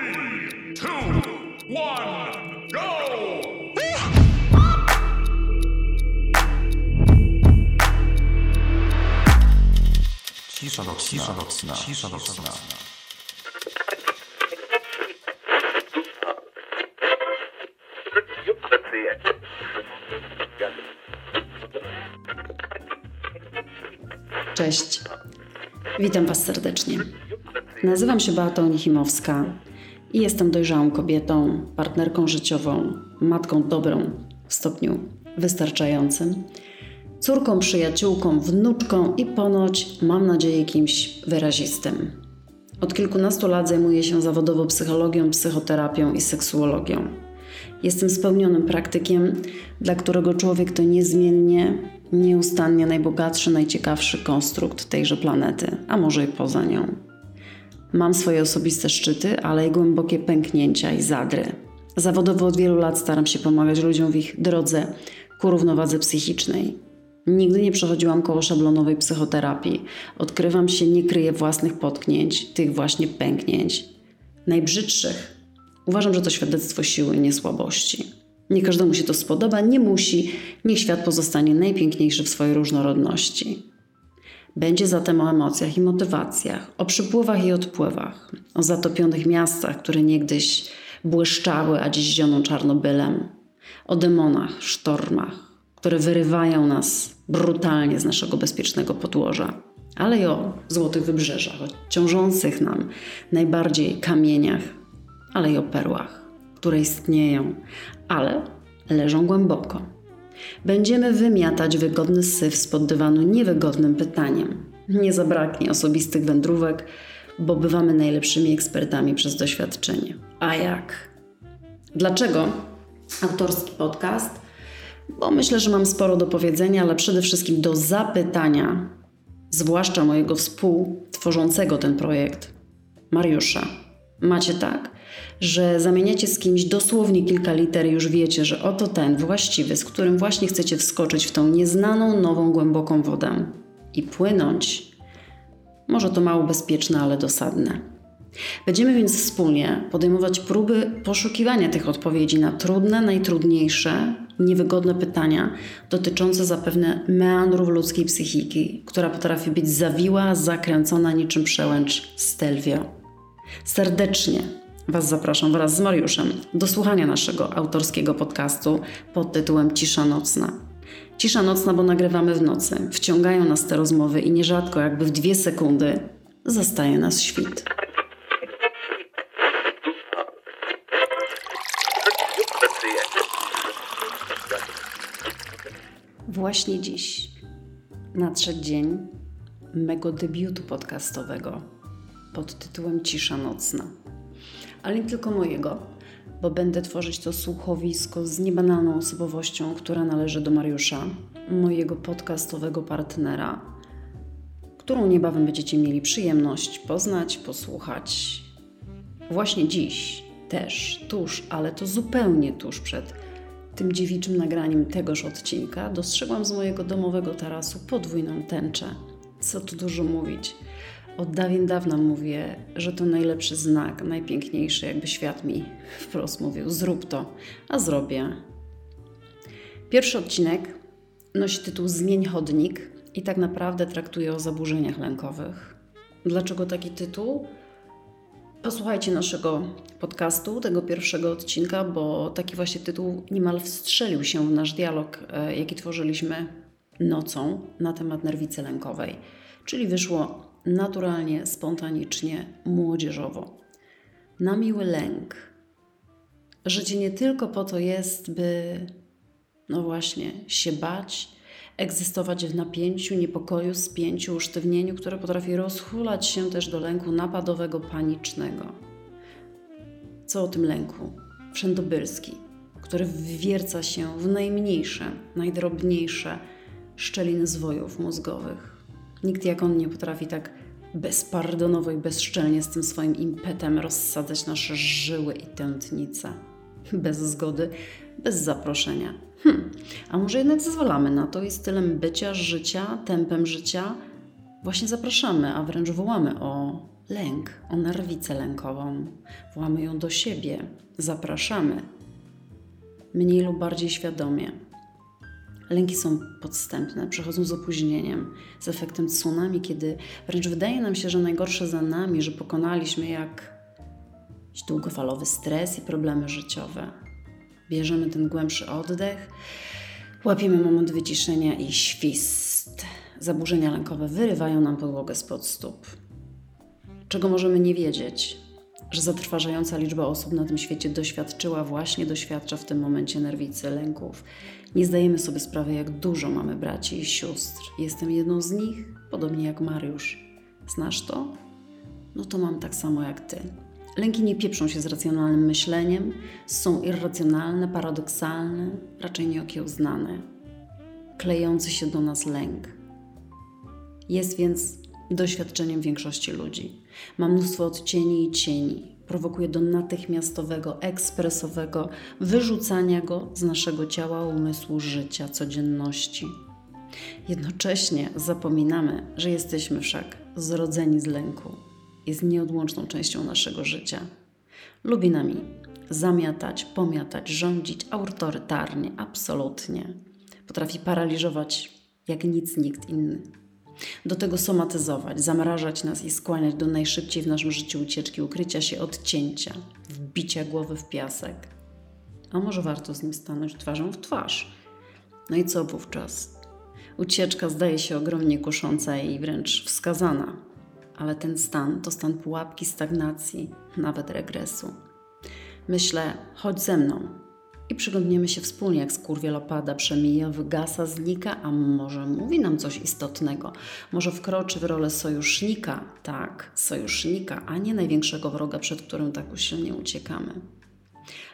Three, two, one! Cisza nocna, nocna, cisza nocna. Cześć. Witam Was serdecznie. Nazywam się Beata Onichimowska i jestem dojrzałą kobietą, partnerką życiową, matką dobrą w stopniu wystarczającym, córką, przyjaciółką, wnuczką i ponoć, mam nadzieję, kimś wyrazistym. Od kilkunastu lat zajmuję się zawodowo psychologią, psychoterapią i seksuologią. Jestem spełnionym praktykiem, dla którego człowiek to niezmiennie, nieustannie najbogatszy, najciekawszy konstrukt tejże planety, a może i poza nią. Mam swoje osobiste szczyty, ale i głębokie pęknięcia i zadry. Zawodowo od wielu lat staram się pomagać ludziom w ich drodze ku równowadze psychicznej. Nigdy nie przechodziłam koło szablonowej psychoterapii. Odkrywam się, nie kryję własnych potknięć, tych właśnie pęknięć. Najbrzydszych. Uważam, że to świadectwo siły, nie słabości. Nie każdemu się to spodoba, nie musi. Niech świat pozostanie najpiękniejszy w swojej różnorodności. Będzie zatem o emocjach i motywacjach, o przypływach i odpływach, o zatopionych miastach, które niegdyś błyszczały, a dziś zioną czarnobylem, o demonach, sztormach, które wyrywają nas brutalnie z naszego bezpiecznego podłoża, ale i o złotych wybrzeżach, o ciążących nam najbardziej kamieniach, ale i o perłach, które istnieją, ale leżą głęboko. Będziemy wymiatać wygodny syf spod dywanu niewygodnym pytaniem. Nie zabraknie osobistych wędrówek, bo bywamy najlepszymi ekspertami przez doświadczenie. A jak? Dlaczego autorski podcast? Bo myślę, że mam sporo do powiedzenia, ale przede wszystkim do zapytania, zwłaszcza mojego współtworzącego ten projekt, Mariusza. Macie tak, że zamieniacie z kimś dosłownie kilka liter i już wiecie, że oto ten właściwy, z którym właśnie chcecie wskoczyć w tą nieznaną, nową, głęboką wodę i płynąć. Może to mało bezpieczne, ale dosadne. Będziemy więc wspólnie podejmować próby poszukiwania tych odpowiedzi na trudne, najtrudniejsze, niewygodne pytania dotyczące zapewne meandrów ludzkiej psychiki, która potrafi być zawiła, zakręcona niczym przełęcz Stelvio. Serdecznie Was zapraszam wraz z Mariuszem do słuchania naszego autorskiego podcastu pod tytułem Cisza Nocna. Cisza nocna, bo nagrywamy w nocy. Wciągają nas te rozmowy i nierzadko, jakby w dwie sekundy, zastaje nas świt. Właśnie dziś nadszedł dzień mego debiutu podcastowego pod tytułem Cisza Nocna. Ale nie tylko mojego, bo będę tworzyć to słuchowisko z niebanalną osobowością, która należy do Mariusza, mojego podcastowego partnera, którą niebawem będziecie mieli przyjemność poznać, posłuchać. Właśnie dziś, też tuż, ale to zupełnie tuż przed tym dziewiczym nagraniem tegoż odcinka, dostrzegłam z mojego domowego tarasu podwójną tęczę. Co tu dużo mówić. Od dawien dawna mówię, że to najlepszy znak, najpiękniejszy, jakby świat mi wprost mówił: zrób to, a zrobię. Pierwszy odcinek nosi tytuł Zmień chodnik i tak naprawdę traktuje o zaburzeniach lękowych. Dlaczego taki tytuł? Posłuchajcie naszego podcastu, tego pierwszego odcinka, bo taki właśnie tytuł niemal wstrzelił się w nasz dialog, e, jaki tworzyliśmy nocą na temat nerwicy lękowej. Czyli wyszło naturalnie, spontanicznie, młodzieżowo. Na miły lęk. Życie nie tylko po to jest, by, no właśnie, się bać, egzystować w napięciu, niepokoju, spięciu, usztywnieniu, które potrafi rozhulać się też do lęku napadowego, panicznego. Co o tym lęku? Wszędobylski, który wwierca się w najmniejsze, najdrobniejsze szczeliny zwojów mózgowych Nikt jak on nie potrafi tak bezpardonowo i bezszczelnie z tym swoim impetem rozsadzać nasze żyły i tętnice. Bez zgody, bez zaproszenia. Hm, a może jednak zezwalamy na to i stylem bycia, życia, tempem życia właśnie zapraszamy, a wręcz wołamy o lęk, o nerwicę lękową. Włamy ją do siebie, zapraszamy. Mniej lub bardziej świadomie. Lęki są podstępne, przychodzą z opóźnieniem, z efektem tsunami, kiedy wręcz wydaje nam się, że najgorsze za nami, że pokonaliśmy jak długofalowy stres i problemy życiowe. Bierzemy ten głębszy oddech, łapiemy moment wyciszenia i świst. Zaburzenia lękowe wyrywają nam podłogę spod stóp. Czego możemy nie wiedzieć? Że zatrważająca liczba osób na tym świecie doświadczyła, właśnie doświadcza w tym momencie nerwicy, lęków. Nie zdajemy sobie sprawy, jak dużo mamy braci i sióstr. Jestem jedną z nich, podobnie jak Mariusz. Znasz to? No to mam tak samo jak ty. Lęki nie pieprzą się z racjonalnym myśleniem, są irracjonalne, paradoksalne, raczej nieokiełznane. Klejący się do nas lęk. Jest więc doświadczeniem większości ludzi. Ma mnóstwo odcieni i cieni. Prowokuje do natychmiastowego, ekspresowego wyrzucania go z naszego ciała, umysłu, życia, codzienności. Jednocześnie zapominamy, że jesteśmy wszak zrodzeni z lęku. Jest nieodłączną częścią naszego życia. Lubi nami zamiatać, pomiatać, rządzić autorytarnie, absolutnie. Potrafi paraliżować jak nic nikt inny. Do tego somatyzować, zamrażać nas i skłaniać do najszybciej w naszym życiu ucieczki, ukrycia się, odcięcia, wbicia głowy w piasek. A może warto z nim stanąć twarzą w twarz? No i co wówczas? Ucieczka zdaje się ogromnie kusząca i wręcz wskazana, ale ten stan to stan pułapki, stagnacji, nawet regresu. Myślę, chodź ze mną, i przyglądniemy się wspólnie, jak skurwiel opada, przemija, wygasa, znika, a może mówi nam coś istotnego. Może wkroczy w rolę sojusznika, tak, sojusznika, a nie największego wroga, przed którym tak usilnie uciekamy.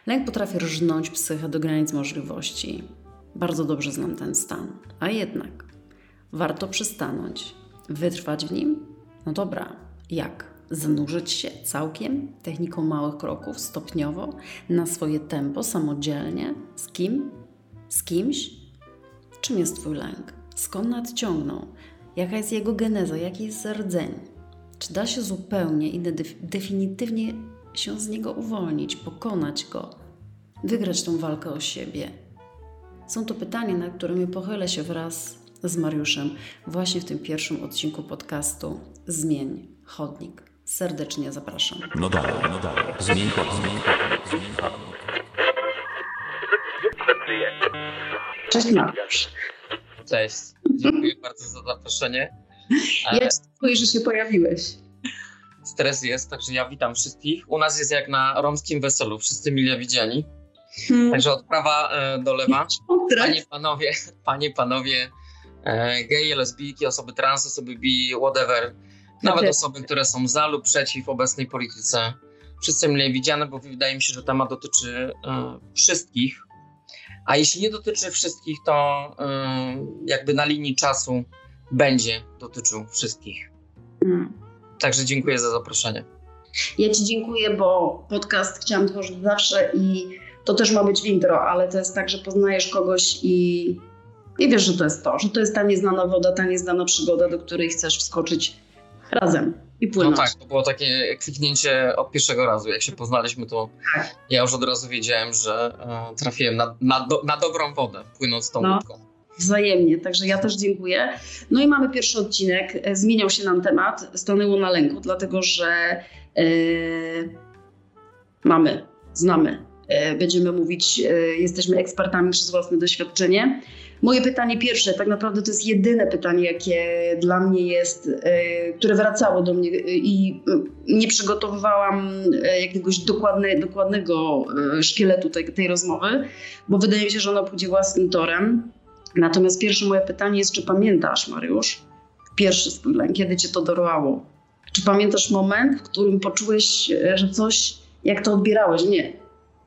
Lęk potrafi rżnąć psychę do granic możliwości. Bardzo dobrze znam ten stan. A jednak warto przystanąć, wytrwać w nim? No dobra, jak? Zanurzyć się całkiem techniką małych kroków, stopniowo, na swoje tempo, samodzielnie. Z kim? Z kimś? Czym jest Twój lęk? Skąd nadciągnął? Jaka jest jego geneza? Jaki jest rdzeń? Czy da się zupełnie i definitywnie się z niego uwolnić, pokonać go, wygrać tą walkę o siebie? Są to pytania, na które pochylę się wraz z Mariuszem właśnie w tym pierwszym odcinku podcastu Zmień chodnik. Serdecznie zapraszam. No dalej, no dalej. Zmień chodnik, zmień chodnik, zmień chodnik. Cześć Mariusz. Cześć. Dziękuję bardzo za zaproszenie. Ja dziękuję, że się pojawiłeś. Stres jest, także ja witam wszystkich. U nas jest jak na romskim weselu, wszyscy mile widziani. Hmm. Także od prawa e, do lewa. Panie, panowie, panie, panowie, e, geje, lesbijki, osoby trans, osoby bi, whatever nawet okay. osoby, które są za lub przeciw obecnej polityce. Wszyscy mile widziane, bo wydaje mi się, że temat dotyczy y, wszystkich. A jeśli nie dotyczy wszystkich, to y, jakby na linii czasu będzie dotyczył wszystkich. Mm. Także dziękuję za zaproszenie. Ja Ci dziękuję, bo podcast chciałam tworzyć zawsze i to też ma być w intro, ale to jest tak, że poznajesz kogoś i, i wiesz, że to jest to, że to jest ta nieznana woda, ta nieznana przygoda, do której chcesz wskoczyć razem i płynąć. No tak, to było takie kliknięcie od pierwszego razu. Jak się poznaliśmy, to tak. ja już od razu wiedziałem, że e, trafiłem na, na, do, na dobrą wodę, płynąc tą no. łódką. Wzajemnie, także ja też dziękuję. No i mamy pierwszy odcinek. E, zmieniał się nam temat, stanęło na lęku, dlatego że yy, mamy, znamy, yy, będziemy mówić, yy, jesteśmy ekspertami przez własne doświadczenie. Moje pytanie pierwsze, tak naprawdę to jest jedyne pytanie, jakie dla mnie jest, e, które wracało do mnie e, i nie przygotowywałam e, jakiegoś dokładne, dokładnego szkieletu tej, tej rozmowy, bo wydaje mi się, że ona pójdzie własnym torem. Natomiast pierwsze moje pytanie jest, czy pamiętasz, Mariusz, pierwszy swój lęk, kiedy cię to dorwało? Czy pamiętasz moment, w którym poczułeś, że coś, jak to odbierałeś? Nie.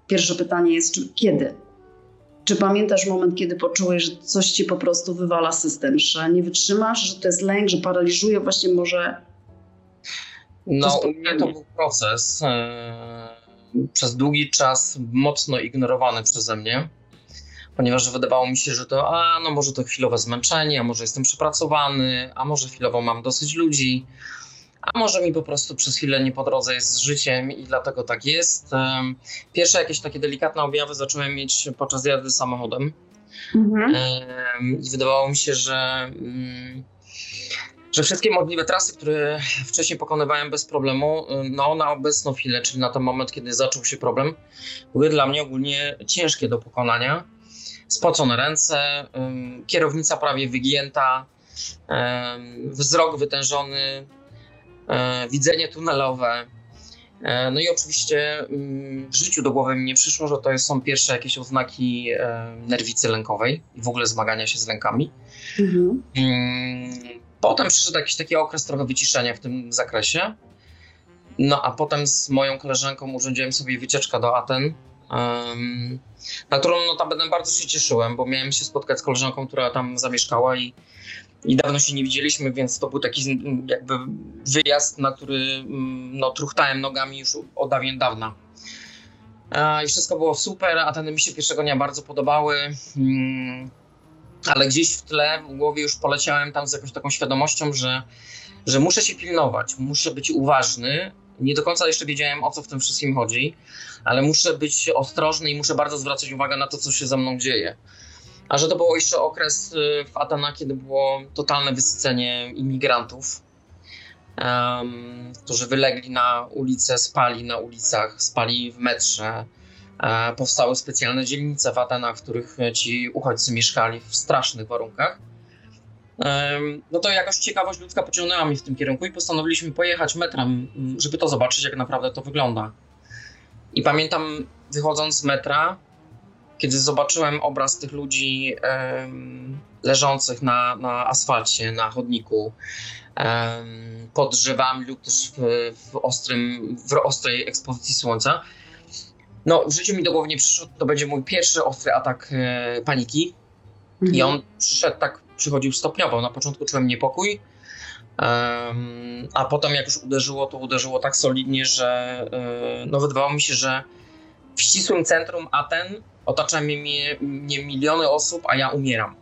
Pierwsze pytanie jest, czy, kiedy? Czy pamiętasz moment, kiedy poczułeś, że coś ci po prostu wywala system, że nie wytrzymasz, że to jest lęk, że paraliżuje właśnie może? No, u mnie to był proces yy, przez długi czas mocno ignorowany przeze mnie, ponieważ wydawało mi się, że to, a no może to chwilowe zmęczenie, a może jestem przepracowany, a może chwilowo mam dosyć ludzi. A może mi po prostu przez chwilę nie po drodze jest z życiem i dlatego tak jest. Pierwsze jakieś takie delikatne objawy zacząłem mieć podczas jazdy samochodem. Mhm. I wydawało mi się, że, mm, że wszystkie możliwe trasy, które wcześniej pokonywałem bez problemu, no na obecną chwilę, czyli na ten moment, kiedy zaczął się problem, były dla mnie ogólnie ciężkie do pokonania. Spocone ręce, kierownica prawie wygięta, wzrok wytężony, widzenie tunelowe. E, no i oczywiście mm, w życiu do głowy mi nie przyszło, że to są pierwsze jakieś oznaki e, nerwicy lękowej i w ogóle zmagania się z lękami. Mhm. Mm, potem przyszedł jakiś taki okres trochę wyciszenia w tym zakresie. No a potem z moją koleżanką urządziłem sobie wycieczkę do Aten, na którą notabene bardzo się cieszyłem, bo miałem się spotkać z koleżanką, która tam zamieszkała i i dawno się nie widzieliśmy, więc to był taki jakby wyjazd, na który mm, no, truchtałem nogami już od dawien dawna. I wszystko było super, a ten mi się pierwszego dnia bardzo podobały. Mm, ale gdzieś w tle, w głowie już poleciałem tam z jakąś taką świadomością, że, że muszę się pilnować, muszę być uważny. Nie do końca jeszcze wiedziałem, o co w tym wszystkim chodzi, ale muszę być ostrożny i muszę bardzo zwracać uwagę na to, co się ze mną dzieje. A że to był jeszcze okres y, w Atena, kiedy było totalne wysycenie imigrantów, um, którzy wylegli na ulicę, spali na ulicach, spali w metrze. E, powstały specjalne dzielnice w Atenach, w których ci uchodźcy mieszkali w strasznych warunkach. no to jakaś ciekawość ludzka pociągnęła mnie w tym kierunku i postanowiliśmy pojechać metrem, żeby to zobaczyć, jak naprawdę to wygląda. I pamiętam, wychodząc z metra, kiedy zobaczyłem obraz tych ludzi leżących na, na asfalcie, na chodniku, pod drzewami lub też w, w, ostrym, w ostrej ekspozycji słońca, no w życiu mi do głowy nie przyszło, to będzie mój pierwszy ostry atak e, paniki. Mhm. I on przyszedł tak, przychodził stopniowo. Na początku czułem niepokój, um, a potem jak już uderzyło, to uderzyło tak solidnie, że e, no wydawało mi się, że w ścisłym centrum Aten otacza mnie, mnie miliony osób, a ja umieram.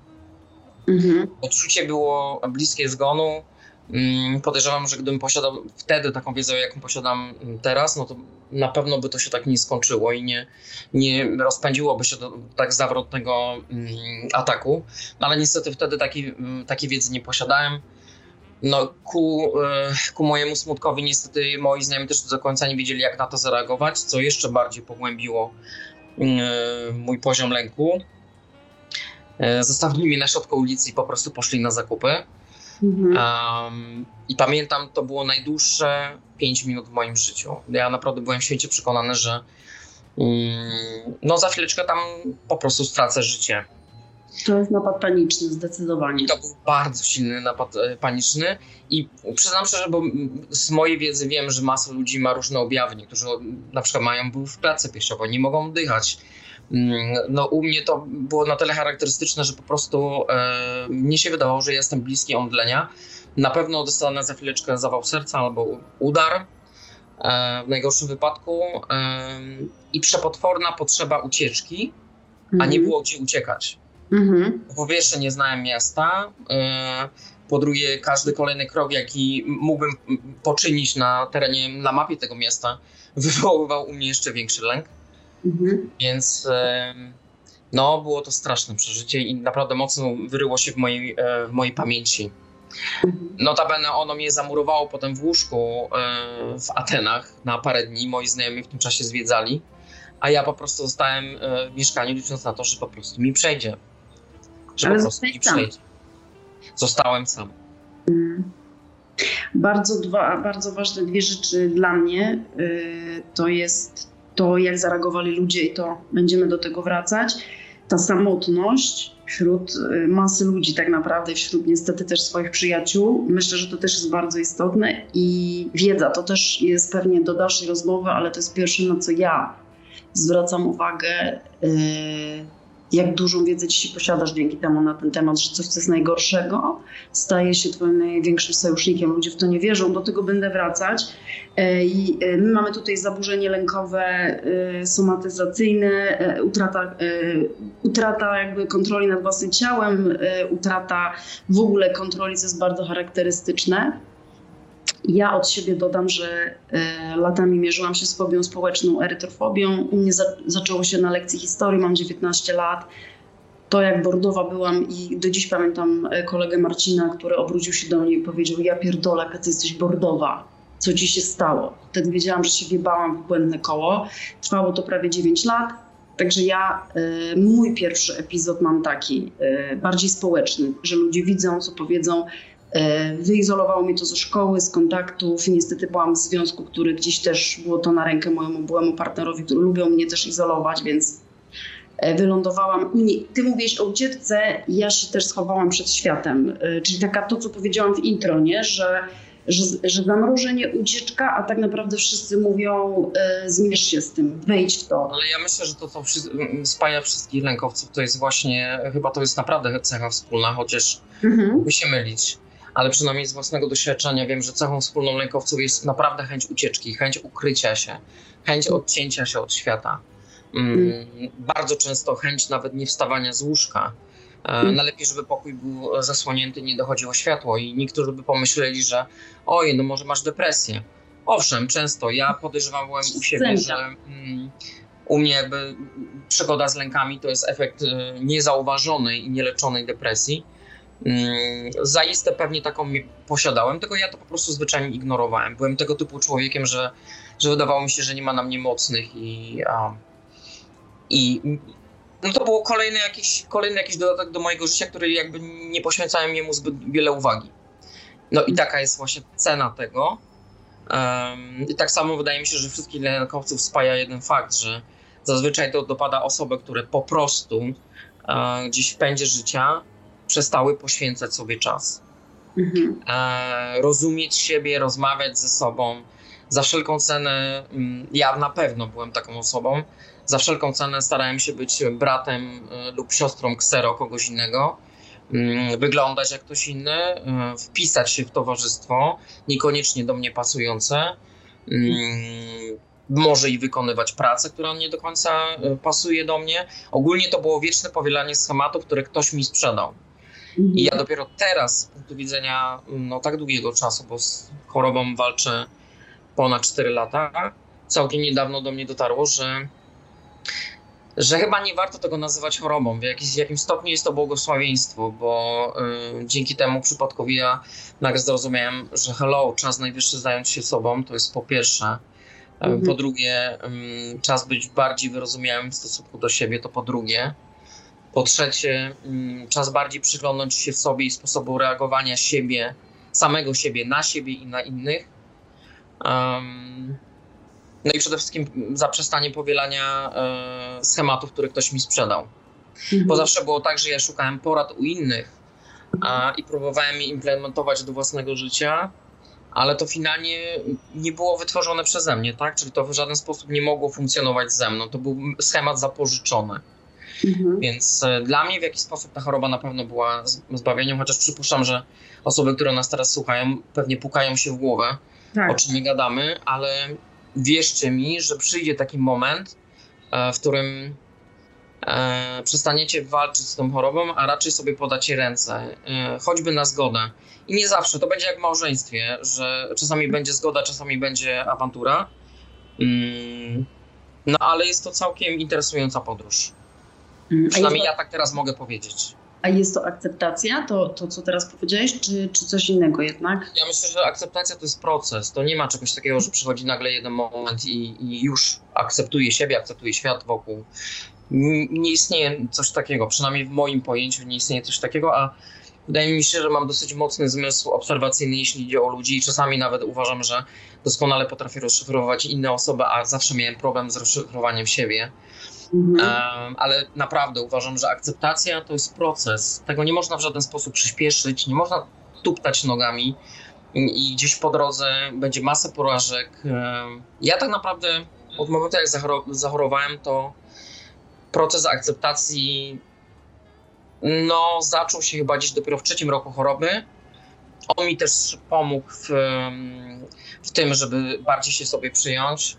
Mhm. Odczucie było bliskie zgonu. Mm, podejrzewam, że gdybym posiadał wtedy taką wiedzę, jaką posiadam teraz, no to na pewno by to się tak nie skończyło i nie, nie rozpędziłoby się do tak zawrotnego mm, ataku. No ale niestety wtedy takiej, mm, takiej wiedzy nie posiadałem. No, ku, e, ku mojemu smutkowi niestety moi znajomi też do końca nie wiedzieli, jak na to zareagować, co jeszcze bardziej pogłębiło E, mój poziom lęku. E, zostawili mnie na środku ulicy i po prostu poszli na zakupy. Mhm. Um, I pamiętam, to było najdłuższe 5 minut w moim życiu. Ja naprawdę byłem święcie przekonany, że um, no za chwileczkę tam po prostu stracę życie. To jest napad paniczny, zdecydowanie. To był bardzo silny napad e, paniczny i przyznam szczerze, bo z mojej wiedzy wiem, że masa ludzi ma różne objawy. Niektórzy na przykład mają ból w klatce piersiowej, nie mogą oddychać. Mm, no u mnie to było na tyle charakterystyczne, że po prostu e, mnie się wydawało, że jestem bliski omdlenia. Na pewno dostanę za chwileczkę zawał serca albo udar e, w najgorszym wypadku e, i przepotworna potrzeba ucieczki, a nie mhm. było gdzie uciekać. Mhm. Po pierwsze, nie znałem miasta. E, po drugie, każdy kolejny krok, jaki mógłbym poczynić na terenie, na mapie tego miasta, wywoływał u mnie jeszcze większy lęk. Mhm. Więc e, no, było to straszne przeżycie i naprawdę mocno wyryło się w mojej, e, w mojej pamięci. Mhm. Notabene ono mnie zamurowało potem w łóżku w Atenach na parę dni. Moi znajomi w tym czasie zwiedzali, a ja po prostu zostałem w mieszkaniu, licząc na to, że po prostu mi przejdzie że Ale po prostu nie przejdzie. Zostałem sam. Mm. Bardzo, dwa, bardzo ważne dwie rzeczy dla mnie yy, to jest to, jak zareagowali ludzie, i to będziemy do tego wracać. Ta samotność wśród y, masy ludzi, tak naprawdę, wśród niestety też swoich przyjaciół. Myślę, że to też jest bardzo istotne i wiedza to też jest pewnie do dalszej rozmowy, ale to jest pierwsze, na co ja zwracam uwagę. Yy, jak dużą wiedzę dzisiaj posiadasz dzięki temu na ten temat, że coś, co jest najgorszego, staje się twoim największym sojusznikiem. Ludzie w to nie wierzą, do tego będę wracać. E, I e, my mamy tutaj zaburzenie lękowe, e, somatyzacyjne, utrata, utrata jakby kontroli nad własnym ciałem, utrata w ogóle kontroli, co jest bardzo charakterystyczne. Ja od siebie dodam, że e, latami mierzyłam się z fobią społeczną, erytrofobią. U mnie za, zaczęło się na lekcji historii, mam 19 lat. To jak bordowa byłam i do dziś pamiętam e, kolegę Marcina, który obrócił się do mnie i powiedział ja pierdolę, ty jesteś bordowa. Co ci się stało? Wtedy wiedziałam, że się wjebałam w błędne koło. Trwało to prawie 9 lat. Także ja, e, mój pierwszy epizod mam taki, bardziej społeczny, że ludzie widzą, co powiedzą, wyizolowało mnie to ze szkoły, z kontaktów. Niestety byłam w związku, który gdzieś też było to na rękę mojemu byłemu partnerowi, który lubią mnie też izolować, więc e, wylądowałam. Ty mówisz o ucieczce, ja się też schowałam przed światem. E, czyli taka to, co powiedziałam w intro, nie? Że, że, że zamrożenie, ucieczka, a tak naprawdę wszyscy mówią zmierz się z tym, wejdź w to. Ale ja myślę, że to, co spaja wszystkich lękowców, to jest właśnie, chyba to jest naprawdę cecha wspólna, chociaż mhm. mógłby się mylić ale przynajmniej z własnego doświadczenia wiem, że cechą wspólną lękowców jest naprawdę chęć ucieczki, chęć ukrycia się, chęć odcięcia się od świata. Mm, mm. Bardzo często chęć nawet nie wstawania z łóżka. E, mm. Najlepiej, żeby pokój był zasłonięty, nie dochodziło światło i niektórzy by pomyśleli, że oj, no może masz depresję. Owszem, często. Ja podejrzewałem u siebie, że mm, u mnie jakby przygoda z lękami to jest efekt e, niezauważonej i nieleczonej depresji Mm, zaiste pewnie taką posiadałem, tylko ja to po prostu zwyczajnie ignorowałem. Byłem tego typu człowiekiem, że, że wydawało mi się, że nie ma na mnie mocnych i, a, i no to było kolejny jakiś, kolejny jakiś dodatek do mojego życia, który jakby nie poświęcałem jemu zbyt wiele uwagi. No i taka jest właśnie cena tego. Um, I tak samo wydaje mi się, że wszystkich lękowców spaja jeden fakt, że zazwyczaj to dopada osoby, które po prostu e, gdzieś w pędzie życia przestały poświęcać sobie czas. Mhm. E, rozumieć siebie, rozmawiać ze sobą. Za wszelką cenę, mm, ja na pewno byłem taką osobą, za wszelką cenę starałem się być bratem e, lub siostrą ksero kogoś innego, mm, wyglądać jak ktoś inny, e, wpisać się w towarzystwo, niekoniecznie do mnie pasujące, mm, może i wykonywać pracę, która nie do końca e, pasuje do mnie. Ogólnie to było wieczne powielanie schematów, które ktoś mi sprzedał. I ja dopiero teraz, z punktu widzenia no, tak długiego czasu, bo z chorobą walczę ponad 4 lata, całkiem niedawno do mnie dotarło, że, że chyba nie warto tego nazywać chorobą. W, jakiś, w jakimś stopniu jest to błogosławieństwo, bo y, dzięki temu przypadkowi ja nagle zrozumiałem, że hello, czas najwyższy zająć się sobą, to jest po pierwsze. Mhm. Po drugie, y, czas być bardziej wyrozumiałym w stosunku do siebie, to po drugie. Po trzecie, mm, czas bardziej przyglądać się sobie i sposobu reagowania siebie, samego siebie na siebie i na innych. No i przede wszystkim zaprzestanie powielania e, schematów, które ktoś mi sprzedał. Mhm. Bo zawsze było tak, że ja szukałem porad u innych i próbowałem je implementować do własnego życia, ale to finalnie nie było wytworzone przeze mnie, tak? Czyli to w żaden sposób nie mogło funkcjonować ze mną. To był schemat zapożyczony. Mhm. Więc e, dla mnie w jakiś sposób ta choroba na pewno była zbawieniem, chociaż przypuszczam, że osoby, które nas teraz słuchają, pewnie pukają się w głowę, tak. o czym nie gadamy, ale wierzcie mi, że przyjdzie taki moment, e, w którym e, przestaniecie walczyć z tą chorobą, a raczej sobie podacie ręce, choćby na zgodę. I nie zawsze, to będzie jak w małżeństwie, że czasami będzie zgoda, czasami będzie awantura. Mm, no ale jest to całkiem interesująca podróż. Mm, Przynajmniej to, ja tak teraz mogę powiedzieć. A jest to akceptacja, to, to co teraz powiedziałeś, czy, czy coś innego jednak? Ja myślę, że akceptacja to jest proces. To nie ma czegoś takiego, że przychodzi nagle jeden moment i, i już akceptuje siebie, akceptuje świat wokół. Nie istnieje coś takiego, przynajmniej w moim pojęciu nie istnieje coś takiego, a wydaje mi się, że mam dosyć mocny zmysł obserwacyjny, jeśli idzie o ludzi i czasami nawet uważam, że doskonale potrafię rozszyfrować inne osoby, a zawsze miałem problem z rozszyfrowaniem siebie. Mhm. Ale naprawdę uważam, że akceptacja to jest proces. Tego nie można w żaden sposób przyspieszyć, nie można tuptać nogami i, gdzieś po drodze będzie masa porażek. Ja tak naprawdę od momentu, jak zachorowałem, to proces akceptacji no, zaczął się chyba gdzieś dopiero w trzecim roku choroby. On mi też pomógł w, w tym, żeby bardziej się sobie przyjąć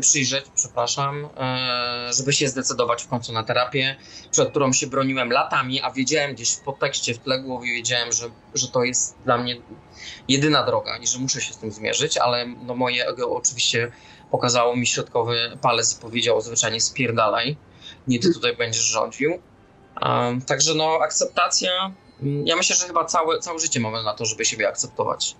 przyjrzeć, przepraszam, e, żeby się zdecydować w końcu na terapię, przed którą się broniłem latami, a wiedziałem gdzieś w podtekście, w tle głowy wiedziałem, że, że to jest dla mnie jedyna droga i że muszę się z tym zmierzyć, ale no moje ego oczywiście pokazało mi środkowy palec i powiedział zwyczajnie spierdalaj, nie ty tutaj będziesz rządził. Um, także no akceptacja, mm, ja myślę, że chyba całe, całe życie mamy na to, żeby siebie akceptować.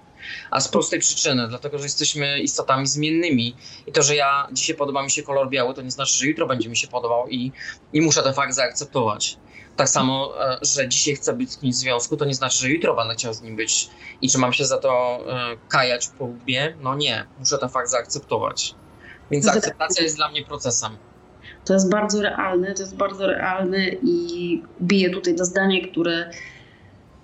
A z prostej przyczyny, dlatego że jesteśmy istotami zmiennymi i to, że ja dzisiaj podoba mi się kolor biały, to nie znaczy, że jutro będzie mi się podobał i, i muszę ten fakt zaakceptować. Tak samo, e, że dzisiaj chcę być z kimś w związku, to nie znaczy, że jutro będę chciał z nim być. I czy mam się za to e, kajać po łbie? No nie, muszę ten fakt zaakceptować. Więc akceptacja jest dla mnie procesem. To jest bardzo realne, to jest bardzo realne i bije tutaj to zdanie, które,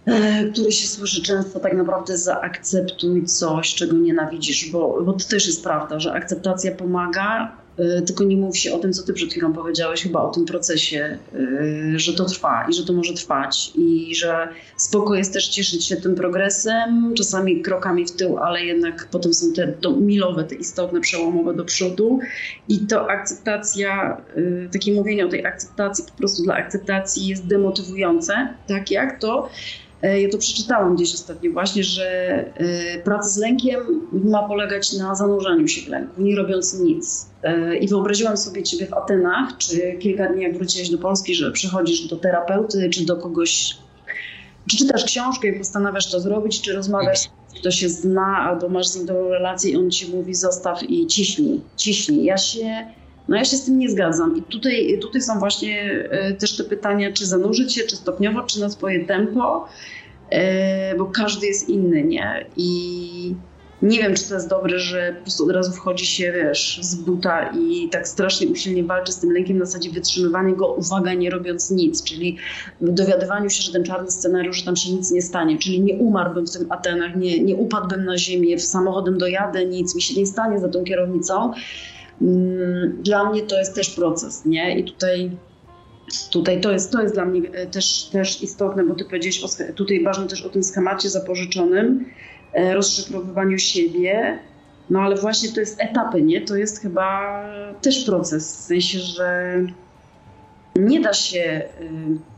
e, które się słyszy często, tak naprawdę zaakceptuj coś, czego nienawidzisz, bo, bo to też jest prawda, że akceptacja pomaga, e, tylko nie mówi się o tym, co ty przed chwilą powiedziałeś, chyba o tym procesie, e, że to trwa i że to może trwać i że spoko jest też cieszyć się tym progresem, czasami krokami w tył, ale jednak potem są te milowe, te istotne, przełomowe do przodu i to akceptacja, takie mówienie o tej akceptacji po prostu dla akceptacji jest demotywujące, tak jak to. Y, Ja to przeczytałam gdzieś ostatnio właśnie, że y, praca z lękiem ma polegać na zanurzaniu się w lęku, nie robiąc nic. Y, I wyobraziłam sobie ciebie w Atenach, czy kilka dni jak wróciłeś do Polski, że przychodzisz do terapeuty, czy do kogoś, czy czytasz książkę i postanawiasz to zrobić, czy rozmawiasz z kto się zna, albo masz z nim dobrą relację i on ci mówi zostaw i ciśnij, ciśnij. Ja się, no ja się z tym nie zgadzam. I tutaj, tutaj są właśnie e, też te pytania, czy zanurzyć się, czy stopniowo, czy na swoje tempo, e, bo każdy jest inny, nie? I nie wiem, czy to jest dobre, że po prostu od razu wchodzi się, wiesz, z buta i tak strasznie usilnie walczy z tym lękiem na zasadzie wytrzymywania go, uwaga, nie robiąc nic, czyli dowiadywaniu się, że ten czarny scenariusz, że tam się nic nie stanie, czyli nie umarłbym w tym Atenach, nie, nie upadłbym na ziemię, w samochodem dojadę, nic mi się nie stanie za tą kierownicą. Mm, Dla mnie to jest też proces, nie? I tutaj, tutaj to, jest, to jest dla mnie e, też, też istotne, bo ty powiedziałeś o, tutaj ważne też o tym schemacie zapożyczonym, e, rozszyfrowywaniu siebie, no ale właśnie to jest etapy, nie? To jest chyba też proces, w sensie, że nie da się... y,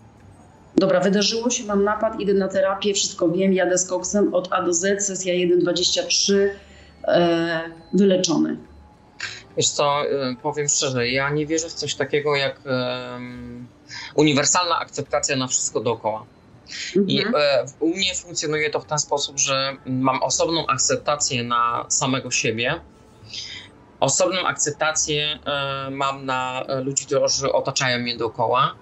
Dobra, wydarzyło się, mam napad, idę na terapię, wszystko wiem, jadę z koksem od A do Z, sesja 1.23, e, wyleczony. Wiesz co, y, powiem szczerze, ja nie wierzę w coś takiego jak em, uniwersalna akceptacja na wszystko dookoła. I Mhm. e, w- u mnie funkcjonuje to w ten sposób, że mam osobną akceptację na samego siebie, osobną akceptację e, mam na e, ludzi, którzy otaczają mnie dookoła.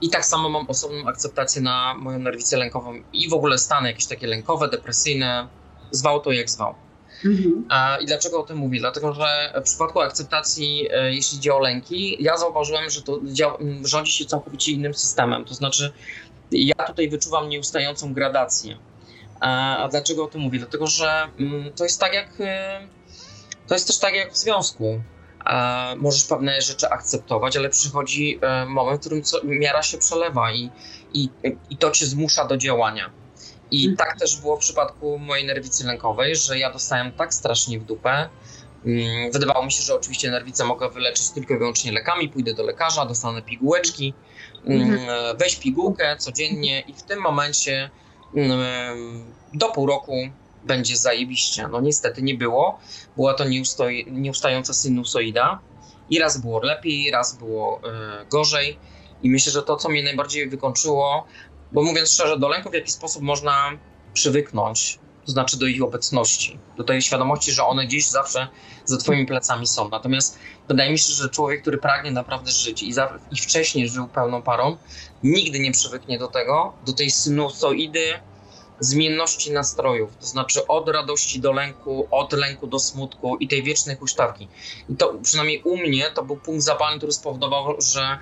I tak samo mam osobną akceptację na moją nerwicę lękową i w ogóle stany jakieś takie lękowe, depresyjne, zwał to jak zwał. Mhm. A, I dlaczego o tym mówię? Dlatego, że w przypadku akceptacji, e, jeśli chodzi o lęki, ja zauważyłem, że to rządzi się całkowicie innym systemem. To znaczy, ja tutaj wyczuwam nieustającą gradację. A, a dlaczego o tym mówię? Dlatego, że to jest tak jak. e, To jest też tak jak w związku. Możesz pewne rzeczy akceptować, ale przychodzi e, moment, w którym co, miara się przelewa i, i, i to cię zmusza do działania. I Mhm. tak też było w przypadku mojej nerwicy lękowej, że ja dostałem tak strasznie w dupę. Mm, Wydawało mi się, że oczywiście nerwicę mogę wyleczyć tylko i wyłącznie lekami. Pójdę do lekarza, dostanę pigułeczki, mm, weź pigułkę codziennie i w tym momencie mm, do pół roku będzie zajebiście. No niestety nie było. Była to nieustoi- nieustająca sinusoida. I raz było lepiej, raz było e, gorzej. I myślę, że to, co mnie najbardziej wykończyło, bo mówiąc szczerze, do lęków w jaki sposób można przywyknąć, to znaczy do ich obecności, do tej świadomości, że one gdzieś zawsze za twoimi plecami są. Natomiast wydaje mi się, że człowiek, który pragnie naprawdę żyć i, za, i wcześniej żył pełną parą, nigdy nie przywyknie do tego, do tej sinusoidy zmienności nastrojów, to znaczy od radości do lęku, od lęku do smutku i tej wiecznej huśtawki. I to przynajmniej u mnie to był punkt zapalny, który spowodował, że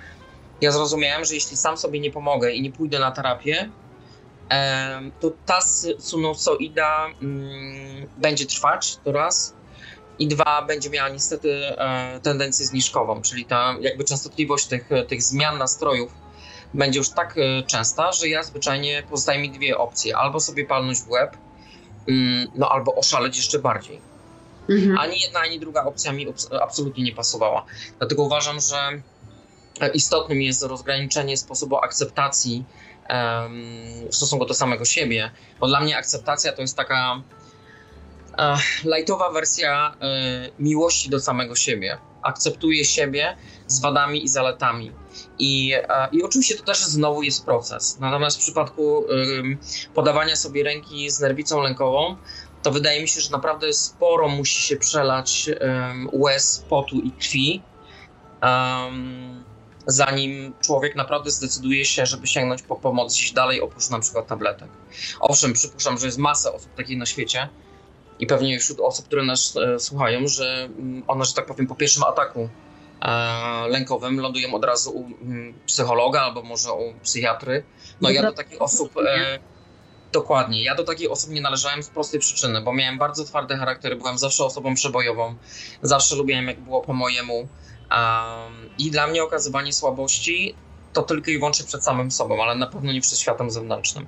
ja zrozumiałem, że jeśli sam sobie nie pomogę i nie pójdę na terapię, to ta sinusoida mm, będzie trwać, to raz. I dwa, będzie miała niestety e, tendencję zniżkową, czyli ta jakby częstotliwość tych, tych zmian nastrojów będzie już tak e, częsta, że ja zwyczajnie pozostaje mi dwie opcje. Albo sobie palnąć w łeb, mm, no albo oszaleć jeszcze bardziej. Mhm. Ani jedna, ani druga opcja mi absolutnie nie pasowała. Dlatego uważam, że istotnym jest rozgraniczenie sposobu akceptacji w stosunku do samego siebie, bo dla mnie akceptacja to jest taka lightowa wersja e, miłości do samego siebie. Akceptuję siebie z wadami i zaletami. I, I oczywiście to też znowu jest proces. Natomiast w przypadku podawania sobie ręki z nerwicą lękową, to wydaje mi się, że naprawdę sporo musi się przelać łez, potu i krwi. Zanim człowiek naprawdę zdecyduje się, żeby sięgnąć po pomoc gdzieś dalej, oprócz na przykład tabletek. Owszem, przypuszczam, że jest masa osób takich na świecie i pewnie wśród osób, które nas e, słuchają, że mm, one, że tak powiem, po pierwszym ataku e, lękowym lądują od razu u m, mm, psychologa albo może u psychiatry. No ja do takich osób... E, Dokładnie. Ja do takich osób nie należałem z prostej przyczyny, bo miałem bardzo twardy charakter, byłem zawsze osobą przebojową, zawsze lubiłem, jak było po mojemu, Um, I dla mnie okazywanie słabości to tylko i wyłącznie przed samym sobą, ale na pewno nie przed światem zewnętrznym.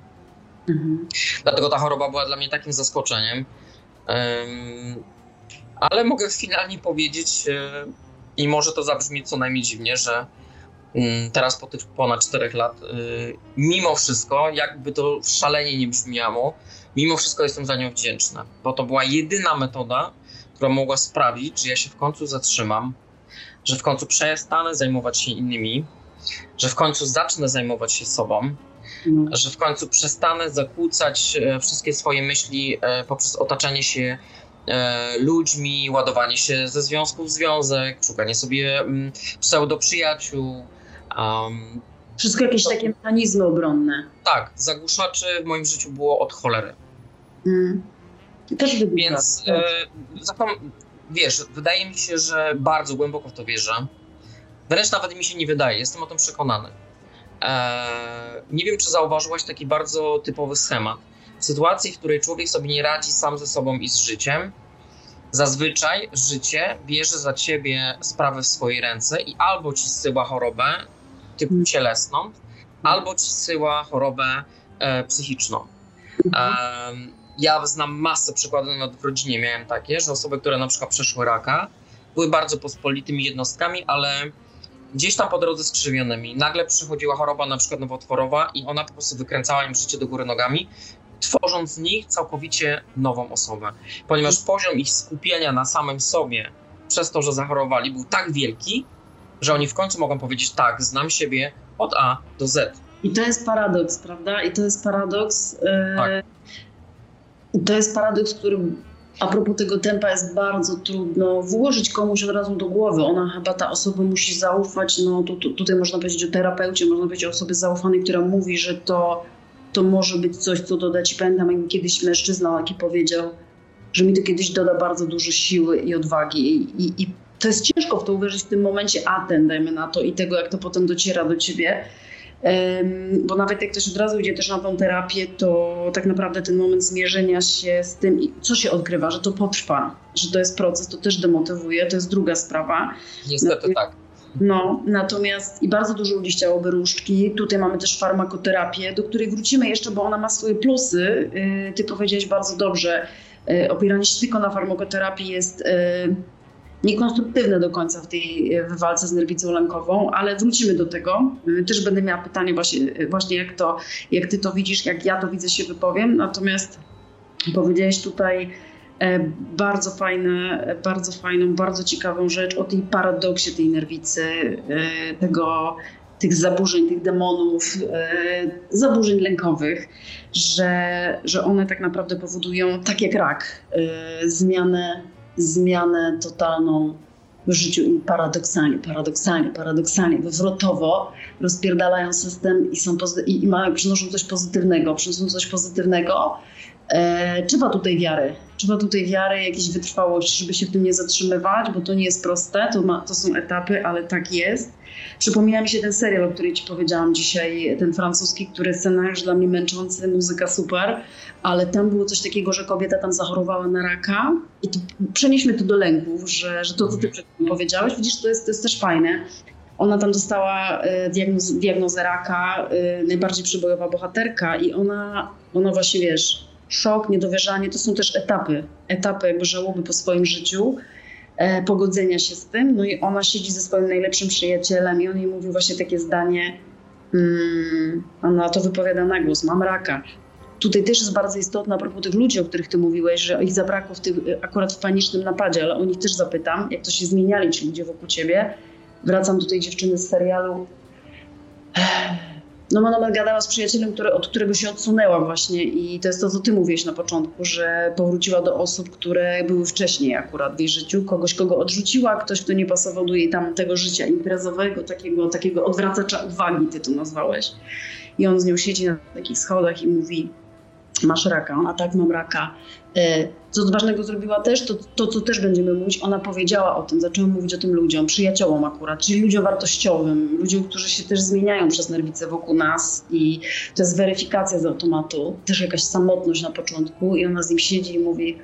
Mhm. Dlatego ta choroba była dla mnie takim zaskoczeniem. Um, ale mogę finalnie powiedzieć, um, i może to zabrzmi co najmniej dziwnie, że mm, teraz po tych ponad czterech lat, y, mimo wszystko, jakby to szalenie nie brzmiało, mimo wszystko jestem za nią wdzięczny, bo to była jedyna metoda, która mogła sprawić, że ja się w końcu zatrzymam, że w końcu przestanę zajmować się innymi, że w końcu zacznę zajmować się sobą, no. że w końcu przestanę zakłócać e, wszystkie swoje myśli e, poprzez otaczanie się e, ludźmi, ładowanie się ze związku w związek, szukanie sobie mm, pseudo-przyjaciół. Um, Wszystko jakieś to, takie mechanizmy obronne. Tak, zagłuszaczy w moim życiu było od cholery. Mm. Też Więc e, wiesz, wydaje mi się, że bardzo głęboko w to wierzę. Wręcz nawet mi się nie wydaje, jestem o tym przekonany. Eee, nie wiem, czy zauważyłaś taki bardzo typowy schemat. W sytuacji, w której człowiek sobie nie radzi sam ze sobą i z życiem, zazwyczaj życie bierze za ciebie sprawę w swoje ręce i albo ci zsyła chorobę typu mhm. cielesną, albo ci zsyła chorobę e, psychiczną. E, ja znam masę przykładów, nawet w rodzinie miałem takie, że osoby, które na przykład przeszły raka, były bardzo pospolitymi jednostkami, ale gdzieś tam po drodze skrzywionymi. Nagle przychodziła choroba na przykład nowotworowa i ona po prostu wykręcała im życie do góry nogami, tworząc z nich całkowicie nową osobę. Ponieważ poziom ich skupienia na samym sobie przez to, że zachorowali, był tak wielki, że oni w końcu mogą powiedzieć tak, znam siebie od A do Z. I to jest paradoks, prawda? I to jest paradoks. Yy... Tak to jest paradoks, który a propos tego tempa jest bardzo trudno włożyć komuś od razu do głowy. Ona chyba, ta osoba musi zaufać, no tu, tu, tutaj można powiedzieć o terapeucie, można powiedzieć o osobie zaufanej, która mówi, że to, to może być coś, co doda ci. Pamiętam, kiedyś mężczyzna taki powiedział, że mi to kiedyś doda bardzo dużo siły i odwagi i, i, i to jest ciężko w to uwierzyć w tym momencie, a ten, dajmy na to, i tego, jak to potem dociera do ciebie bo nawet jak ktoś od razu idzie też na tą terapię, to tak naprawdę ten moment zmierzenia się z tym, co się odkrywa, że to potrwa, że to jest proces, to też demotywuje, to jest druga sprawa. Niestety tak. No, natomiast i bardzo dużo ludzi chciałoby różdżki. Tutaj mamy też farmakoterapię, do której wrócimy jeszcze, bo ona ma swoje plusy. Y, ty powiedziałeś bardzo dobrze, y, opieranie się tylko na farmakoterapii jest y, niekonstruktywne do końca w tej w walce z nerwicą lękową, ale wrócimy do tego. Też będę miała pytanie właśnie, właśnie jak, to, jak ty to widzisz, jak ja to widzę, się wypowiem. Natomiast powiedziałeś tutaj e, bardzo fajne, bardzo fajną, bardzo ciekawą rzecz o tej paradoksie tej nerwicy, e, tego, tych zaburzeń, tych demonów, e, zaburzeń lękowych, że, że one tak naprawdę powodują, tak jak rak, zmianę zmianę totalną w życiu i paradoksalnie, paradoksalnie, paradoksalnie, wywrotowo rozpierdalają system i, są i, i mają, przynoszą coś pozytywnego, przynoszą coś pozytywnego. E, trzeba tutaj wiary, trzeba tutaj wiary, jakiejś wytrwałości, żeby się w tym nie zatrzymywać, bo to nie jest proste, to, ma, to są etapy, ale tak jest. Przypomina mi się ten serial, o którym ci powiedziałam dzisiaj, ten francuski, który scenariusz dla mnie męczący, muzyka super, ale tam było coś takiego, że kobieta tam zachorowała na raka i to, przenieśmy to do lęków, że, że to, co ty przed tym powiedziałeś, widzisz, to jest, to jest też fajne. Ona tam dostała y, diagnoz, diagnozę raka, y, najbardziej przybojowa bohaterka i ona, ona właśnie, wiesz, szok, niedowierzanie to są też etapy, etapy jakby żałoby po swoim życiu, pogodzenia się z tym. No i ona siedzi ze swoim najlepszym przyjacielem i on jej mówi właśnie takie zdanie, mm, ona to wypowiada na głos, mam raka. Tutaj też jest bardzo istotne a propos tych ludzi, o których ty mówiłeś, że ich zabrakło w tych, akurat w panicznym napadzie, ale o nich też zapytam, jak to się zmieniali ci ludzie wokół ciebie. Wracam do tej dziewczyny z serialu no ona gadała z przyjacielem, który, od którego się odsunęła właśnie i to jest to, co ty mówiłeś na początku, że powróciła do osób, które były wcześniej akurat w jej życiu, kogoś, kogo odrzuciła, ktoś, kto nie pasował do jej tam tego życia imprezowego, takiego, takiego odwracacza uwagi, ty to nazwałeś. I on z nią siedzi na takich schodach i mówi, masz raka, a tak mam raka. E, co ważnego zrobiła też, to, to co też będziemy mówić, ona powiedziała o tym, zaczęła mówić o tym ludziom, przyjaciołom akurat, czyli ludziom wartościowym, ludziom, którzy się też zmieniają przez nerwice wokół nas i to jest weryfikacja z automatu, też jakaś samotność na początku i ona z nim siedzi i mówi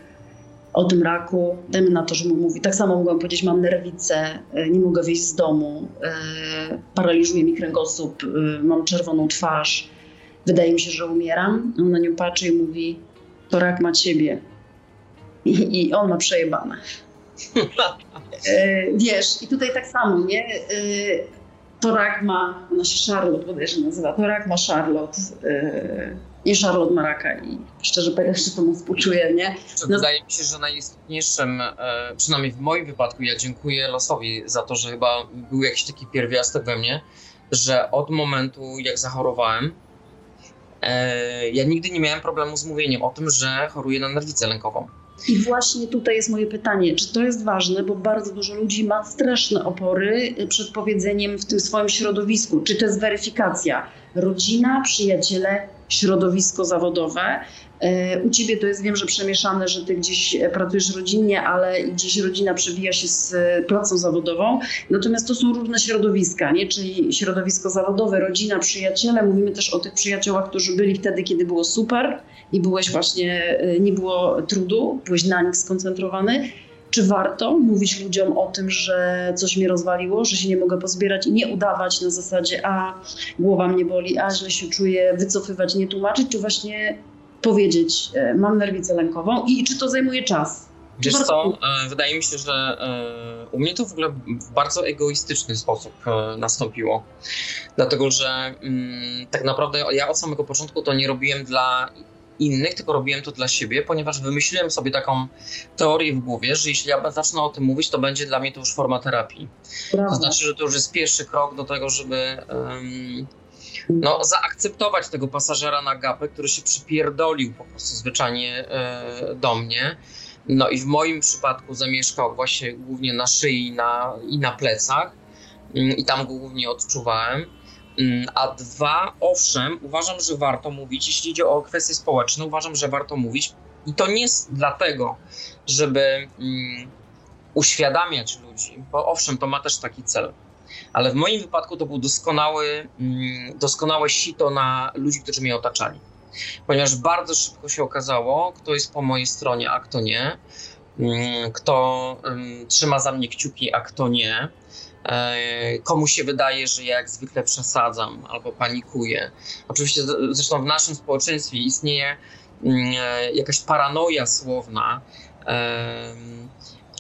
o tym raku, dajmy na to, że mu mówi, tak samo mogłam powiedzieć, mam nerwice, e, nie mogę wyjść z domu, e, paraliżuje mi kręgosłup, mam czerwoną twarz, wydaje mi się, że umieram. On na nią patrzy i mówi, to rak ma ciebie. I, i on ma przejebane. e, wiesz, i tutaj tak samo, nie? E, to rak ma, ona się Charlotte bodajże nazywa, to rak ma Charlotte. E, I Charlotte ma raka i szczerze powiedziawszy to mu współczuję, nie? No, wydaje mi się, że najistotniejszym, e, przynajmniej w moim wypadku, ja dziękuję losowi za to, że chyba był jakiś taki pierwiastek we mnie, że od momentu jak zachorowałem, ja nigdy nie miałem problemu z mówieniem o tym, że choruję na nerwicę lękową. I właśnie tutaj jest moje pytanie, czy to jest ważne, bo bardzo dużo ludzi ma straszne opory przed powiedzeniem w tym swoim środowisku. Czy to jest weryfikacja? Rodzina, przyjaciele, środowisko zawodowe. E, u ciebie to jest, wiem, że przemieszane, że ty gdzieś pracujesz rodzinnie, ale gdzieś rodzina przewija się z pracą zawodową. Natomiast to są różne środowiska, nie? czyli środowisko zawodowe, rodzina, przyjaciele. Mówimy też o tych przyjaciołach, którzy byli wtedy, kiedy było super i byłeś właśnie, e, nie było trudu, byłeś na nich skoncentrowany. Czy warto mówić ludziom o tym, że coś mnie rozwaliło, że się nie mogę pozbierać i nie udawać na zasadzie, a głowa mnie boli, a źle się czuję, wycofywać, nie tłumaczyć, czy właśnie powiedzieć, e, mam nerwicę lękową i czy to zajmuje czas? Wiesz co, e, wydaje mi się, że e, u mnie to w ogóle w bardzo egoistyczny sposób nastąpiło. Dlatego, że mm, tak naprawdę ja od samego początku to nie robiłem dla innych, tylko robiłem to dla siebie, ponieważ wymyśliłem sobie taką teorię w głowie, że jeśli ja zacznę o tym mówić, to będzie dla mnie to już forma terapii. Prawda. To znaczy, że to już jest pierwszy krok do tego, żeby um, no, zaakceptować tego pasażera na gapę, który się przypierdolił po prostu zwyczajnie e, do mnie. No i w moim przypadku zamieszkał właśnie głównie na szyi na, i na plecach mm, i tam go głównie odczuwałem. Mm, a dwa, owszem, uważam, że warto mówić, jeśli idzie o kwestie społeczne, uważam, że warto mówić. I to nie jest dlatego, żeby mm, uświadamiać ludzi, bo owszem, to ma też taki cel ale w moim wypadku to był doskonały, mm, doskonałe sito na ludzi, którzy mnie otaczali. Ponieważ bardzo szybko się okazało, kto jest po mojej stronie, a kto nie, mm, kto trzyma za mnie kciuki, a kto nie. E, komu się wydaje, że ja jak zwykle przesadzam albo panikuję. Oczywiście, zresztą w naszym społeczeństwie istnieje mm, e, jakaś paranoja słowna,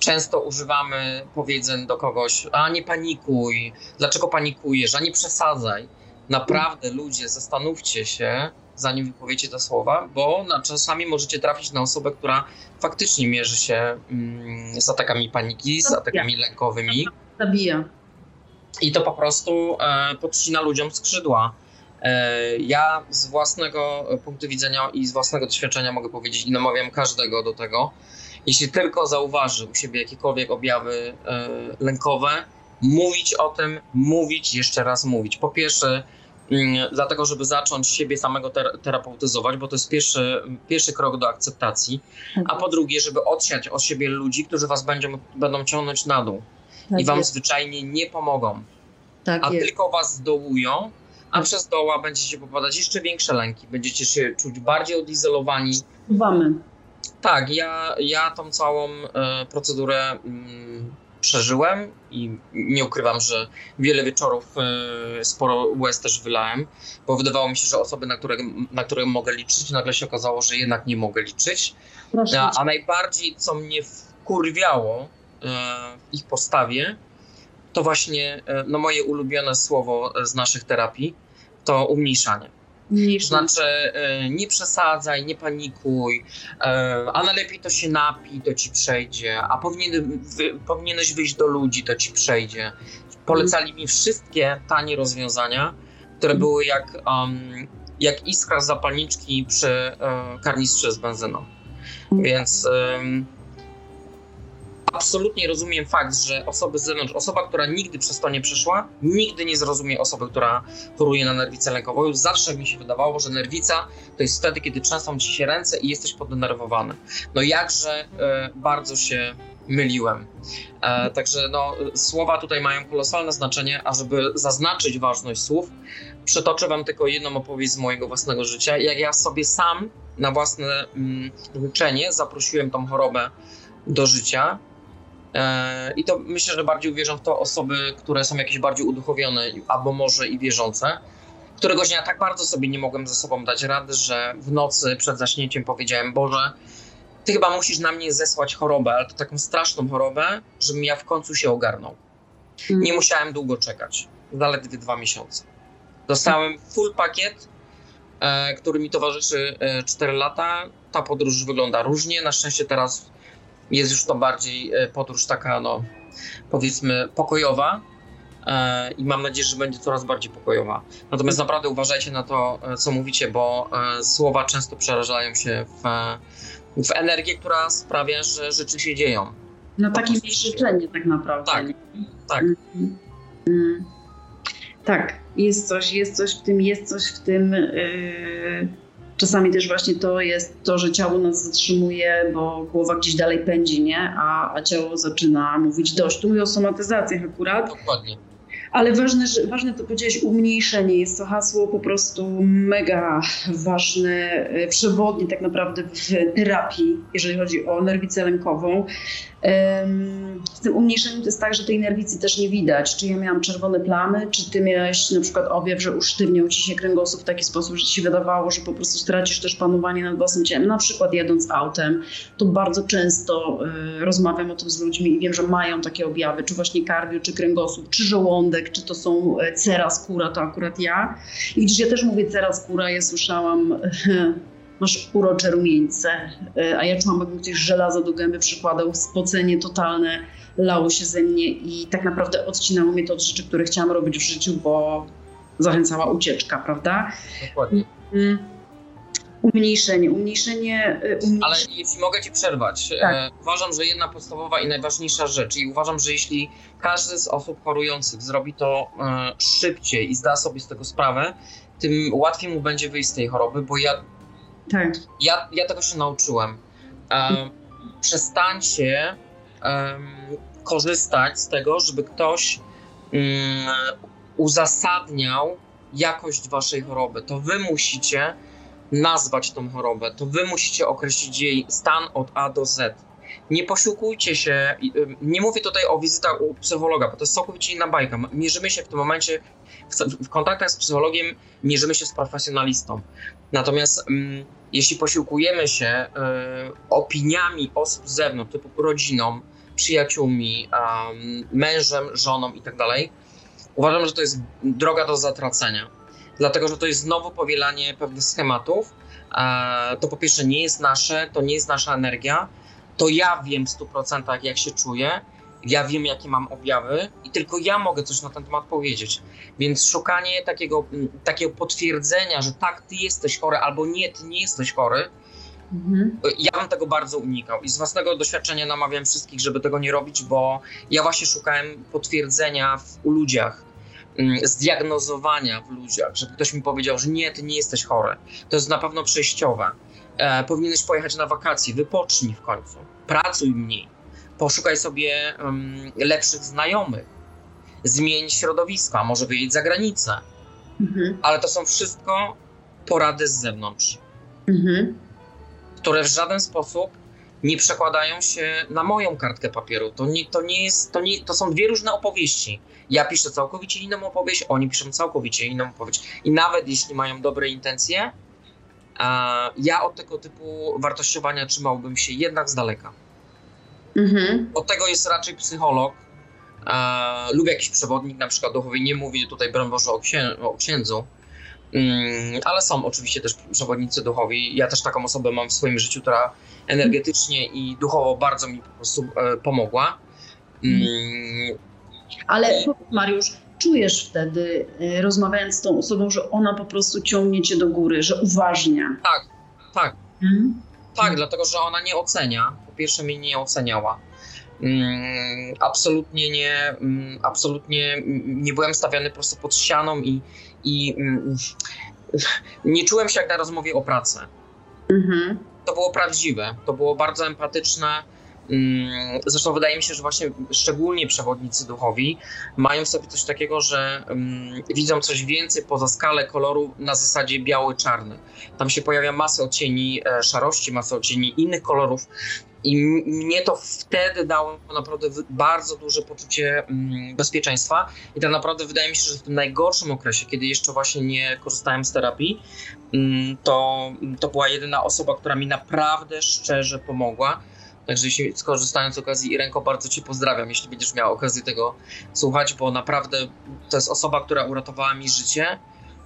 często używamy powiedzeń do kogoś, a nie panikuj, dlaczego panikujesz, a nie przesadzaj. Naprawdę ludzie, zastanówcie się, zanim wypowiecie te słowa, bo na, czasami możecie trafić na osobę, która faktycznie mierzy się mm, z atakami paniki, z atakami lękowymi. Zabija. I to po prostu e, podcina ludziom skrzydła. E, ja z własnego punktu widzenia i z własnego doświadczenia mogę powiedzieć i namawiam każdego do tego, jeśli tylko zauważy u siebie jakiekolwiek objawy e, lękowe, mówić o tym, mówić, jeszcze raz mówić. Po pierwsze, mm, dlatego, żeby zacząć siebie samego terapeutyzować, bo to jest pierwszy, pierwszy krok do akceptacji, a po drugie, żeby odsiać od siebie ludzi, którzy was będą, będą ciągnąć na dół tak i wam jest. zwyczajnie nie pomogą, tak a jest. tylko was zdołują, a tak. przez doła będziecie popadać jeszcze większe lęki, będziecie się czuć bardziej odizolowani. Wamy. Tak, ja, ja tą całą e, procedurę mm, przeżyłem i nie ukrywam, że wiele wieczorów e, sporo łez też wylałem, bo wydawało mi się, że osoby, na które, na które mogę liczyć, nagle się okazało, że jednak nie mogę liczyć. A, a najbardziej, co mnie wkurwiało e, w ich postawie, to właśnie e, no, moje ulubione słowo z naszych terapii, to umniejszanie. Niż Znaczy, e, nie przesadzaj, nie panikuj, e, a najlepiej to się napij, to ci przejdzie, a powinien, wy, powinieneś wyjść do ludzi, to ci przejdzie. Polecali mi wszystkie tanie rozwiązania, które były jak, um, jak iskra z zapalniczki przy e, karnistrze z benzyną. Więc um, absolutnie rozumiem fakt, że osoby z zewnątrz, osoba, która nigdy przez to nie przeszła, nigdy nie zrozumie osoby, która choruje na nerwicę lękową. Zawsze mi się wydawało, że nerwica to jest wtedy, kiedy trzęsą ci się ręce i jesteś poddenerwowany. No jakże e, bardzo się myliłem. E, także no, słowa tutaj mają kolosalne znaczenie, a żeby zaznaczyć ważność słów, przytoczę wam tylko jedną opowieść z mojego własnego życia. Jak ja sobie sam na własne mm, życzenie zaprosiłem tą chorobę do życia, I to myślę, że bardziej uwierzą w to osoby, które są jakieś bardziej uduchowione, albo może i wierzące. Któregoś dnia tak bardzo sobie nie mogłem ze sobą dać rady, że w nocy przed zaśnięciem powiedziałem: Boże, ty chyba musisz na mnie zesłać chorobę, ale to taką straszną chorobę, żebym ja w końcu się ogarnął. Mm. Nie musiałem długo czekać, zaledwie dwa miesiące. Dostałem full pakiet, e, który mi towarzyszy e, 4 lata. Ta podróż wygląda różnie. Na szczęście teraz jest już to bardziej e, podróż taka, no powiedzmy, pokojowa. E, I mam nadzieję, że będzie coraz bardziej pokojowa. Natomiast naprawdę uważajcie na to, e, co mówicie, bo słowa często przerażają się w, w energię, która sprawia, że rzeczy się dzieją. Na takie życzenie tak naprawdę. Tak, tak. Mm, mm. Tak, jest coś, jest coś w tym, jest coś w tym. Yy Czasami też właśnie to jest to, że ciało nas zatrzymuje, bo głowa gdzieś dalej pędzi, nie? A, a ciało zaczyna mówić dość. Tu mówię o somatyzacjach akurat. Dokładnie. Ale ważne, że, ważne to powiedziałeś, umniejszenie. Jest to hasło po prostu mega ważne, e, przewodnie tak naprawdę w terapii, jeżeli chodzi o nerwicę lękową. Z tym umniejszeniem to jest tak, że tej nerwicy też nie widać. Czy ja miałam czerwone plamy, czy ty miałeś na przykład objaw, że usztywniał ci się kręgosłup w taki sposób, że ci się wydawało, że po prostu stracisz też panowanie nad własnym ciałem. Na przykład jadąc autem, to bardzo często y, rozmawiam o tym z ludźmi i wiem, że mają takie objawy, czy właśnie kardio, czy kręgosłup, czy żołądek, czy to są e, cera, skóra, to akurat ja. I widzisz, ja też mówię cera, skóra, ja słyszałam masz urocze rumieńce, e, a ja czułam, jakbym ktoś żelazo do gęby przykładał, spocenie totalne lało się ze mnie i tak naprawdę odcinało mnie to od rzeczy, które chciałam robić w życiu, bo zachęcała ucieczka, prawda? Dokładnie. Mm. Umniejszenie, umniejszenie, e, umniejszenie. Ale jeśli mogę Ci przerwać, tak. uważam, że jedna podstawowa i najważniejsza rzecz, i uważam, że jeśli każdy z osób chorujących zrobi to szybciej i zda sobie z tego sprawę, tym łatwiej mu będzie wyjść z tej choroby, bo ja tak. Ja, ja tego się nauczyłem. Um, przestańcie um, korzystać z tego, żeby ktoś um, uzasadniał jakość waszej choroby. To wy musicie nazwać tą chorobę, to wy musicie określić jej stan od A do Z. Nie posiłkujcie się, nie mówię tutaj o wizytach u psychologa, bo to jest całkowicie inna bajka. Mierzymy się w tym momencie, w, kontaktach z psychologiem, mierzymy się z profesjonalistą. Natomiast mm, jeśli posiłkujemy się y, opiniami osób z zewnątrz, typu rodziną, przyjaciółmi, um, mężem, żoną itd., tak uważam, że to jest droga do zatracenia. Dlatego, że to jest znowu powielanie pewnych schematów. E, to po pierwsze nie jest nasze, to nie jest nasza energia. To ja wiem w 100% jak się czuję ja wiem, jakie mam objawy i tylko ja mogę coś na ten temat powiedzieć. Więc szukanie takiego, mm, takiego potwierdzenia, że tak, ty jesteś chory, albo nie, ty nie jesteś chory, mhm. ja bym tego bardzo unikał. I z własnego doświadczenia namawiam wszystkich, żeby tego nie robić, bo ja właśnie szukałem potwierdzenia w, u ludziach, mm, zdiagnozowania w ludziach, żeby ktoś mi powiedział, że nie, ty nie jesteś chory. To jest na pewno przejściowe. E, powinieneś pojechać na wakacje, wypocznij w końcu, pracuj mniej poszukaj sobie um, lepszych znajomych, zmień środowiska, może wyjedź za granicę. Mhm. Ale to są wszystko porady z zewnątrz, mhm. które w żaden sposób nie przekładają się na moją kartkę papieru. To nie, to nie jest, to, nie, to są dwie różne opowieści. Ja piszę całkowicie inną opowieść, oni piszą całkowicie inną opowieść. I nawet jeśli mają dobre intencje, ja od tego typu wartościowania trzymałbym się jednak z daleka. Mhm. Od tego jest raczej psycholog lub jakiś przewodnik, na przykład duchowy. Nie mówię tutaj, broń Boże, o, księ o księdzu, mm, ale są oczywiście też przewodnicy duchowi. Ja też taką osobę mam w swoim życiu, która energetycznie i duchowo bardzo mi po prostu e, pomogła. Mm. Ale Mariusz, czujesz wtedy, y, rozmawiając z tą osobą, że ona po prostu ciągnie cię do góry, że uważnia. Tak, tak. Mhm. Tak, mhm. dlatego że ona nie ocenia. Po pierwsze, mnie nie oceniała. Mm, absolutnie nie, mm, absolutnie nie byłem stawiany po prostu pod ścianą i, i mm, nie czułem się jak na rozmowie o pracy. Mhm. To było prawdziwe, to było bardzo empatyczne zresztą wydaje mi się, że właśnie szczególnie przewodnicy duchowi mają sobie coś takiego, że um, widzą coś więcej poza skalę koloru na zasadzie biały-czarny. Tam się pojawia masa odcieni e, szarości, masa odcieni innych kolorów. I mnie to wtedy dało naprawdę bardzo duże poczucie um, bezpieczeństwa. I tak naprawdę wydaje mi się, że w tym najgorszym okresie, kiedy jeszcze właśnie nie korzystałem z terapii, to, to była jedyna osoba, która mi naprawdę szczerze pomogła Także jeśli skorzystając z okazji Irenko, bardzo Cię pozdrawiam, jeśli będziesz miał okazję tego słuchać, bo naprawdę to jest osoba, która uratowała mi życie.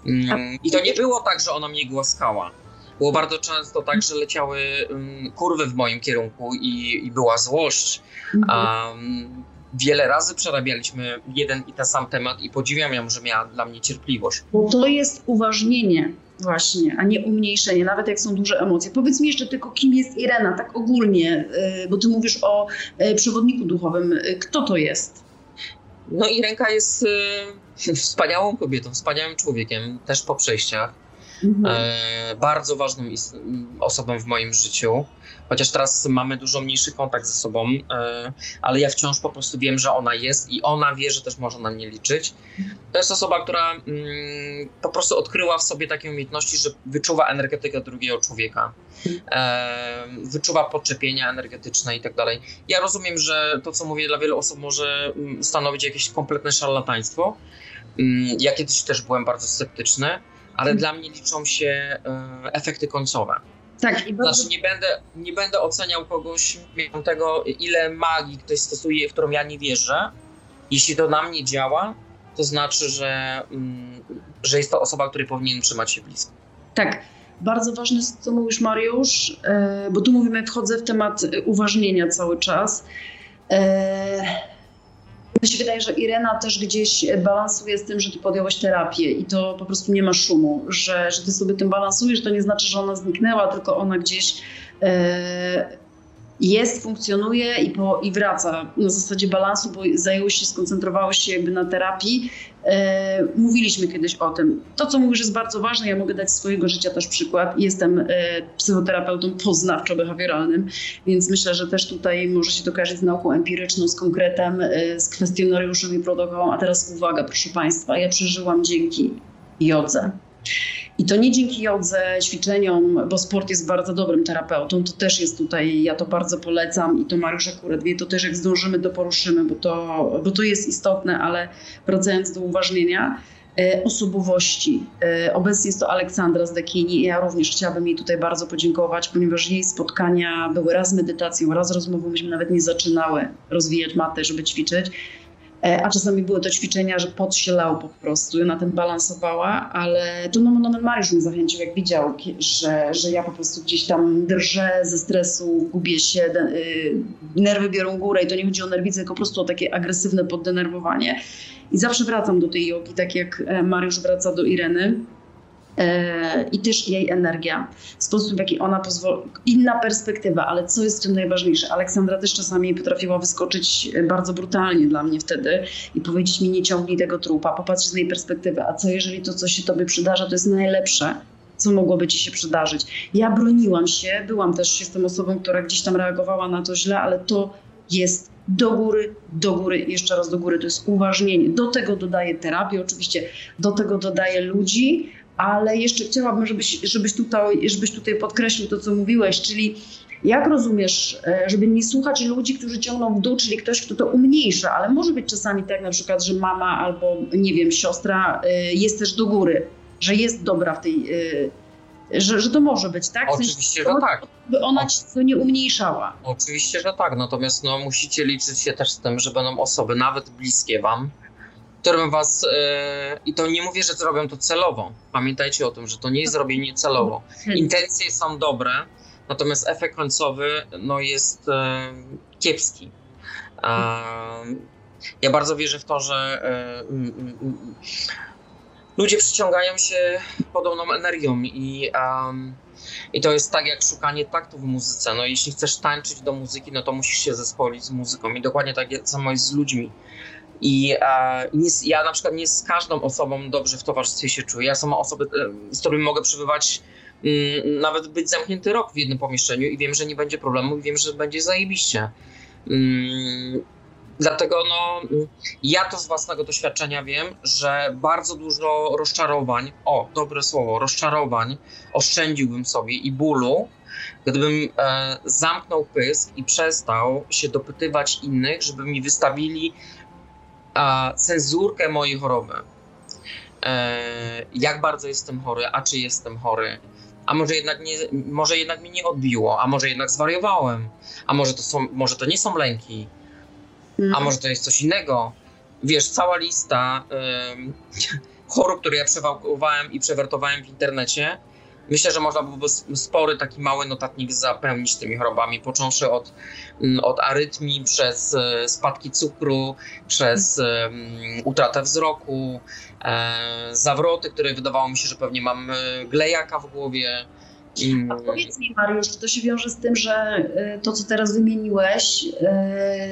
Mm, I to nie było tak, że ona mnie głaskała. Było bardzo często tak, że leciały um, kurwy w moim kierunku i, i była złość. Um, wiele razy przerabialiśmy jeden i ten sam temat i podziwiam ją, że miała dla mnie cierpliwość. Bo to jest uważnienie właśnie, a nie umniejszenie, nawet jak są duże emocje. Powiedz mi jeszcze tylko, kim jest Irena, tak ogólnie, y, bo ty mówisz o y, przewodniku duchowym. Y, kto to jest? No Irenka jest wspaniałą kobietą, wspaniałym człowiekiem, też po przejściach. Mhm. E, bardzo ważną osobą w moim życiu chociaż teraz mamy dużo mniejszy kontakt ze sobą, e, ale ja wciąż po prostu wiem, że ona jest i ona wie, że też może na mnie liczyć. To jest osoba, która mm, po prostu odkryła w sobie takie umiejętności, że wyczuwa energetykę drugiego człowieka, e, wyczuwa podczepienia energetyczne i tak dalej. Ja rozumiem, że to, co mówię dla wielu osób może mm, stanowić jakieś kompletne szarlataństwo. Mm, ja kiedyś też byłem bardzo sceptyczny, ale dla mnie liczą się e, efekty końcowe. Tak, i bardzo... Znaczy nie będę, nie będę oceniał kogoś tego, ile magii ktoś stosuje, w którą ja nie wierzę. Jeśli to na mnie działa, to znaczy, że, mm, że jest to osoba, której powinien trzymać się blisko. Tak. Bardzo ważne jest, co mówisz, Mariusz, e, bo tu mówimy, wchodzę w temat uważnienia cały czas. E, mi się wydaje, że Irena też gdzieś balansuje z tym, że ty podjąłeś terapię i to po prostu nie ma szumu, że, że ty sobie tym balansujesz, to nie znaczy, że ona zniknęła, tylko ona gdzieś e, jest, funkcjonuje i, po, i wraca na zasadzie balansu, bo zajęło się, skoncentrowało się jakby na terapii. E, mówiliśmy kiedyś o tym. To, co mówisz, jest bardzo ważne. Ja mogę dać swojego życia też przykład. Jestem e, psychoterapeutą poznawczo-behawioralnym, więc myślę, że też tutaj może się to kojarzyć z nauką empiryczną, z konkretem, e, z kwestionariuszem i protokołem. A teraz uwaga, proszę Państwa, ja przeżyłam dzięki jodze. I to nie dzięki jodze, ćwiczeniom, bo sport jest bardzo dobrym terapeutą. To też jest tutaj, ja to bardzo polecam i to Mariusz akurat wie, to też jak zdążymy, to poruszymy, bo to, bo to jest istotne, ale wracając do uważnienia, e, osobowości. E, obecnie jest to Aleksandra z Dekini i ja również chciałabym jej tutaj bardzo podziękować, ponieważ jej spotkania były raz medytacją, raz rozmową, myśmy nawet nie zaczynały rozwijać matę, żeby ćwiczyć a czasami były to ćwiczenia, że pot się lał po prostu, na tym balansowała, ale tu no, no, no Mariusz mnie zachęcił, jak widział, że, że ja po prostu gdzieś tam drżę ze stresu, gubię się, y, nerwy biorą górę i to nie chodzi o nerwice, tylko po prostu o takie agresywne poddenerwowanie. I zawsze wracam do tej jogi, tak jak e, Mariusz wraca do Ireny. E, i też jej energia, sposób w jaki ona pozwoli, inna perspektywa, ale co jest w tym najważniejsze? Aleksandra też czasami potrafiła wyskoczyć bardzo brutalnie dla mnie wtedy i powiedzieć mi nie ciągnij tego trupa, popatrz z jej perspektywy, a co jeżeli to, co się tobie przydarza, to jest najlepsze, co mogłoby ci się przydarzyć. Ja broniłam się, byłam też, jestem osobą, która gdzieś tam reagowała na to źle, ale to jest do góry, do góry, jeszcze raz do góry, to jest uważnienie. Do tego dodaję terapię, oczywiście do tego dodaję ludzi, ale jeszcze chciałabym, żebyś, żebyś, tutaj, żebyś tutaj podkreślił to, co mówiłeś, czyli jak rozumiesz, e, żeby nie słuchać ludzi, którzy ciągną w dół, czyli ktoś, kto to umniejsza, ale może być czasami tak na przykład, że mama albo, nie wiem, siostra e, jest też do góry, że jest dobra w tej, e, że, że to może być, tak? W sensie, Oczywiście, że tak. By ona ci to nie umniejszała. Oczywiście, że tak. Natomiast no, musicie liczyć się też z tym, że będą osoby nawet bliskie wam, którym was. e, I to nie mówię, że zrobią to celowo. Pamiętajcie o tym, że to nie jest zrobienie celowo. Intencje są dobre, natomiast efekt końcowy no, jest e, kiepski. E, ja bardzo wierzę w to, że ludzie przyciągają się podobną energią i, i to jest tak jak szukanie taktu w muzyce. No, jeśli chcesz tańczyć do muzyki, no to musisz się zespolić z muzyką i dokładnie tak samo jest z ludźmi. I e, nie, ja na przykład nie z każdą osobą dobrze w towarzystwie się czuję. Ja są osoby, e, z którymi mogę przebywać mm, nawet być zamknięty rok w jednym pomieszczeniu i wiem, że nie będzie problemu i wiem, że będzie zajebiście. Mm, dlatego no, ja to z własnego doświadczenia wiem, że bardzo dużo rozczarowań, o, dobre słowo, rozczarowań oszczędziłbym sobie i bólu, gdybym e, zamknął pysk i przestał się dopytywać innych, żeby mi wystawili e, cenzurkę mojej choroby. E, jak bardzo jestem chory, a czy jestem chory, a może jednak, nie, może jednak mnie nie odbiło, a może jednak zwariowałem, a może to, są, może to nie są lęki, a może to jest coś innego. Wiesz, cała lista chorób, które ja przewałkowałem i przewertowałem w internecie, myślę, że można byłoby spory taki mały notatnik zapełnić tymi chorobami, począwszy od, mm, od arytmii, przez e, spadki cukru, przez utratę wzroku, e, zawroty, które wydawało mi się, że pewnie mam e, glejaka w głowie. Mm, A powiedz mi, Mariusz, czy to się wiąże z tym, że y, to, co teraz wymieniłeś,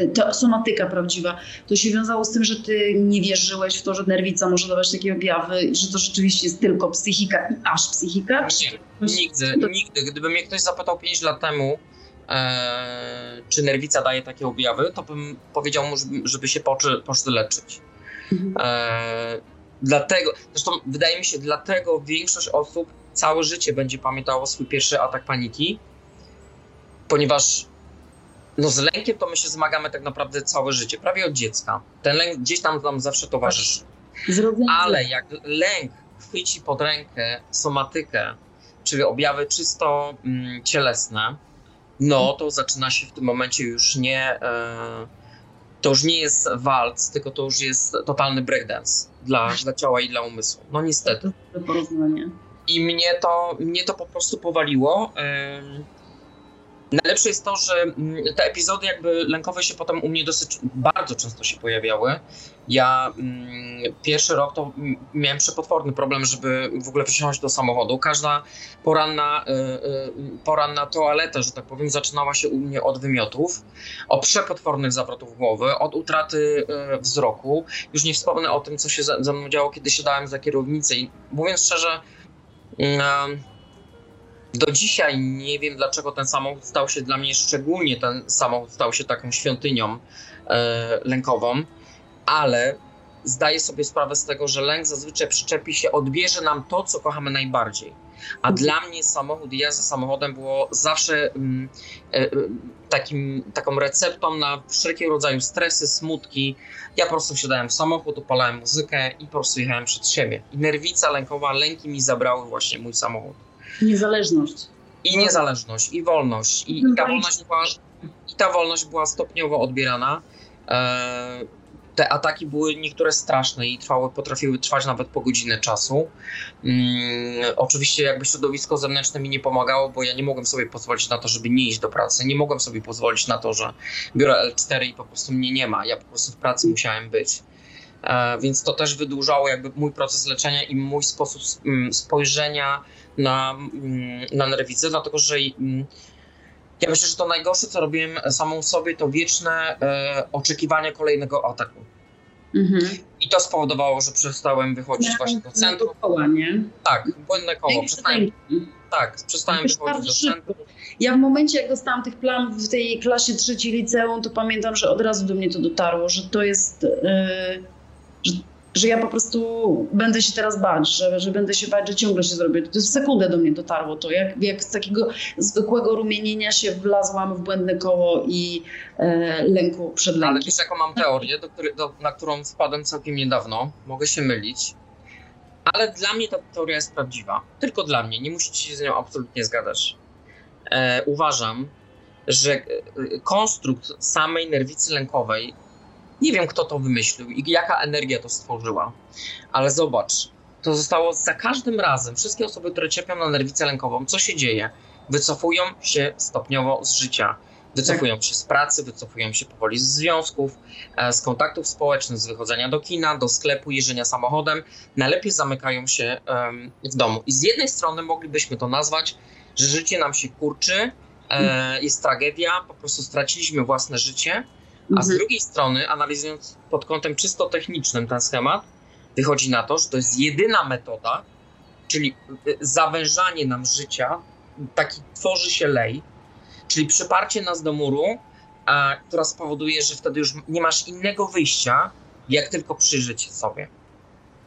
y, to somatyka prawdziwa, to się wiązało z tym, że ty nie wierzyłeś w to, że nerwica może dawać takie objawy, i że to rzeczywiście jest tylko psychika i aż psychika? Nie, nigdy, nigdy. Gdyby mnie ktoś zapytał 5 lat temu, e, czy nerwica daje takie objawy, to bym powiedział mu, żeby, się poczy, poszły leczyć. Mhm. E, dlatego, zresztą wydaje mi się, dlatego większość osób całe życie będzie pamiętało swój pierwszy atak paniki, ponieważ no z lękiem to my się zmagamy tak naprawdę całe życie, prawie od dziecka. Ten lęk gdzieś tam nam zawsze towarzyszy. Ale jak lęk chwyci pod rękę somatykę, czyli objawy czysto mm, cielesne, no to zaczyna się w tym momencie już nie. E, to już nie jest walc, tylko to już jest totalny breakdance dla, dla ciała i dla umysłu. No niestety. to porównanie. I mnie to, mnie to po prostu powaliło. Najlepsze jest to, że mm, te epizody jakby lękowe się potem u mnie dosyć bardzo często się pojawiały. Ja mm, pierwszy rok to mm, miałem przepotworny problem, żeby w ogóle wsiąść do samochodu. Każda poranna, y, y, poranna toaleta, że tak powiem, zaczynała się u mnie od wymiotów, od przepotwornych zawrotów głowy, od utraty y, wzroku. Już nie wspomnę o tym, co się ze, mną działo, kiedy siadałem za kierownicę i mówiąc szczerze, do dzisiaj nie wiem, dlaczego ten samochód stał się dla mnie, szczególnie ten samochód stał się taką świątynią e, lękową, ale zdaję sobie sprawę z tego, że lęk zazwyczaj przyczepi się, odbierze nam to, co kochamy najbardziej. A dla mnie samochód i jazda samochodem było zawsze mm, e, e, takim, taką receptą na wszelkiego rodzaju stresy, smutki. Ja po prostu wsiadałem w samochód, opalałem muzykę i po prostu jechałem przed siebie. I nerwica lękowa, lęki mi zabrały właśnie mój samochód Niezależność. i niezależność, i wolność. I, i, ta, wolność była, I ta wolność była stopniowo odbierana. E, te ataki były niektóre straszne i trwały, potrafiły trwać nawet po godzinę czasu. Mm, oczywiście jakby środowisko zewnętrzne mi nie pomagało, bo ja nie mogłem sobie pozwolić na to, żeby nie iść do pracy. Nie mogłem sobie pozwolić na to, że biorę L4 i po prostu mnie nie ma. Ja po prostu w pracy musiałem być. E, więc to też wydłużało jakby mój proces leczenia i mój sposób mm, spojrzenia na, mm, na nerwicę, dlatego że ja myślę, że to najgorsze, co robiłem samą sobie, to wieczne e, oczekiwanie kolejnego ataku. Mhm. I to spowodowało, że przestałem wychodzić właśnie do centrum. Koła, nie? Tak, błędne koło. Przestałem, tak, przestałem Jakoś wychodzić do centrum. Ja w momencie, jak dostałam tych planów w tej klasie trzeciej liceum, to pamiętam, że od razu do mnie to dotarło, że to jest, yy, że że ja po prostu będę się teraz bać, że, że będę się bać, że ciągle się zrobię. To w sekundę do mnie dotarło to, jak, jak z takiego zwykłego rumienienia się wlazłam w błędne koło i e, lęku przed Ale lękiem. wiesz, jaką mam teorię, do, do, na którą wpadłem całkiem niedawno. Mogę się mylić. Ale dla mnie ta teoria jest prawdziwa. Tylko dla mnie. Nie musicie się z nią absolutnie zgadzać. E, uważam, że e, konstrukt samej nerwicy lękowej, nie wiem kto to wymyślił i jaka energia to stworzyła, ale zobacz, to zostało za każdym razem, wszystkie osoby, które cierpią na nerwicę lękową, co się dzieje? Wycofują się stopniowo z życia. Wycofują się z pracy, wycofują się powoli z związków, e, z kontaktów społecznych, z wychodzenia do kina, do sklepu, jeżdżenia samochodem. Najlepiej zamykają się w domu. I z jednej strony moglibyśmy to nazwać, że życie nam się kurczy, e, jest tragedia, po prostu straciliśmy własne życie, a z Mhm. drugiej strony, analizując pod kątem czysto technicznym ten schemat, wychodzi na to, że to jest jedyna metoda, czyli y, zawężanie nam życia, taki tworzy się lej, czyli przyparcie nas do muru, a, która spowoduje, że wtedy już nie masz innego wyjścia, jak tylko przyjrzeć sobie.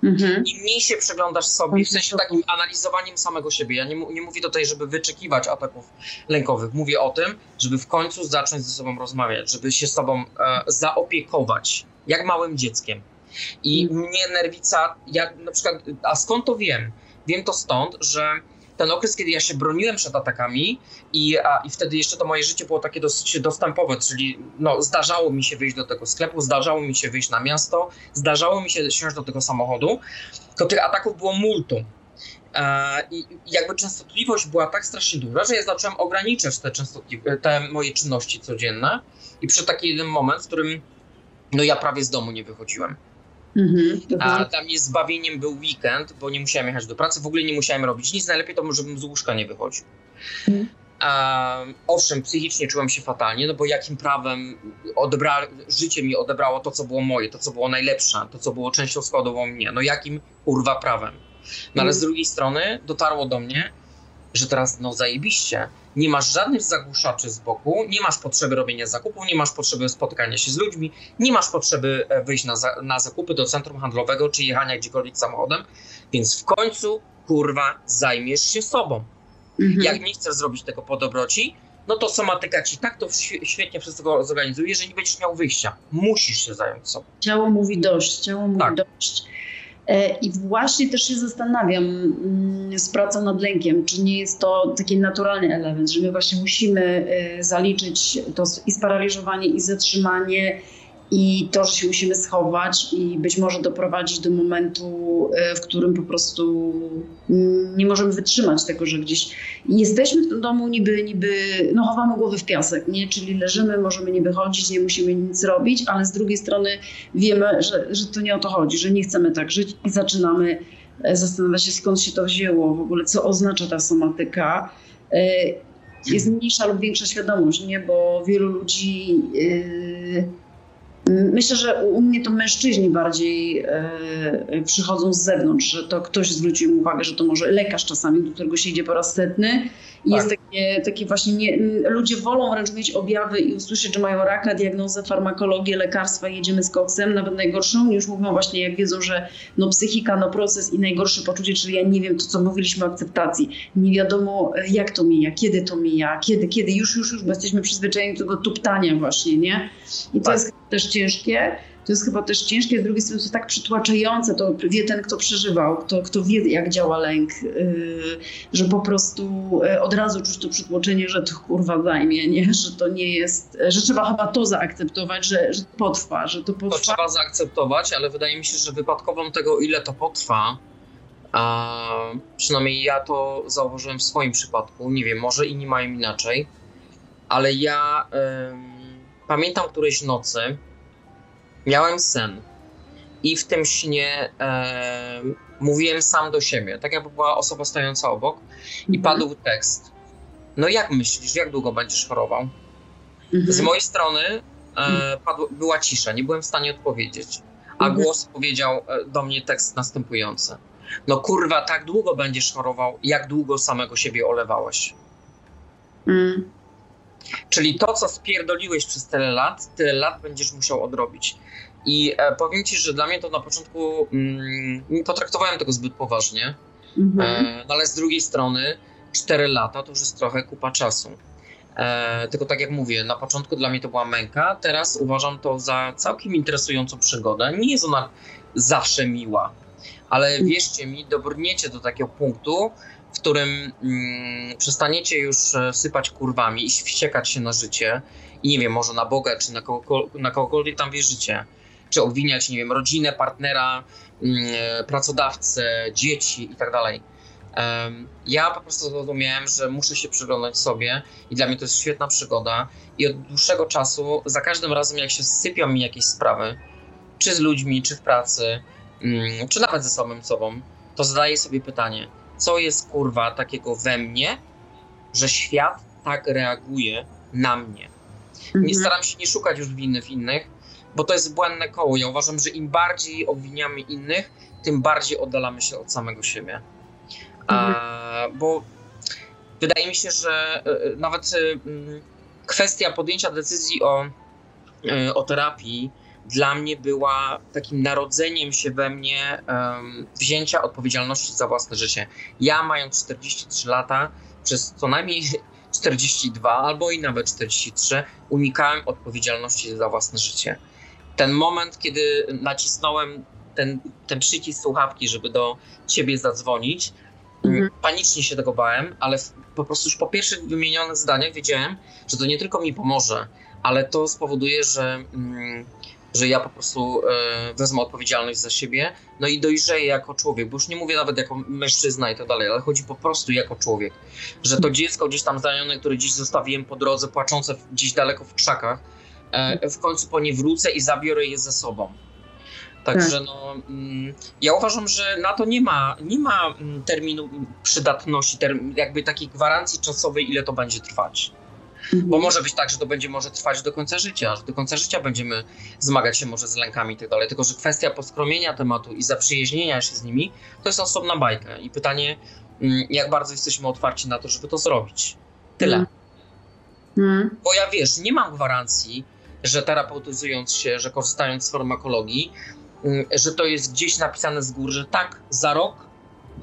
Mhm. Im mniej się przeglądasz sobie, w sensie takim analizowaniem samego siebie. Ja nie, nie mówię tutaj, żeby wyczekiwać ataków lękowych. Mówię o tym, żeby w końcu zacząć ze sobą rozmawiać, żeby się sobą e, zaopiekować, jak małym dzieckiem. I mnie nerwica, ja na przykład, a skąd to wiem? Wiem to stąd, że ten okres, kiedy ja się broniłem przed atakami i, a, i wtedy jeszcze to moje życie było takie dosyć dostępowe, czyli no, zdarzało mi się wyjść do tego sklepu, zdarzało mi się wyjść na miasto, zdarzało mi się siąść do tego samochodu, to tych ataków było multum. E, I jakby częstotliwość była tak strasznie duża, że ja zacząłem ograniczać te, te moje czynności codzienne i przy taki jeden moment, w którym no ja prawie z domu nie wychodziłem. Mhm. A dla mnie zbawieniem był weekend, bo nie musiałem jechać do pracy, w ogóle nie musiałem robić nic. Najlepiej to, żebym z łóżka nie wychodził. Mhm. Owszem, psychicznie czułem się fatalnie, no bo jakim prawem odebra... życie mi odebrało to, co było moje, to, co było najlepsze, to, co było częścią składową mnie. No jakim kurwa prawem? No ale z drugiej strony dotarło do mnie, że teraz no zajebiście, nie masz żadnych zagłuszaczy z boku, nie masz potrzeby robienia zakupów, nie masz potrzeby spotykania się z ludźmi, nie masz potrzeby e, wyjść na, za, na zakupy do centrum handlowego czy jechania gdziekolwiek samochodem, więc w końcu kurwa zajmiesz się sobą. Mhm. Jak nie chcesz zrobić tego po dobroci, no to somatyka ci tak to świe- świetnie wszystko zorganizuje, że nie będziesz miał wyjścia. Musisz się zająć sobą. Ciało mówi dość, ciało mówi Tak. dość. E, I właśnie też się zastanawiam mm, z pracą nad lękiem, czy nie jest to taki naturalny element, że my właśnie musimy e, zaliczyć to i sparaliżowanie, i zatrzymanie, i to, że się musimy schować, i być może doprowadzić do momentu, e, w którym po prostu nie możemy wytrzymać tego, że gdzieś jesteśmy w tym domu, niby, niby no, chowamy głowy w piasek, nie? czyli leżymy, możemy nie wychodzić, nie musimy nic robić, ale z drugiej strony wiemy, że, że to nie o to chodzi, że nie chcemy tak żyć i zaczynamy e, zastanawiać się, skąd się to wzięło, w ogóle co oznacza ta somatyka. E, Jest mniejsza lub większa świadomość, nie? bo wielu ludzi. e, Myślę, że u mnie to mężczyźni bardziej e, przychodzą z zewnątrz, że to ktoś zwrócił im uwagę, że to może lekarz czasami, do którego się idzie po raz setny. I Tak. jest takie, takie właśnie, nie, ludzie wolą wręcz mieć objawy i usłyszeć, że mają raka, diagnozę, farmakologię, lekarstwa, jedziemy z koksem, nawet najgorszą, już mówią właśnie, jak wiedzą, że no psychika, no proces i najgorsze poczucie, czyli ja nie wiem, to co mówiliśmy o akceptacji, nie wiadomo e, jak to mija, kiedy to mija, kiedy, kiedy, już, już, już, bo jesteśmy przyzwyczajeni do tego tuptania właśnie, nie? I to Tak. jest też ciężkie. To jest chyba też ciężkie, z drugiej strony to tak przytłaczające, to wie ten, kto przeżywał, kto, kto wie, jak działa lęk, yy, że po prostu yy, od razu czuć to przytłoczenie, że to kurwa zajmie, nie? że to nie jest, że trzeba chyba to zaakceptować, że, że to potrwa, że to To potrwa. trzeba zaakceptować, ale wydaje mi się, że wypadkową tego, ile to potrwa, a przynajmniej ja to zauważyłem w swoim przypadku, nie wiem, może inni mają inaczej, ale ja em, pamiętam którejś nocy miałem sen i w tym śnie em, mówiłem sam do siebie, tak jakby była osoba stojąca obok i Mhm. padł tekst. No jak myślisz, jak długo będziesz chorował? Mhm. Z mojej strony e, padło, była cisza, nie byłem w stanie odpowiedzieć. A Mhm. głos powiedział e, do mnie tekst następujący. No kurwa, tak długo będziesz chorował, jak długo samego siebie olewałeś. Mm. Czyli to, co spierdoliłeś przez tyle lat, tyle lat będziesz musiał odrobić. I e, powiem ci, że dla mnie to na początku mm, nie potraktowałem tego zbyt poważnie, Mhm. e, no ale z drugiej strony 4 lata to już jest trochę kupa czasu. E, tylko tak jak mówię, na początku dla mnie to była męka, teraz uważam to za całkiem interesującą przygodę. Nie jest ona zawsze miła, ale wierzcie mi, dobrniecie do takiego punktu, w którym mm, przestaniecie już e, sypać kurwami i wściekać się na życie i nie wiem, może na Boga, czy na, kogo, na kogokolwiek tam wierzycie, czy obwiniać, nie wiem, rodzinę, partnera, mm, e, pracodawcę, dzieci i tak dalej. Ja po prostu zrozumiałem, że muszę się przyglądać sobie i dla mnie to jest świetna przygoda i od dłuższego czasu, za każdym razem jak się sypią mi jakieś sprawy, czy z ludźmi, czy w pracy, mm, czy nawet ze samym sobą, to zadaję sobie pytanie, co jest kurwa takiego we mnie, że świat tak reaguje na mnie. Nie Mhm. staram się nie szukać już winy w innych, bo to jest błędne koło. Ja uważam, że im bardziej obwiniamy innych, tym bardziej oddalamy się od samego siebie. A, bo wydaje mi się, że e, nawet e, mm, kwestia podjęcia decyzji o, e, o terapii dla mnie była takim narodzeniem się we mnie em, wzięcia odpowiedzialności za własne życie. Ja, mając 43 lata, przez co najmniej 42 albo i nawet 43, unikałem odpowiedzialności za własne życie. Ten moment, kiedy nacisnąłem ten, ten przycisk słuchawki, żeby do ciebie zadzwonić, Mhm. panicznie się tego bałem, ale po prostu już po pierwszych wymienionych zdaniach wiedziałem, że to nie tylko mi pomoże, ale to spowoduje, że, mm, że ja po prostu e, wezmę odpowiedzialność za siebie, no i dojrzeję jako człowiek, bo już nie mówię nawet jako mężczyzna i tak dalej, ale chodzi po prostu jako człowiek, że to dziecko gdzieś tam zranione, które gdzieś zostawiłem po drodze, płaczące gdzieś daleko w krzakach, e, w końcu po nie wrócę i zabiorę je ze sobą. Także no, mm, ja uważam, że na to nie ma, nie ma mm, terminu przydatności, jakby takiej gwarancji czasowej, ile to będzie trwać. Mhm. Bo może być tak, że to będzie może trwać do końca życia, że do końca życia będziemy zmagać się może z lękami i tak dalej. Tylko, że kwestia poskromienia tematu i zaprzyjaźnienia się z nimi to jest osobna bajka. I pytanie, mm, jak bardzo jesteśmy otwarci na to, żeby to zrobić. Tyle. Mhm. Bo ja wiesz, nie mam gwarancji, że terapeutyzując się, że korzystając z farmakologii, mm, że to jest gdzieś napisane z góry, że tak, za rok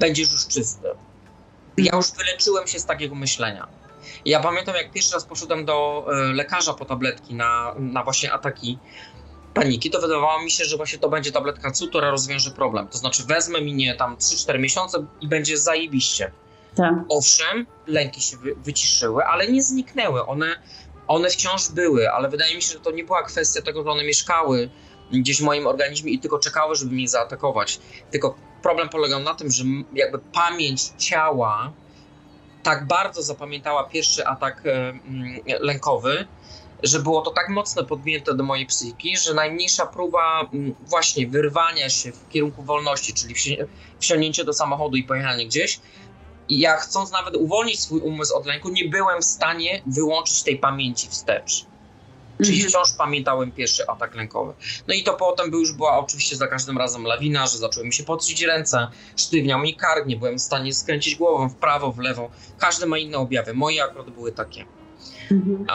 będziesz już czysty. Ja już wyleczyłem się z takiego myślenia. Ja pamiętam, jak pierwszy raz poszedłem do e, lekarza po tabletki na, na właśnie ataki paniki, to wydawało mi się, że właśnie to będzie tabletka CU, która rozwiąże problem. To znaczy wezmę minie tam 3-4 miesiące i będzie zajebiście. Tak. Owszem, lęki się wy, wyciszyły, ale nie zniknęły. One, one wciąż były, ale wydaje mi się, że to nie była kwestia tego, że one mieszkały gdzieś w moim organizmie i tylko czekały, żeby mnie zaatakować. Tylko problem polegał na tym, że jakby pamięć ciała tak bardzo zapamiętała pierwszy atak e, mm, lękowy, że było to tak mocno podmięte do mojej psychiki, że najmniejsza próba mm, właśnie wyrwania się w kierunku wolności, czyli wsi- wsiągnięcie do samochodu i pojechanie gdzieś, ja chcąc nawet uwolnić swój umysł od lęku, nie byłem w stanie wyłączyć tej pamięci wstecz. Czyli Mhm. wciąż pamiętałem pierwszy atak lękowy. No i to potem by już była oczywiście za każdym razem lawina, że zaczęły mi się potrzyć ręce, sztywniał mi kark, nie byłem w stanie skręcić głową w prawo, w lewo. Każdy ma inne objawy. Moje akurat były takie. Mhm.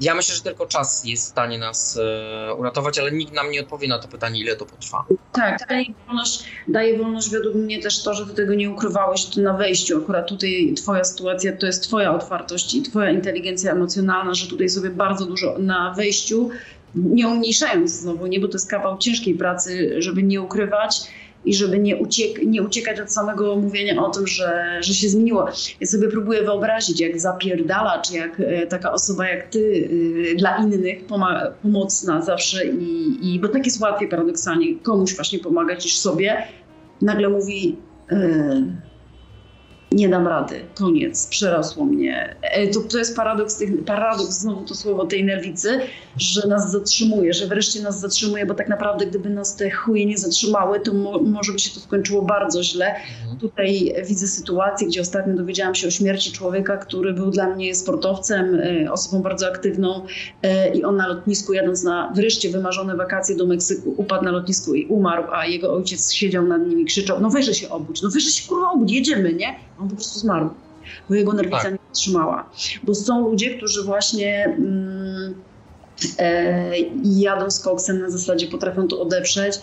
Ja myślę, że tylko czas jest w stanie nas e, uratować, ale nikt nam nie odpowie na to pytanie, ile to potrwa. Tak, daje wolność, daje wolność według mnie też to, że ty tego nie ukrywałeś ty na wejściu. Akurat tutaj twoja sytuacja to jest twoja otwartość i twoja inteligencja emocjonalna, że tutaj sobie bardzo dużo na wejściu, nie umniejszając znowu, nie, bo to jest kawał ciężkiej pracy, żeby nie ukrywać i żeby nie, uciek nie uciekać od samego mówienia o tym, że, że się zmieniło. Ja sobie próbuję wyobrazić, jak zapierdalacz, jak e, taka osoba jak ty e, dla innych pomocna zawsze i, i bo tak jest łatwiej paradoksalnie komuś właśnie pomagać niż sobie, nagle mówi e, nie dam rady, koniec, przerosło mnie. E, To, to jest paradoks, tych, paradoks, znowu to słowo tej nerwicy, że nas zatrzymuje, że wreszcie nas zatrzymuje, bo tak naprawdę gdyby nas te chuje nie zatrzymały, to mo, może by się to skończyło bardzo źle. Tutaj widzę sytuację, gdzie ostatnio dowiedziałam się o śmierci człowieka, który był dla mnie sportowcem, e, osobą bardzo aktywną e, i on na lotnisku jadąc na wreszcie wymarzone wakacje do Meksyku upadł na lotnisku i umarł, a jego ojciec siedział nad nim i krzyczał, no weźże się obudź, no weźże się kurwa obudź, jedziemy, nie? On po prostu zmarł, bo jego nerwica Tak. nie wytrzymała. Bo są ludzie, którzy właśnie... Mm, e, jadą z koksem na zasadzie potrafią to odeprzeć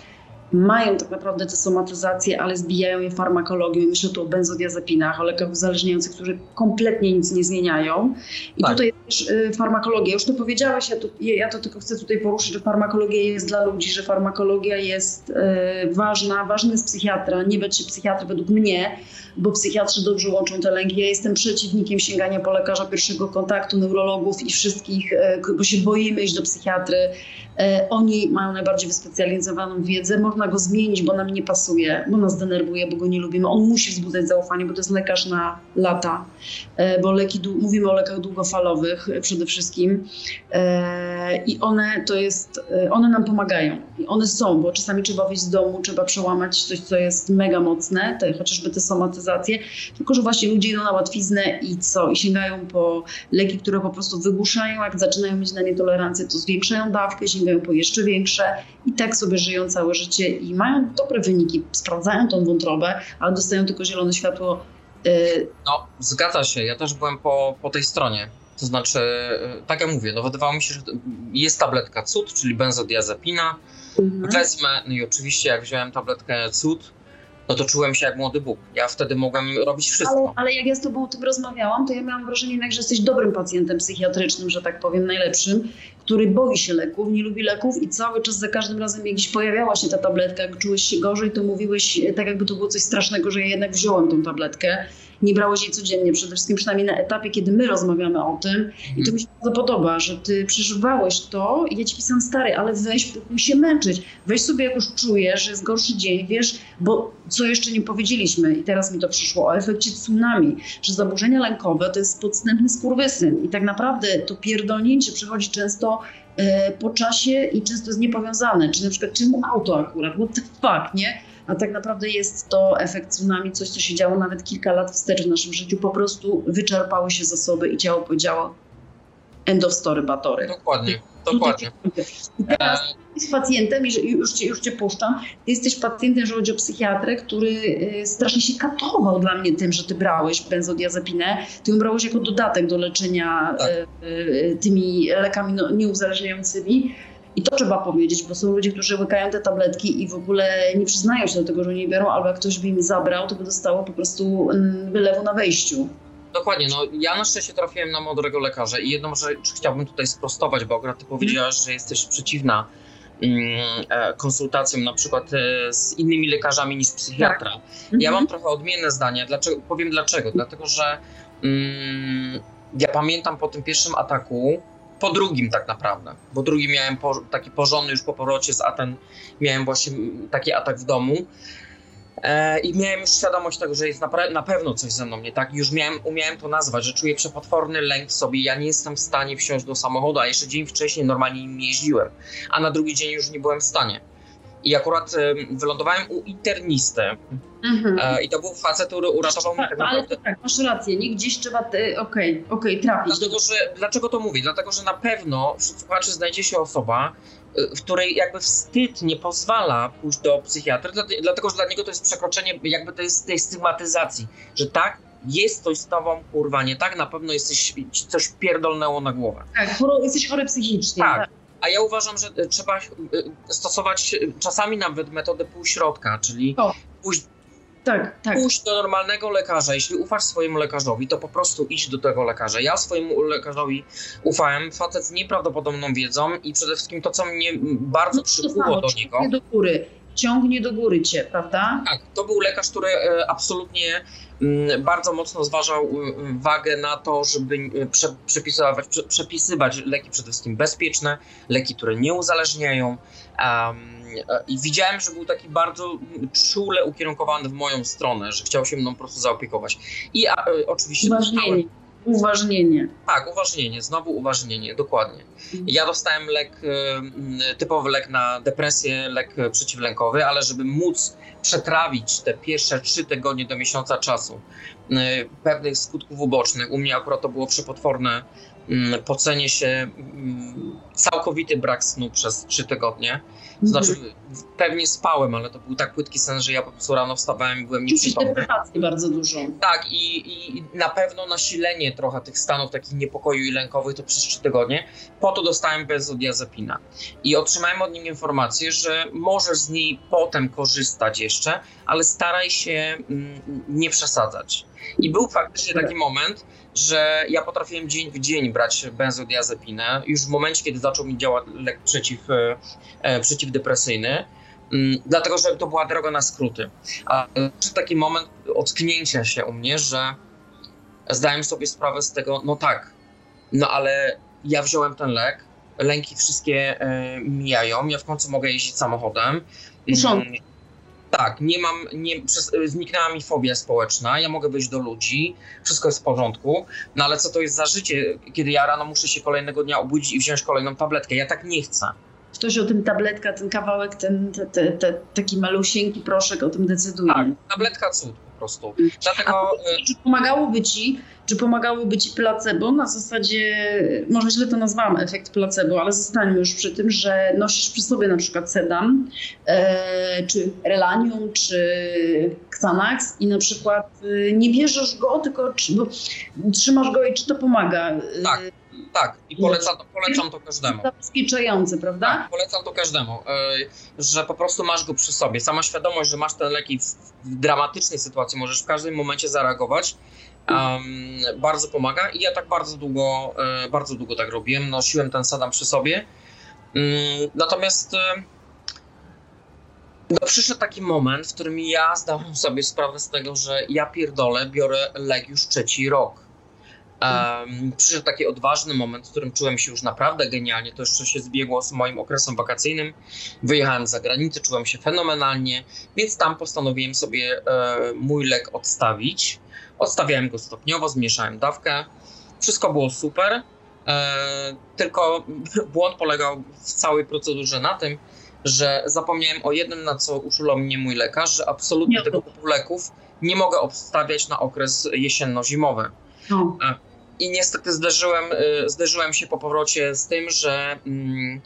mają tak naprawdę te somatyzacje, ale zbijają je farmakologią. Myślę tu o benzodiazepinach, o lekach uzależniających, którzy kompletnie nic nie zmieniają. I tak. tutaj też y, farmakologia. Już to powiedziałeś, ja to, ja to tylko chcę tutaj poruszyć, że farmakologia jest dla ludzi, że farmakologia jest y, ważna. Ważny jest psychiatra, nie być psychiatry według mnie, bo psychiatrzy dobrze łączą te lęki. Ja jestem przeciwnikiem sięgania po lekarza pierwszego kontaktu, neurologów i wszystkich, y, bo się boimy iść do psychiatry. E, oni mają najbardziej wyspecjalizowaną wiedzę, można go zmienić, bo nam nie pasuje, bo nas denerwuje, bo go nie lubimy. On musi wzbudzać zaufanie, bo to jest lekarz na lata, e, bo leki, mówimy o lekach długofalowych przede wszystkim e, i one to jest, one nam pomagają. I one są, bo czasami trzeba wyjść z domu, trzeba przełamać coś, co jest mega mocne, te, chociażby te somatyzacje, tylko że właśnie ludzie idą na łatwiznę i co? I sięgają po leki, które po prostu wygłuszają, jak zaczynają mieć na nie tolerancję, to zwiększają dawkę, sięgają po jeszcze większe i tak sobie żyją całe życie i mają dobre wyniki, sprawdzają tą wątrobę, ale dostają tylko zielone światło. Y, no, zgadza się. Ja też byłem po, po tej stronie. To znaczy, y, tak jak mówię, no wydawało mi się, że jest tabletka cud, czyli benzodiazepina. Mhm. Wezmę, no i oczywiście jak wziąłem tabletkę cud, no to czułem się jak młody Bóg. Ja wtedy mogłem robić wszystko. Ale, ale, jak ja z tobą o tym rozmawiałam, to ja miałam wrażenie jednak, że jesteś dobrym pacjentem psychiatrycznym, że tak powiem, najlepszym, który boi się leków, nie lubi leków i cały czas za każdym razem, jak gdzieś pojawiała się ta tabletka, jak czułeś się gorzej, to mówiłeś tak, jakby to było coś strasznego, że ja jednak wziąłem tą tabletkę nie brałeś jej codziennie, przede wszystkim przynajmniej na etapie, kiedy my rozmawiamy o tym. I to mi się bardzo podoba, że ty przeżywałeś to i ja ci pisam stary, ale weź, próbuj się męczyć. Weź sobie, jak już czujesz, że jest gorszy dzień, wiesz, bo co jeszcze nie powiedzieliśmy i teraz mi to przyszło, o efekcie tsunami, że zaburzenia lękowe to jest podstępny skurwysyn i tak naprawdę to pierdolnięcie przychodzi często e, po czasie i często jest niepowiązane, czy na przykład czemu auto akurat, what the fuck, nie? A tak naprawdę jest to efekt tsunami, coś, co się działo nawet kilka lat wstecz w naszym życiu. Po prostu wyczerpały się zasoby i ciało powiedziało end of story, batory. Dokładnie, dokładnie. I teraz e, jesteś pacjentem, już cię, już cię puszczam, jesteś pacjentem, że chodzi o psychiatrę, który y, strasznie się katował dla mnie tym, że ty brałeś benzodiazepinę. Ty ją brałeś jako dodatek do leczenia tak. Y, tymi lekami no, nieuzależniającymi. I to trzeba powiedzieć, bo są ludzie, którzy łykają te tabletki i w ogóle nie przyznają się do tego, że nie biorą, albo jak ktoś by im zabrał, to by dostało po prostu mm, wylewu na wejściu. Dokładnie, no ja na szczęście trafiłem na mądrego lekarza i jedną rzecz chciałbym tutaj sprostować, bo akurat ty powiedziałaś, że jesteś przeciwna mm, e, konsultacjom na przykład e, z innymi lekarzami niż psychiatra. Tak. Ja mam mhm. trochę odmienne zdanie, dlaczego, powiem dlaczego. Dlatego, że mm, ja pamiętam po tym pierwszym ataku, po drugim tak naprawdę, bo drugi miałem po, taki porządny już po powrocie z Aten, miałem właśnie taki atak w domu e, i miałem już świadomość tego, że jest na, na, pewno coś ze mną nie tak. Już miałem, umiałem to nazwać, że czuję przepotworny lęk w sobie, ja nie jestem w stanie wsiąść do samochodu, a jeszcze dzień wcześniej normalnie nim jeździłem, a na drugi dzień już nie byłem w stanie. I akurat wylądowałem u internisty. Mhm. E, I to był facet, który uratował mnie tak naprawdę. Ale tak, masz rację, nie gdzieś trzeba, okej, okej, okay, okay, trafić. Dlatego, że, dlaczego to mówię? Dlatego, że na pewno wśród słuchaczy znajdzie się osoba, y, w której jakby wstyd nie pozwala pójść do psychiatry, dlatego, że dla niego to jest przekroczenie jakby to jest tej stygmatyzacji, że tak, jest coś z tobą, kurwa, nie tak, na pewno jesteś, coś pierdolnęło na głowę. Tak, jesteś chory psychicznie. Tak. tak. A ja uważam, że e, trzeba e, stosować e, czasami nawet metodę półśrodka, czyli o. pójść tak, tak. Pójść do normalnego lekarza. Jeśli ufasz swojemu lekarzowi, to po prostu idź do tego lekarza. Ja swojemu lekarzowi ufałem. Facet z nieprawdopodobną wiedzą i przede wszystkim to, co mnie bardzo no, przykuło do niego. Do góry. Ciągnie do góry cię, prawda? Tak, to był lekarz, który absolutnie Mm, bardzo mocno zważał y, wagę na to, żeby prze, przepisywać, prze, przepisywać leki przede wszystkim bezpieczne, leki, które nie uzależniają. I widziałem, że był taki bardzo czule ukierunkowany w moją stronę, że chciał się mną po prostu zaopiekować. I oczywiście. Uważnienie. Uważnienie. Tak, uważnienie, znowu uważnienie, dokładnie. Ja dostałem lek, typowy lek na depresję, lek przeciwlękowy, ale żeby móc przetrawić te pierwsze trzy tygodnie do miesiąca czasu y, pewnych skutków ubocznych. U mnie akurat to było przepotworne mm, pocenie się, całkowity brak snu przez trzy tygodnie. To znaczy, pewnie spałem, ale to był tak płytki sen, że ja po prostu rano wstawałem i byłem nieprzytomny. bardzo dużo. Tak, i, i na pewno nasilenie trochę tych stanów takich niepokoju i lękowych to przez trzy tygodnie. Po to dostałem benzodiazepinę. I otrzymałem od nim informację, że możesz z niej potem korzystać jeszcze, ale staraj się mm, nie przesadzać. I był faktycznie taki moment, że ja potrafiłem dzień w dzień brać benzodiazepinę. Już w momencie, kiedy zaczął mi działać lek przeciw, e, e przeciwdepresyjny, mm, dlatego że to była droga na skróty. A taki moment ocknięcia się u mnie, że zdałem sobie sprawę z tego, no tak, no ale ja wziąłem ten lek, lęki wszystkie e, mijają, ja w końcu mogę jeździć samochodem. Muszą. Tak, nie mam, nie, przez, zniknęła mi fobia społeczna, ja mogę wyjść do ludzi, wszystko jest w porządku, no ale co to jest za życie, kiedy ja rano muszę się kolejnego dnia obudzić i wziąć kolejną tabletkę? Ja tak nie chcę. Ktoś o tym tabletka, ten kawałek, ten te, te, te, taki malusieńki proszek o tym decyduje. Tak, tabletka cud po prostu. Dlatego... A, czy pomagałoby ci czy pomagałoby ci placebo na zasadzie, może źle to nazwałam, efekt placebo, ale zostańmy już przy tym, że nosisz przy sobie na przykład sedam, e, czy relanium, czy Xanax i na przykład e, nie bierzesz go, tylko czy, trzymasz go i czy to pomaga? Tak. Tak, i polecam, polecam to każdemu. Zabezpieczający, prawda? Tak, polecam to każdemu, e, że po prostu masz go przy sobie. Sama świadomość, że masz ten leki w dramatycznej sytuacji, możesz w każdym momencie zareagować, um, bardzo pomaga i ja tak bardzo długo, e, bardzo długo tak robiłem, nosiłem ten sadam przy sobie. Um, natomiast e, no, przyszedł taki moment, w którym ja zdałem sobie sprawę z tego, że ja pierdolę, biorę lek już trzeci rok. Um, przyszedł taki odważny moment, w którym czułem się już naprawdę genialnie. To jeszcze się zbiegło z moim okresem wakacyjnym. Wyjechałem za granicę, czułem się fenomenalnie, więc tam postanowiłem sobie e, mój lek odstawić. Odstawiałem go stopniowo, zmniejszałem dawkę. Wszystko było super, e, tylko błąd polegał w całej procedurze na tym, że zapomniałem o jednym, na co uczulał mnie mój lekarz, że absolutnie tego typu leków nie mogę obstawiać na okres jesienno-zimowy. No. I niestety zderzyłem, e, zderzyłem się po powrocie z tym, że mm,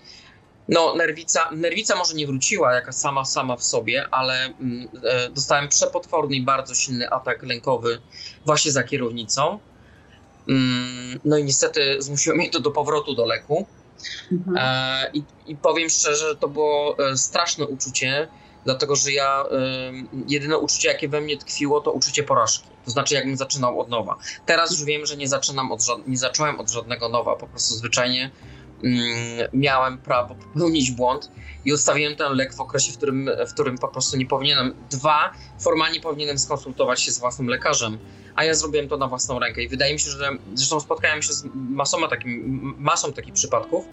no, nerwica, nerwica może nie wróciła jaka sama, sama w sobie, ale mm, e, dostałem przepotworny i bardzo silny atak lękowy właśnie za kierownicą. Mm, no i niestety zmusiło mnie to do powrotu do leku. Mhm. E, i, I powiem szczerze, to było e, straszne uczucie, dlatego że ja jedyne uczucie, jakie we mnie tkwiło, to uczucie porażki. To znaczy, jakbym zaczynał od nowa. Teraz już wiem, że nie zaczynam od, nie zacząłem od żadnego nowa, po prostu zwyczajnie miałem prawo popełnić błąd i ustawiłem ten lek w okresie, w którym, w którym po prostu nie powinienem. Dwa, formalnie powinienem skonsultować się z własnym lekarzem, a ja zrobiłem to na własną rękę. I wydaje mi się, że zresztą spotkałem się z masą, takim, masą takich przypadków,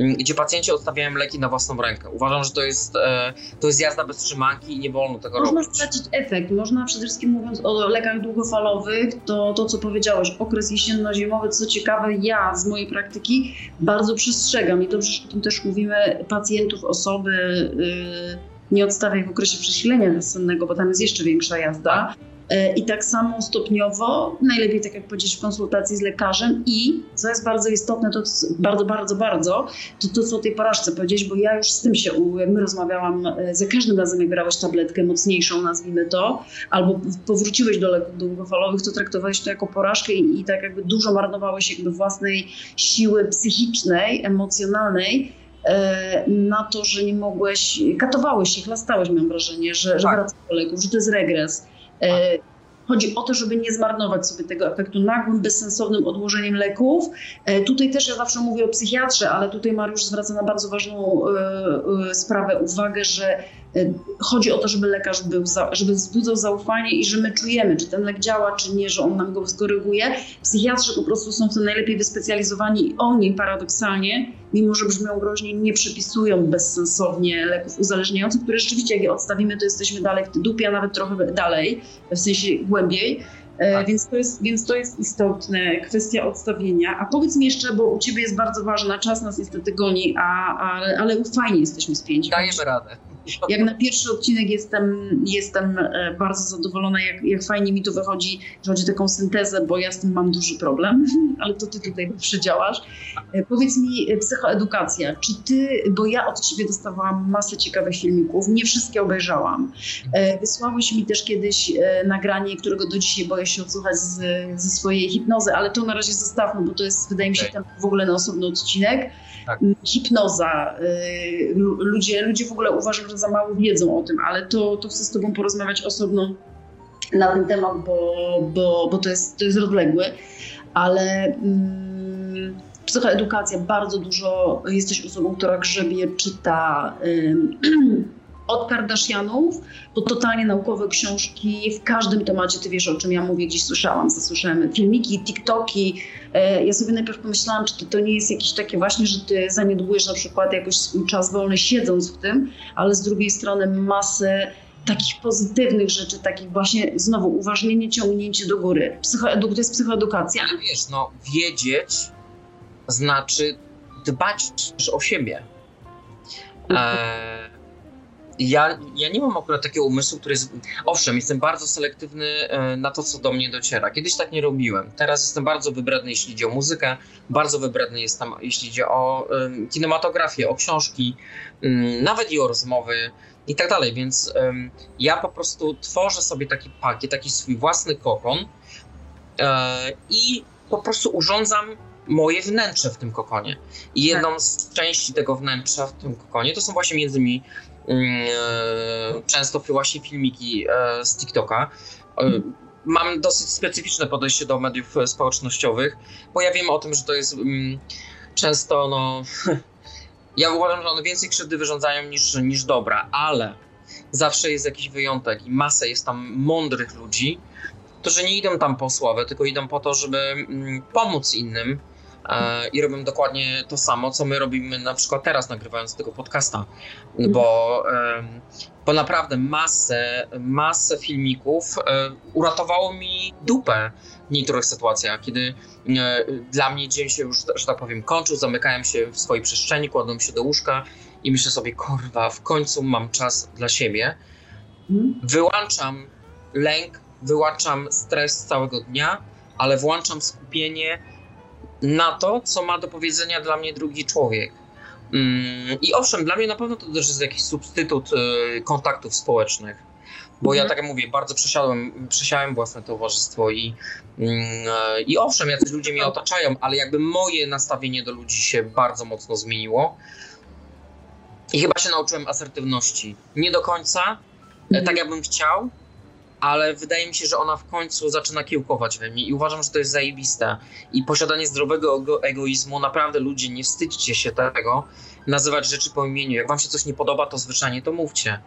gdzie pacjenci odstawiają leki na własną rękę. Uważam, że to jest, e, to jest jazda bez trzymanki i nie wolno tego można robić. Można stracić efekt. Można przede wszystkim mówiąc o lekach długofalowych, to to co powiedziałeś, okres jesienno-zimowy, co ciekawe, ja z mojej praktyki bardzo przestrzegam i dobrze, że o tym też mówimy, pacjentów, osoby, yy, nie odstawiaj w okresie przesilenia nasennego, bo tam jest jeszcze większa jazda. E, I tak samo stopniowo, najlepiej tak jak powiedzieć w konsultacji z lekarzem i co jest bardzo istotne, to bardzo, bardzo, bardzo, to to co o tej porażce powiedzieć, bo ja już z tym się, my rozmawiałam, e, za każdym razem jak brałeś tabletkę mocniejszą, nazwijmy to, albo powróciłeś do leków długofalowych, to traktowałeś to jako porażkę i, i tak jakby dużo marnowałeś jakby własnej siły psychicznej, emocjonalnej, e, na to, że nie mogłeś, katowałeś się, chlastałeś, mam wrażenie, że, że tak. do leków, że to jest regres. E, chodzi o to, żeby nie zmarnować sobie tego efektu nagłym, bezsensownym odłożeniem leków. E, tutaj też ja zawsze mówię o psychiatrze, ale tutaj Mariusz zwraca na bardzo ważną e, sprawę uwagę, że chodzi o to, żeby lekarz był, żeby wzbudzał zaufanie i że my czujemy, czy ten lek działa, czy nie, że on nam go skoryguje. Psychiatrzy po prostu są w tym najlepiej wyspecjalizowani i oni paradoksalnie, mimo że brzmią groźnie, nie przypisują bezsensownie leków uzależniających, które rzeczywiście jak je odstawimy, to jesteśmy dalej w dupie, a nawet trochę dalej, w sensie głębiej. E, tak. Więc, to jest, więc to jest istotne, kwestia odstawienia. A powiedz mi jeszcze, bo u Ciebie jest bardzo ważna, czas nas niestety goni, a, a, ale fajnie jesteśmy spięci. Dajemy radę. Jak na pierwszy odcinek jestem, jestem e, bardzo zadowolona, jak, jak fajnie mi to wychodzi, że chodzi o taką syntezę, bo ja z tym mam duży problem, ale to ty tutaj przedziałasz. E, powiedz mi, e, psychoedukacja, czy ty, bo ja od ciebie dostawałam masę ciekawych filmików, nie wszystkie obejrzałam. Wysłałeś mi też kiedyś nagranie, którego do dzisiaj boję się odsłuchać z, ze swojej hipnozy, ale to na razie zostawmy, bo to jest, wydaje mi się, okay. w ogóle na osobny odcinek. Tak. Hipnoza. Ludzie, ludzie w ogóle uważam, że za mało wiedzą o tym, ale to, to chcę z Tobą porozmawiać osobno na ten temat, bo, bo, bo to, jest, to jest rozległy. Ale mm, psychoedukacja, bardzo dużo jesteś osobą, która grzebie, czyta. od Kardashianów po totalnie naukowe książki w każdym temacie. Ty wiesz, o czym ja mówię, gdzieś słyszałam, zasłyszałem filmiki, TikToki. E, ja sobie najpierw pomyślałam, czy to, to nie jest jakieś takie właśnie, że ty zaniedbujesz na przykład jakoś swój czas wolny siedząc w tym, ale z drugiej strony masę takich pozytywnych rzeczy, takich właśnie znowu uważnienie, ciągnięcie do góry. Psychoedu to jest psychoedukacja. Ale wiesz, no wiedzieć znaczy dbać o siebie. Eee, ja, ja nie mam akurat takiego umysłu, który jest. Owszem, jestem bardzo selektywny e, na to, co do mnie dociera. Kiedyś tak nie robiłem. Teraz jestem bardzo wybredny, jeśli idzie o muzykę, bardzo wybredny jestem, jeśli idzie o um, kinematografię, o książki, um, nawet i o rozmowy i tak dalej. Więc um, ja po prostu tworzę sobie taki pakiet, taki swój własny kokon e, i po prostu urządzam moje wnętrze w tym kokonie. I jedną tak. z części tego wnętrza w tym kokonie to są właśnie między innymi często właśnie filmiki e, z TikToka. E, mam dosyć specyficzne podejście do mediów społecznościowych, bo ja wiem o tym, że to jest mm, często, no. Ja uważam, że one więcej krzywdy wyrządzają niż, niż dobra, ale zawsze jest jakiś wyjątek i masa jest tam mądrych ludzi, którzy nie idą tam po sławę, tylko idą po to, żeby mm, pomóc innym E, i robią dokładnie to samo, co my robimy na przykład teraz nagrywając tego podcasta, bo, bo naprawdę masę, masę filmików e, uratowało mi dupę w niektórych sytuacjach, kiedy e, dla mnie dzień się już, że tak powiem, kończył, zamykałem się w swojej przestrzeni, kładłem się do łóżka i myślę sobie, kurwa, w końcu mam czas dla siebie. Wyłączam lęk, wyłączam stres całego dnia, ale włączam skupienie na to, co ma do powiedzenia dla mnie drugi człowiek. Mm, I owszem, dla mnie na pewno to też jest jakiś substytut y, kontaktów społecznych. Bo ja, mhm. tak jak mówię, bardzo przesiadłem, przesiałem własne towarzystwo i, mm, e, i owszem, jacyś ludzie mnie otaczają, ale jakby moje nastawienie do ludzi się bardzo mocno zmieniło. I chyba się nauczyłem asertywności. Nie do końca, e, mhm. tak jakbym chciał, ale wydaje mi się, że ona w końcu zaczyna kiełkować we mnie i uważam, że to jest zajebiste. I posiadanie zdrowego egoizmu, naprawdę ludzie, nie wstydźcie się tego, nazywać rzeczy po imieniu. Jak wam się coś nie podoba, to zwyczajnie to mówcie.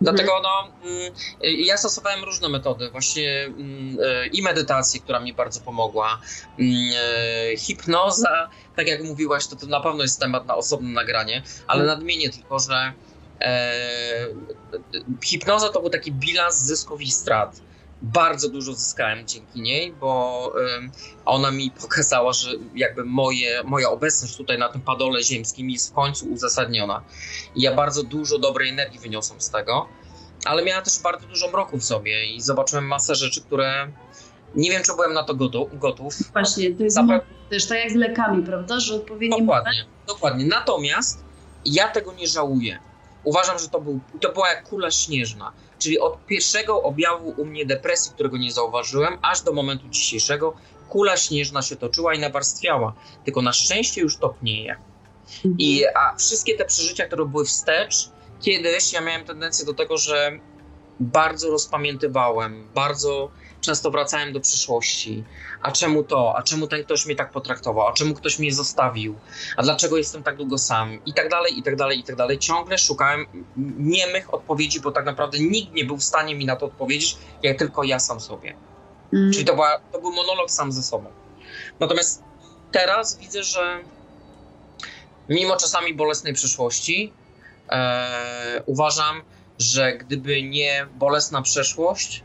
Dlatego no, mm, ja stosowałem różne metody, właśnie mm, e, i medytację, która mi bardzo pomogła, mm, e, hipnoza, tak jak mówiłaś, to, to na pewno jest temat na osobne nagranie, ale nadmienię tylko, że hipnoza to był taki bilans zysków i strat. Bardzo dużo zyskałem dzięki niej, bo ona mi pokazała, że jakby moje, moja obecność tutaj na tym padole ziemskim jest w końcu uzasadniona. I ja bardzo dużo dobrej energii wyniosłem z tego, ale miała też bardzo dużo mroku w sobie i zobaczyłem masę rzeczy, które nie wiem, czy byłem na to gotów. Właśnie, to jest Zapra- też tak jak z lekami, prawda? Że odpowiednio. Dokładnie, dokładnie. Natomiast ja tego nie żałuję Uważam, że to, był, to była jak kula śnieżna, czyli od pierwszego objawu u mnie depresji, którego nie zauważyłem, aż do momentu dzisiejszego, kula śnieżna się toczyła i nawarstwiała. Tylko na szczęście już topnieje. I a wszystkie te przeżycia, które były wstecz, kiedyś ja miałem tendencję do tego, że bardzo rozpamiętywałem, bardzo często wracałem do przyszłości. A czemu to? A czemu ten ktoś mnie tak potraktował? A czemu ktoś mnie zostawił? A dlaczego jestem tak długo sam? I tak dalej, i tak dalej, i tak dalej. Ciągle szukałem niemych odpowiedzi, bo tak naprawdę nikt nie był w stanie mi na to odpowiedzieć, jak tylko ja sam sobie. Mm. Czyli to, była, to był monolog sam ze sobą. Natomiast teraz widzę, że mimo czasami bolesnej przyszłości, e, uważam, że gdyby nie bolesna przeszłość,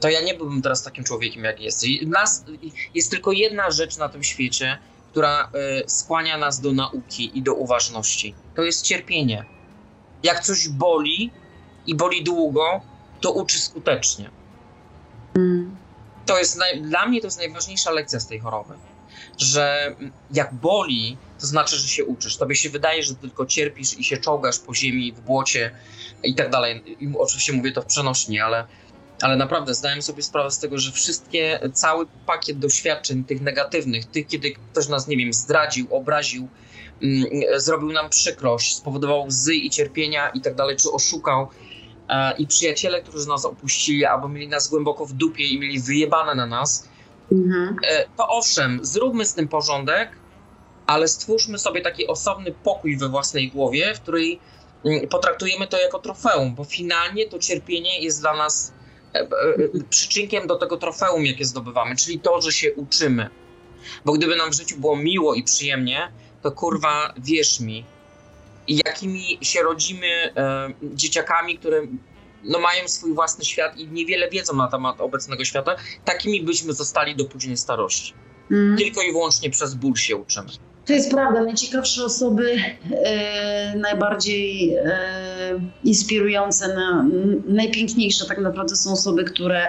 to ja nie byłbym teraz takim człowiekiem, jak jest. Nas, jest tylko jedna rzecz na tym świecie, która y, skłania nas do nauki i do uważności. To jest cierpienie. jak coś boli i boli długo, to uczy skutecznie. Mm. To jest naj, dla mnie to jest najważniejsza lekcja z tej choroby. Że jak boli, to znaczy, że się uczysz. Tobie się wydaje, że tylko cierpisz i się czołgasz po ziemi, w błocie i tak dalej. I oczywiście mówię to w przenośni, ale, ale naprawdę zdałem sobie sprawę z tego, że wszystkie, cały pakiet doświadczeń tych negatywnych, tych, kiedy ktoś nas, nie wiem, zdradził, obraził, mm, zrobił nam przykrość, spowodował łzy i cierpienia i tak dalej, czy oszukał, e, i przyjaciele, którzy nas opuścili, albo mieli nas głęboko w dupie i mieli wyjebane na nas, Mhm. e, to owszem, zróbmy z tym porządek, ale stwórzmy sobie taki osobny pokój we własnej głowie, w której mm, potraktujemy to jako trofeum, bo finalnie to cierpienie jest dla nas przyczynkiem do tego trofeum, jakie zdobywamy, czyli to, że się uczymy. Bo gdyby nam w życiu było miło i przyjemnie, to kurwa, wierz mi, jakimi się rodzimy e, dzieciakami, które no, mają swój własny świat i niewiele wiedzą na temat obecnego świata, takimi byśmy zostali do późnej starości. Mm. Tylko i wyłącznie przez ból się uczymy. To jest prawda. Najciekawsze osoby, e, najbardziej e, inspirujące, na, najpiękniejsze tak naprawdę są osoby, które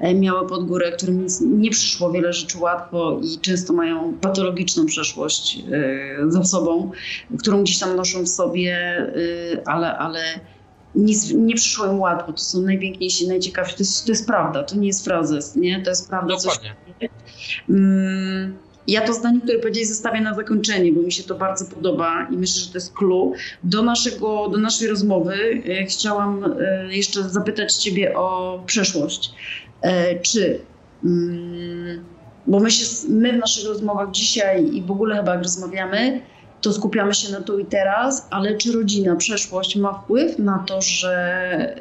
e, miały pod górę, którym nic- nie przyszło wiele rzeczy łatwo i często mają patologiczną przeszłość e, za sobą, którą gdzieś tam noszą w sobie, e, ale, ale nic nie przyszło im łatwo. To są najpiękniejsi, najciekawsi. To jest, to jest prawda, to nie jest frazes, nie? To jest prawda. coś- Dokładnie. Mm, Ja to zdanie, które powiedziałeś, zostawię na zakończenie, bo mi się to bardzo podoba i myślę, że to jest clue. Do, naszego, do naszej rozmowy e, chciałam e, jeszcze zapytać Ciebie o przeszłość. E, Czy, mm, bo my, się, my w naszych rozmowach dzisiaj i w ogóle chyba jak rozmawiamy, to skupiamy się na tu i teraz, ale czy rodzina, przeszłość ma wpływ na to, że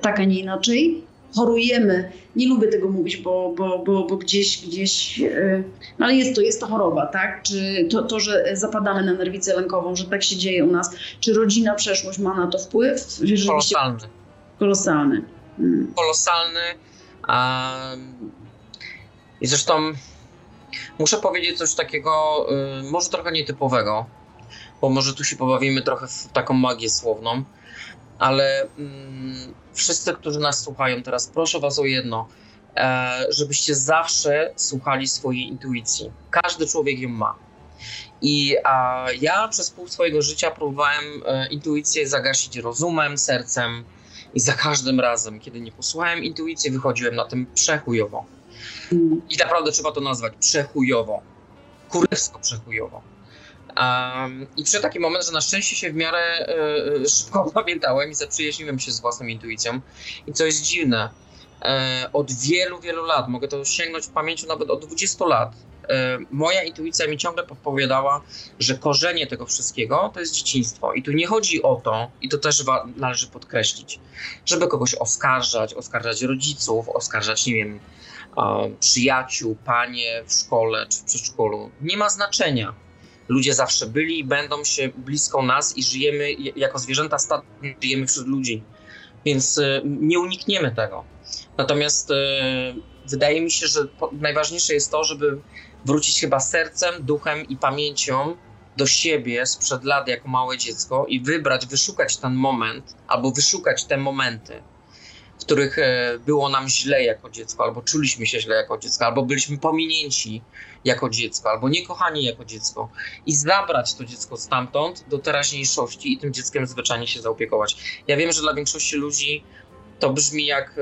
tak, a nie inaczej chorujemy? Nie lubię tego mówić, bo, bo, bo, bo gdzieś, gdzieś e, no ale jest to, jest to choroba, tak? Czy to, to, że zapadamy na nerwicę lękową, że tak się dzieje u nas, czy rodzina, przeszłość ma na to wpływ? Kolosalny. kolosalny. Mm. Kolosalny. Um, I zresztą muszę powiedzieć coś takiego, y, może trochę nietypowego, bo może tu się pobawimy trochę w taką magię słowną, ale mm, wszyscy, którzy nas słuchają teraz, proszę Was o jedno, e, żebyście zawsze słuchali swojej intuicji. Każdy człowiek ją ma. I a, ja przez pół swojego życia próbowałem e, intuicję zagasić rozumem, sercem, i za każdym razem, kiedy nie posłuchałem intuicji, wychodziłem na tym przechujowo. I naprawdę trzeba to nazwać przechujowo. Kurewsko przechujowo. Um, I przyszedł taki moment, że na szczęście się w miarę e, szybko opamiętałem i zaprzyjaźniłem się z własną intuicją. I co jest dziwne, e, od wielu, wielu lat, mogę to sięgnąć w pamięci nawet od 20 lat, e, moja intuicja mi ciągle podpowiadała, że korzenie tego wszystkiego to jest dzieciństwo. I tu nie chodzi o to, i to też należy podkreślić, żeby kogoś oskarżać, oskarżać rodziców, oskarżać, nie wiem, przyjaciół, panie w szkole czy w przedszkolu. Nie ma znaczenia. Ludzie zawsze byli i będą się blisko nas i żyjemy jako zwierzęta statne, żyjemy wśród ludzi. Więc e, nie unikniemy tego. Natomiast e, wydaje mi się, że najważniejsze jest to, żeby wrócić chyba sercem, duchem i pamięcią do siebie sprzed lat jako małe dziecko i wybrać, wyszukać ten moment, albo wyszukać te momenty, w których e, było nam źle jako dziecko, albo czuliśmy się źle jako dziecko, albo byliśmy pominięci jako dziecko, albo niekochani jako dziecko i zabrać to dziecko stamtąd do teraźniejszości i tym dzieckiem zwyczajnie się zaopiekować. Ja wiem, że dla większości ludzi to brzmi jak,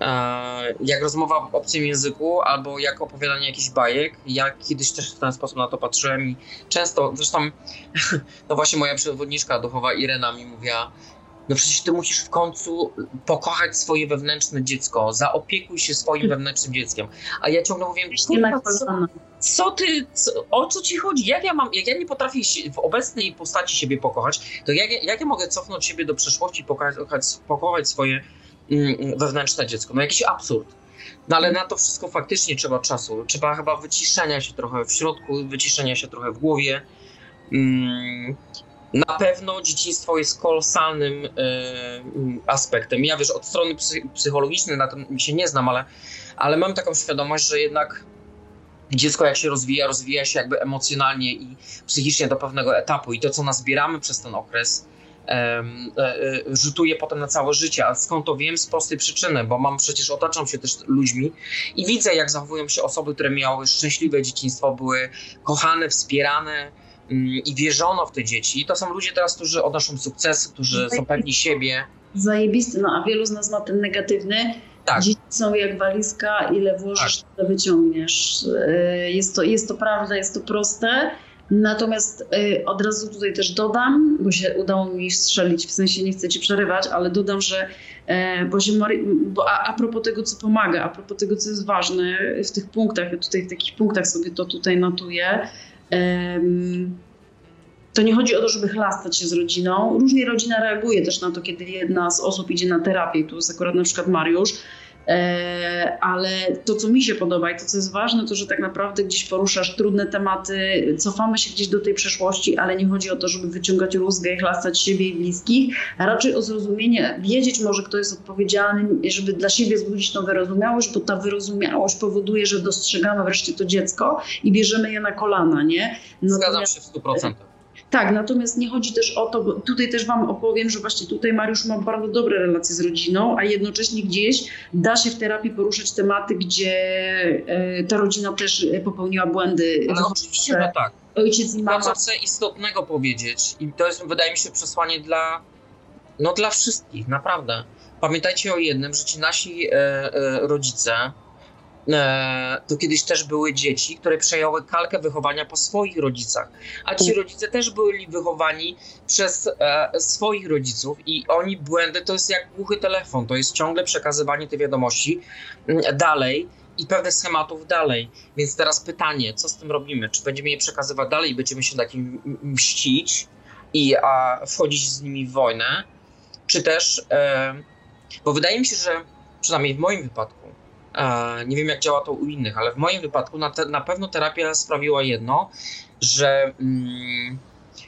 e, jak rozmowa w obcym języku albo jak opowiadanie jakichś bajek. Ja kiedyś też w ten sposób na to patrzyłem i często, zresztą no właśnie moja przewodniczka duchowa Irena mi mówiła, no przecież ty musisz w końcu pokochać swoje wewnętrzne dziecko, zaopiekuj się swoim wewnętrznym dzieckiem. A ja ciągle na "Kurwa, co, co ty, co, o co ci chodzi? Jak ja mam, jak ja nie potrafię w obecnej postaci siebie pokochać, to jak, ja- jak ja mogę cofnąć siebie do przeszłości i pokochać, pokochać swoje mm, wewnętrzne dziecko? No jakiś absurd. No ale na to wszystko faktycznie trzeba czasu. Trzeba chyba wyciszenia się trochę w środku, wyciszenia się trochę w głowie. Mm, na pewno dzieciństwo jest kolosalnym e, mm, aspektem. Ja wiesz, od strony psy, psychologicznej na tym się nie znam, ale, ale mam taką świadomość, że jednak dziecko jak się rozwija, rozwija się jakby emocjonalnie i psychicznie do pewnego etapu i to, co nazbieramy przez ten okres, um, rzutuje potem na całe życie. A skąd to wiem? Z prostej przyczyny, bo mam przecież, otaczam się też ludźmi i widzę, jak zachowują się osoby, które miały szczęśliwe dzieciństwo, były kochane, wspierane, i wierzono w te dzieci. To są ludzie teraz, którzy odnoszą sukcesy, którzy są pewni siebie. Zajebisty, no a wielu z nas ma ten negatywny, tak. Dzieci są jak walizka, ile włożysz, tak. tyle wyciągniesz. Y, jest to, jest to prawda, jest to proste. Natomiast y, od razu tutaj też dodam, bo się udało mi strzelić, w sensie nie chcę ci przerywać, ale dodam, że e, bo się, bo a, a propos tego, co pomaga, a propos tego, co jest ważne w tych punktach, tutaj w takich punktach sobie to tutaj notuję, to nie chodzi o to, żeby chlastać się z rodziną. Różnie rodzina reaguje też na to, kiedy jedna z osób idzie na terapię. Tu jest akurat na przykład Mariusz. E, ale to, co mi się podoba i to, co jest ważne, to, że tak naprawdę gdzieś poruszasz trudne tematy, cofamy się gdzieś do tej przeszłości, ale nie chodzi o to, żeby wyciągać rózgę i chlastać siebie i bliskich, a raczej o zrozumienie, wiedzieć może, kto jest odpowiedzialny, żeby dla siebie zbudzić tą wyrozumiałość, bo ta wyrozumiałość powoduje, że dostrzegamy wreszcie to dziecko i bierzemy je na kolana, nie? Zgadzam się w 100%. Tak, natomiast nie chodzi też o to, bo tutaj też Wam opowiem, że właśnie tutaj Mariusz ma bardzo dobre relacje z rodziną, a jednocześnie gdzieś da się w terapii poruszać tematy, gdzie e, ta rodzina też popełniła błędy. No, oczywiście, że tak. Ojciec i mama. To, co chcę istotnego powiedzieć, i to jest, wydaje mi się, przesłanie dla, no, dla wszystkich, naprawdę. Pamiętajcie o jednym, że ci nasi e, e, rodzice, E, to kiedyś też były dzieci, które przejęły kalkę wychowania po swoich rodzicach, a ci rodzice też byli wychowani przez e, swoich rodziców i oni błędy to jest jak głuchy telefon, to jest ciągle przekazywanie tej wiadomości mm, dalej i pewnych schematów dalej. Więc teraz pytanie, co z tym robimy? Czy będziemy je przekazywać dalej i będziemy się takim mścić i a, wchodzić z nimi w wojnę, czy też, e, bo wydaje mi się, że przynajmniej w moim wypadku, nie wiem, jak działa to u innych, ale w moim wypadku na, te, na pewno terapia sprawiła jedno, że mm,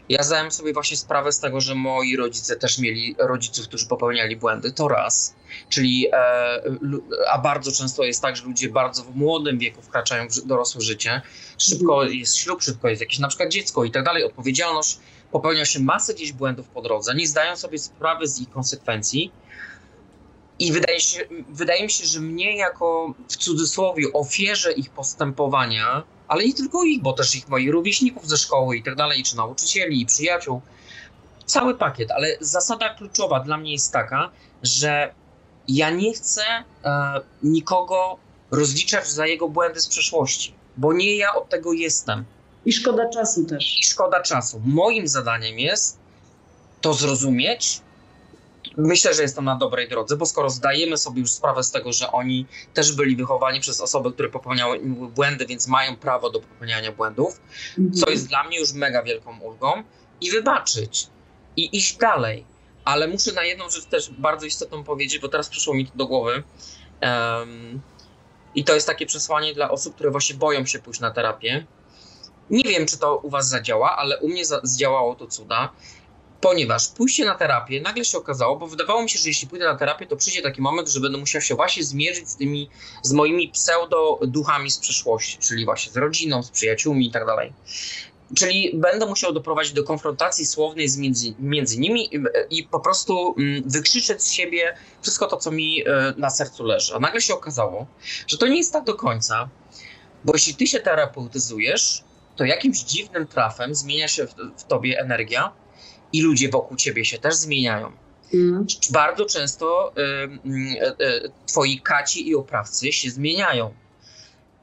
ja zdałem sobie właśnie sprawę z tego, że moi rodzice też mieli rodziców, którzy popełniali błędy. To raz. Czyli, e, a bardzo często jest tak, że ludzie bardzo w młodym wieku wkraczają w dorosłe życie. Szybko mhm. jest ślub, szybko jest jakieś na przykład dziecko i tak dalej. Odpowiedzialność, popełnia się masę gdzieś błędów po drodze, nie zdają sobie sprawy z ich konsekwencji. I wydaje, się, wydaje mi się, że mnie jako w cudzysłowie ofierze ich postępowania, ale nie tylko ich, bo też ich moich rówieśników ze szkoły i tak dalej, czy nauczycieli i przyjaciół, cały pakiet, ale zasada kluczowa dla mnie jest taka, że ja nie chcę e, nikogo rozliczać za jego błędy z przeszłości, bo nie ja od tego jestem. I szkoda czasu też. I szkoda czasu. Moim zadaniem jest to zrozumieć, myślę, że jestem na dobrej drodze, bo skoro zdajemy sobie już sprawę z tego, że oni też byli wychowani przez osoby, które popełniały błędy, więc mają prawo do popełniania błędów, mhm. co jest dla mnie już mega wielką ulgą, i wybaczyć, i iść dalej. Ale muszę na jedną rzecz też bardzo istotną powiedzieć, bo teraz przyszło mi to do głowy. Um, I to jest takie przesłanie dla osób, które właśnie boją się pójść na terapię. Nie wiem, czy to u Was zadziała, ale u mnie zdziałało to cuda ponieważ pójście na terapię nagle się okazało, bo wydawało mi się, że jeśli pójdę na terapię, to przyjdzie taki moment, że będę musiał się właśnie zmierzyć z tymi, z moimi pseudo-duchami z przeszłości, czyli właśnie z rodziną, z przyjaciółmi i tak dalej. Czyli będę musiał doprowadzić do konfrontacji słownej z między, między nimi i, i, po prostu mm, wykrzyczeć z siebie wszystko to, co mi e, na sercu leży. A nagle się okazało, że to nie jest tak do końca, bo jeśli ty się terapeutyzujesz, to jakimś dziwnym trafem zmienia się w, w tobie energia, i ludzie wokół ciebie się też zmieniają. Mm. Bardzo często y, y, y, twoi kaci i oprawcy się zmieniają.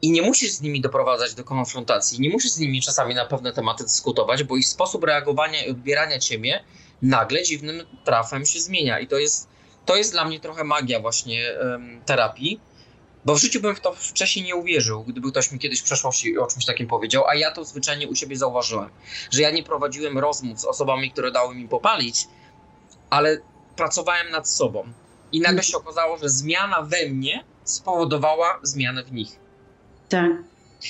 I nie musisz z nimi doprowadzać do konfrontacji, nie musisz z nimi czasami na pewne tematy dyskutować, bo ich sposób reagowania i odbierania ciebie nagle dziwnym trafem się zmienia. I to jest, to jest dla mnie trochę magia właśnie terapii, bo w życiu bym w to wcześniej nie uwierzył, gdyby ktoś mi kiedyś w przeszłości o czymś takim powiedział, a ja to zwyczajnie u siebie zauważyłem, że ja nie prowadziłem rozmów z osobami, które dały mi popalić, ale pracowałem nad sobą. I nagle się okazało, że zmiana we mnie spowodowała zmianę w nich. Tak.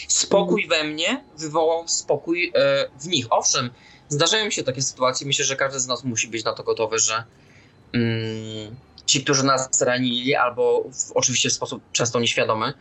Spokój we mnie wywołał spokój e, w nich. Owszem, zdarzają się takie sytuacje, myślę, że każdy z nas musi być na to gotowy, że. Mm, ci, którzy nas ranili, albo w, oczywiście w sposób często nieświadomy,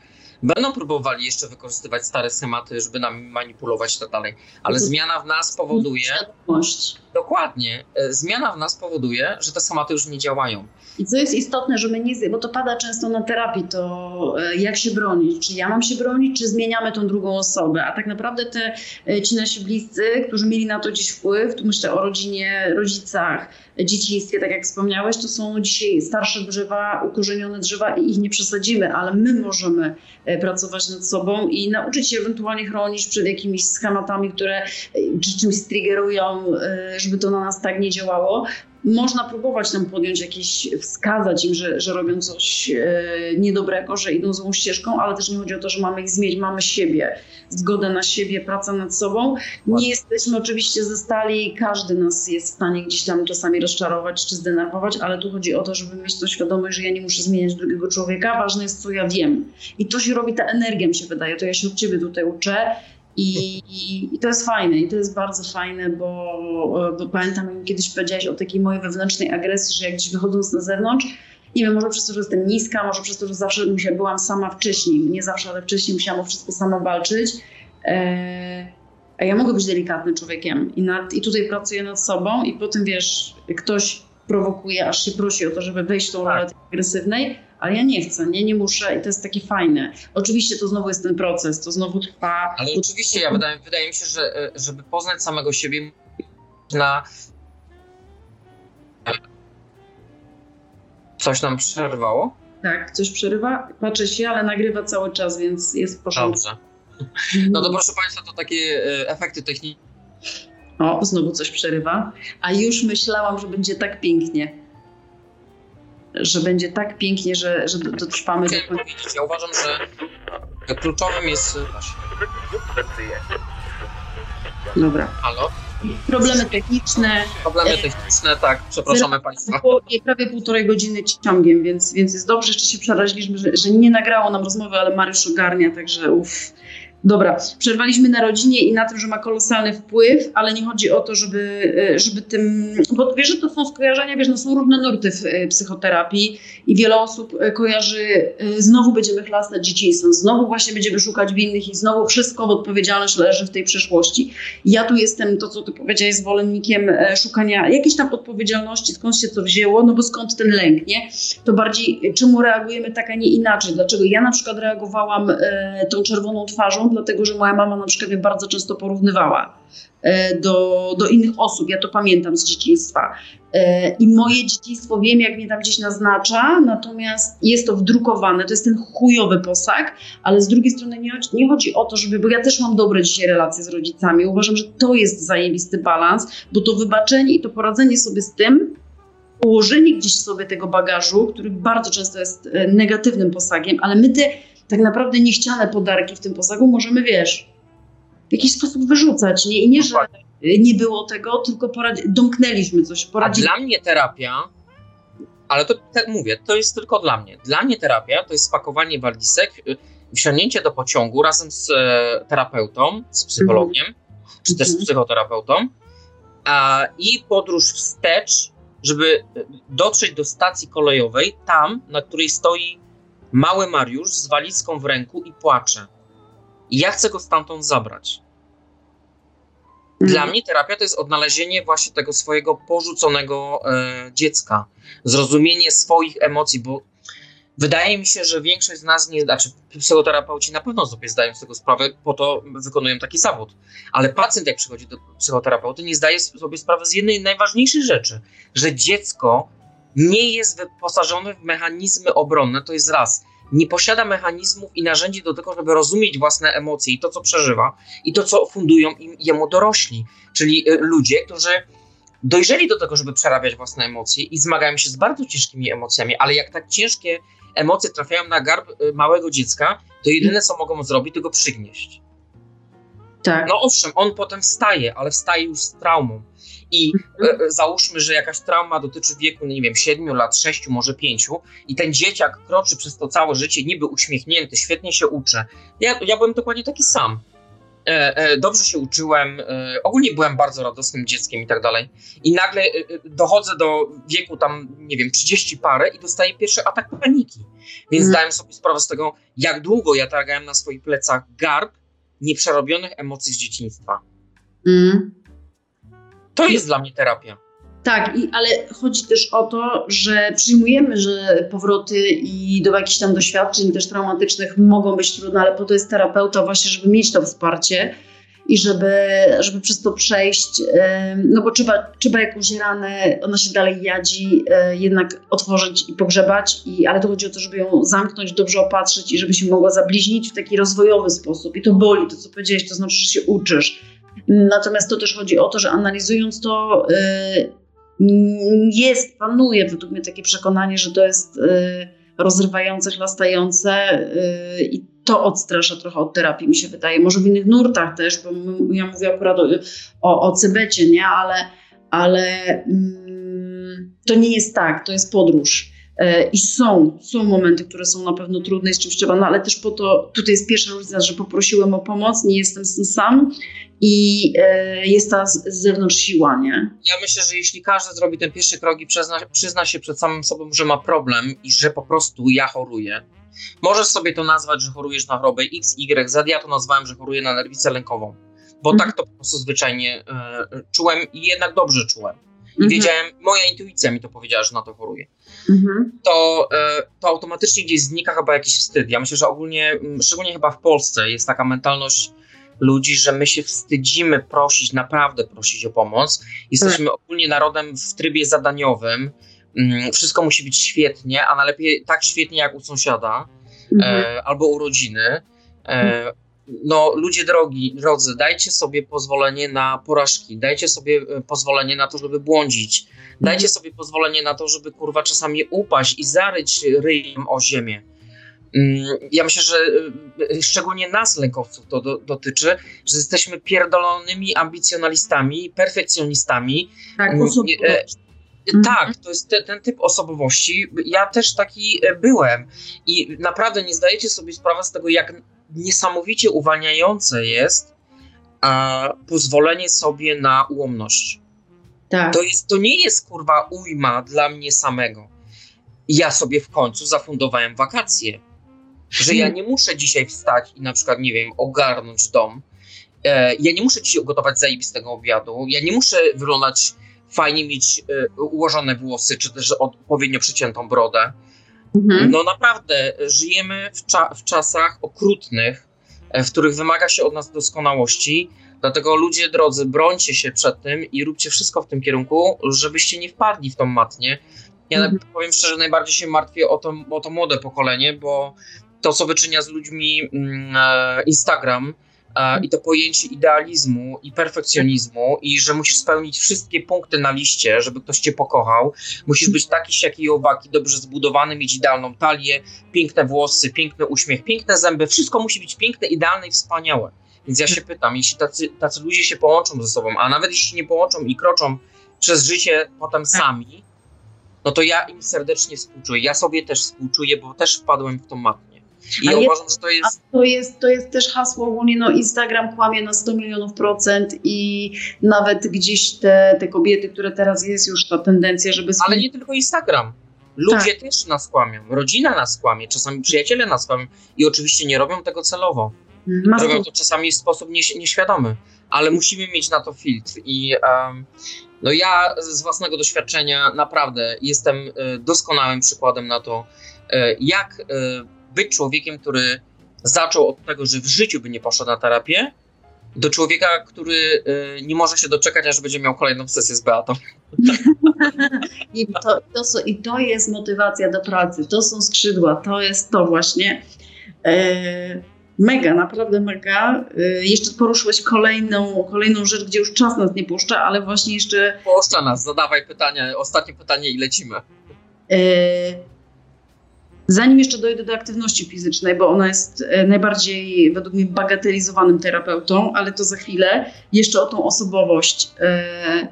Będą próbowali jeszcze wykorzystywać stare schematy, żeby nam manipulować to dalej, ale to- zmiana w nas powoduje, Świadomość. Dokładnie, e, zmiana w nas powoduje, że te schematy już nie działają. I co jest istotne, że my nie, bo to pada często na terapii, to e, jak się bronić, czy ja mam się bronić, czy zmieniamy tą drugą osobę, a tak naprawdę te e, ci nasi bliscy, którzy mieli na to dziś wpływ, tu myślę o rodzinie, rodzicach, dzieciństwie, tak jak wspomniałeś, to są dzisiaj starsze drzewa, ukorzenione drzewa i ich nie przesadzimy, ale my możemy pracować nad sobą i nauczyć się ewentualnie chronić przed jakimiś schematami, które czy czymś triggerują, e, żeby to na nas tak nie działało można próbować tam podjąć jakieś, wskazać im, że, że robią coś e, niedobrego, że idą złą ścieżką, ale też nie chodzi o to, że mamy ich zmienić, mamy siebie, zgodę na siebie, pracę nad sobą. Nie jesteśmy oczywiście ze stali, każdy nas jest w stanie gdzieś tam czasami rozczarować czy zdenerwować, ale tu chodzi o to, żeby mieć to świadomość, że ja nie muszę zmieniać drugiego człowieka, ważne jest, co ja wiem. I to się robi, ta energia mi się wydaje, to ja się od ciebie tutaj uczę. I, i, to jest fajne, i to jest bardzo fajne, bo, bo pamiętam, kiedyś powiedziałaś o takiej mojej wewnętrznej agresji, że jak gdzieś wychodząc na zewnątrz, nie wiem, może przez to, że jestem niska, może przez to, że zawsze musia, byłam sama wcześniej, nie zawsze, ale wcześniej musiałam o wszystko sama walczyć. E, a ja mogę być delikatnym człowiekiem i, nad, i tutaj pracuję nad sobą i potem wiesz, ktoś prowokuje, aż się prosi o to, żeby wejść w tą rolę tej agresywnej, ale ja nie chcę, nie, nie muszę i to jest takie fajne. Oczywiście to znowu jest ten proces, to znowu trwa. Ale oczywiście, ja wydaje, wydaje mi się, że e, żeby poznać samego siebie na... Coś nam przerwało? Tak, coś przerywa, patrzę się, ale nagrywa cały czas, więc jest w porządku. Dobrze. No to proszę Państwa, to takie e, efekty techniczne. O, znowu coś przerywa. A już myślałam, że będzie tak pięknie. Że będzie tak pięknie, że, że dotrwamy do końca. powiedzieć, ja uważam, że kluczowym jest... Dobra. Halo? Problemy techniczne. Problemy techniczne, tak, przepraszamy Państwa. Było prawie półtorej godziny ciągiem, więc, więc jest dobrze. Jeszcze się przeraziliśmy, że, że nie nagrało nam rozmowy, ale Mariusz ogarnia, także uff. Dobra, przerwaliśmy na rodzinie i na tym, że ma kolosalny wpływ, ale nie chodzi o to, żeby, e, żeby tym. Bo wiesz, że to są skojarzenia, wiesz, no są różne nurty w e, psychoterapii i wiele osób e, kojarzy, znowu będziemy chlastać dzieciństwem, znowu właśnie będziemy szukać winnych i znowu wszystko w odpowiedzialność leży w tej przeszłości. Ja tu jestem, to co ty powiedziałeś, zwolennikiem szukania jakiejś tam odpowiedzialności, skąd się to wzięło, no bo skąd ten lęk, nie? To bardziej, czemu reagujemy tak, a nie inaczej. Dlaczego ja na przykład reagowałam tą czerwoną twarzą, dlatego że moja mama na przykład mnie bardzo często porównywała e, do, do innych osób. Ja to pamiętam z dzieciństwa. E, I moje dzieciństwo wiem, jak mnie tam gdzieś naznacza, natomiast jest to wdrukowane, to jest ten chujowy posag, ale z drugiej strony nie chodzi, nie chodzi o to, żeby, bo ja też mam dobre dzisiaj relacje z rodzicami, uważam, że to jest zajebisty balans, bo to wybaczenie i to poradzenie sobie z tym, ułożenie gdzieś sobie tego bagażu, który bardzo często jest e, negatywnym posagiem, ale my te tak naprawdę niechciane podarki w tym posagu możemy, wiesz, w jakiś sposób wyrzucać, nie? I nie, że nie było tego, tylko poradzi- domknęliśmy coś, A poradziliśmy. dla mnie terapia, ale to tak mówię, to jest tylko dla mnie. Dla mnie terapia to jest spakowanie walizek, y, wsiągnięcie do pociągu razem z e, terapeutą, z psychologiem, czy też z Mhm. psychoterapeutą a, i podróż wstecz, żeby e, dotrzeć do stacji kolejowej, tam, na której stoi mały Mariusz z walizką w ręku i płacze. I ja chcę go stamtąd zabrać. Dla mnie terapia to jest odnalezienie właśnie tego swojego porzuconego e, dziecka, zrozumienie swoich emocji, bo wydaje mi się, że większość z nas nie, znaczy psychoterapeuci na pewno sobie zdają z tego sprawę, po to wykonują taki zawód, ale pacjent jak przychodzi do psychoterapeuty nie zdaje sobie sprawy z jednej najważniejszej rzeczy, że dziecko nie jest wyposażone w mechanizmy obronne, to jest raz, nie posiada mechanizmów i narzędzi do tego, żeby rozumieć własne emocje i to, co przeżywa, i to, co fundują im, jemu dorośli, czyli y, ludzie, którzy dojrzeli do tego, żeby przerabiać własne emocje i zmagają się z bardzo ciężkimi emocjami, ale jak tak ciężkie emocje trafiają na garb y, małego dziecka, to jedyne, co mogą zrobić, to go przygnieść. Tak. No owszem, on potem wstaje, ale wstaje już z traumą. I e, e, załóżmy, że jakaś trauma dotyczy wieku, nie wiem, 7 lat, 6, może 5 i ten dzieciak kroczy przez to całe życie niby uśmiechnięty, świetnie się uczy. Ja, ja byłem dokładnie taki sam. e, e, dobrze się uczyłem, e, ogólnie byłem bardzo radosnym dzieckiem i tak dalej. I nagle dochodzę do wieku tam, nie wiem, 30 parę i dostaję pierwszy atak paniki. Więc Mhm. zdałem sobie sprawę z tego, jak długo ja targałem na swoich plecach garb nieprzerobionych emocji z dzieciństwa. Mm. To jest dla mnie terapia. Tak, i, ale chodzi też o to, że przyjmujemy, że powroty i do jakichś tam doświadczeń też traumatycznych mogą być trudne, ale po to jest terapeuta właśnie, żeby mieć to wsparcie i żeby, żeby przez to przejść, no bo trzeba, trzeba jakąś ranę, ona się dalej jadzi, e, jednak otworzyć i pogrzebać, i, ale to chodzi o to, żeby ją zamknąć, dobrze opatrzyć i żeby się mogła zabliźnić w taki rozwojowy sposób. I to boli, to co powiedziałeś, to znaczy, że się uczysz. Natomiast to też chodzi o to, że analizując to, y, jest, panuje według mnie takie przekonanie, że to jest y, rozrywające, chlastające y, i to odstrasza trochę od terapii, mi się wydaje. Może w innych nurtach też, bo ja mówię akurat o, o, o cybecie, nie? Ale, ale mm, to nie jest tak, to jest podróż. E, I są, są momenty, które są na pewno trudne i z czymś trzeba, no ale też po to, tutaj jest pierwsza różnica, że poprosiłem o pomoc, nie jestem z tym sam i e, jest ta z, z zewnątrz siła, nie? Ja myślę, że jeśli każdy zrobi ten pierwszy krok i przyzna, przyzna się przed samym sobą, że ma problem i że po prostu ja choruję, możesz sobie to nazwać, że chorujesz na chorobę X, Y, Z. Ja to nazwałem, że choruję na nerwicę lękową, bo Mhm. tak to po prostu zwyczajnie e, czułem i jednak dobrze czułem. I Mhm. wiedziałem, moja intuicja mi to powiedziała, że na to choruję. Mhm. To, e, to automatycznie gdzieś znika chyba jakiś wstyd. Ja myślę, że ogólnie, mm, szczególnie chyba w Polsce, jest taka mentalność ludzi, że my się wstydzimy prosić, naprawdę prosić o pomoc. Jesteśmy ogólnie narodem w trybie zadaniowym. Mm, Wszystko musi być świetnie, a najlepiej tak świetnie jak u sąsiada Mhm. e, albo u rodziny. No, ludzie drogi, drodzy, dajcie sobie pozwolenie na porażki, dajcie sobie e, pozwolenie na to, żeby błądzić, dajcie sobie pozwolenie na to, żeby kurwa czasami upaść i zaryć ryjem o ziemię. Mm, Ja myślę, że e, szczególnie nas, lękowców, to do, dotyczy, że jesteśmy pierdolonymi ambicjonalistami, perfekcjonistami. Tak, Mm, e, Mhm. Tak, to jest te, ten typ osobowości. Ja też taki byłem i naprawdę nie zdajecie sobie sprawy z tego, jak niesamowicie uwalniające jest a, pozwolenie sobie na ułomność. tak. To, jest, to nie jest kurwa ujma dla mnie samego. Ja sobie w końcu zafundowałem wakacje. Że ja nie muszę dzisiaj wstać i na przykład, nie wiem, ogarnąć dom. E, ja nie muszę dzisiaj ugotować zajebistego obiadu. Ja nie muszę wyglądać fajnie, mieć e, ułożone włosy, czy też odpowiednio przyciętą brodę. Mhm. No naprawdę, żyjemy w, cza- w czasach okrutnych, e, w których wymaga się od nas doskonałości. Dlatego ludzie drodzy, brońcie się przed tym i róbcie wszystko w tym kierunku, żebyście nie wpadli w tą matnię. Ja Mhm. powiem szczerze, najbardziej się martwię o to, o to młode pokolenie, bo to, co wyczynia z ludźmi mm, e, Instagram i to pojęcie idealizmu i perfekcjonizmu i że musisz spełnić wszystkie punkty na liście, żeby ktoś cię pokochał. Musisz być taki, siaki i owaki, dobrze zbudowany, mieć idealną talię, piękne włosy, piękny uśmiech, piękne zęby. Wszystko musi być piękne, idealne i wspaniałe. Więc ja się pytam, jeśli tacy, tacy ludzie się połączą ze sobą, a nawet jeśli nie połączą i kroczą przez życie potem sami, no to ja im serdecznie współczuję. Ja sobie też współczuję, bo też wpadłem w tą matnię. I uważam, że to jest to jest, to jest też hasło ogólnie, no Instagram kłamie na 100 milionów procent i nawet gdzieś te, te kobiety, które teraz jest już ta tendencja, żeby... Ale nie tylko Instagram. Ludzie też nas kłamią, rodzina nas kłamie, czasami przyjaciele nas kłamią. I oczywiście nie robią tego celowo. Maską, Robią to czasami w sposób nieś- nieświadomy, ale musimy mieć na to filtr. I em, no ja z własnego doświadczenia naprawdę jestem e, doskonałym przykładem na to, e, jak e, być człowiekiem, który zaczął od tego, że w życiu by nie poszedł na terapię, do człowieka, który e, nie może się doczekać, aż będzie miał kolejną sesję z Beatą. I to, to, są, I to jest motywacja do pracy, to są skrzydła, to jest to właśnie. E, mega, naprawdę mega. E, jeszcze poruszyłeś kolejną, kolejną rzecz, gdzie już czas nas nie puszcza, ale właśnie jeszcze Puszcza nas, zadawaj pytania, ostatnie pytanie i lecimy. Zanim jeszcze dojdę do aktywności fizycznej, bo ona jest e, najbardziej według mnie bagatelizowanym terapeutą, ale to za chwilę, jeszcze o tą osobowość. E,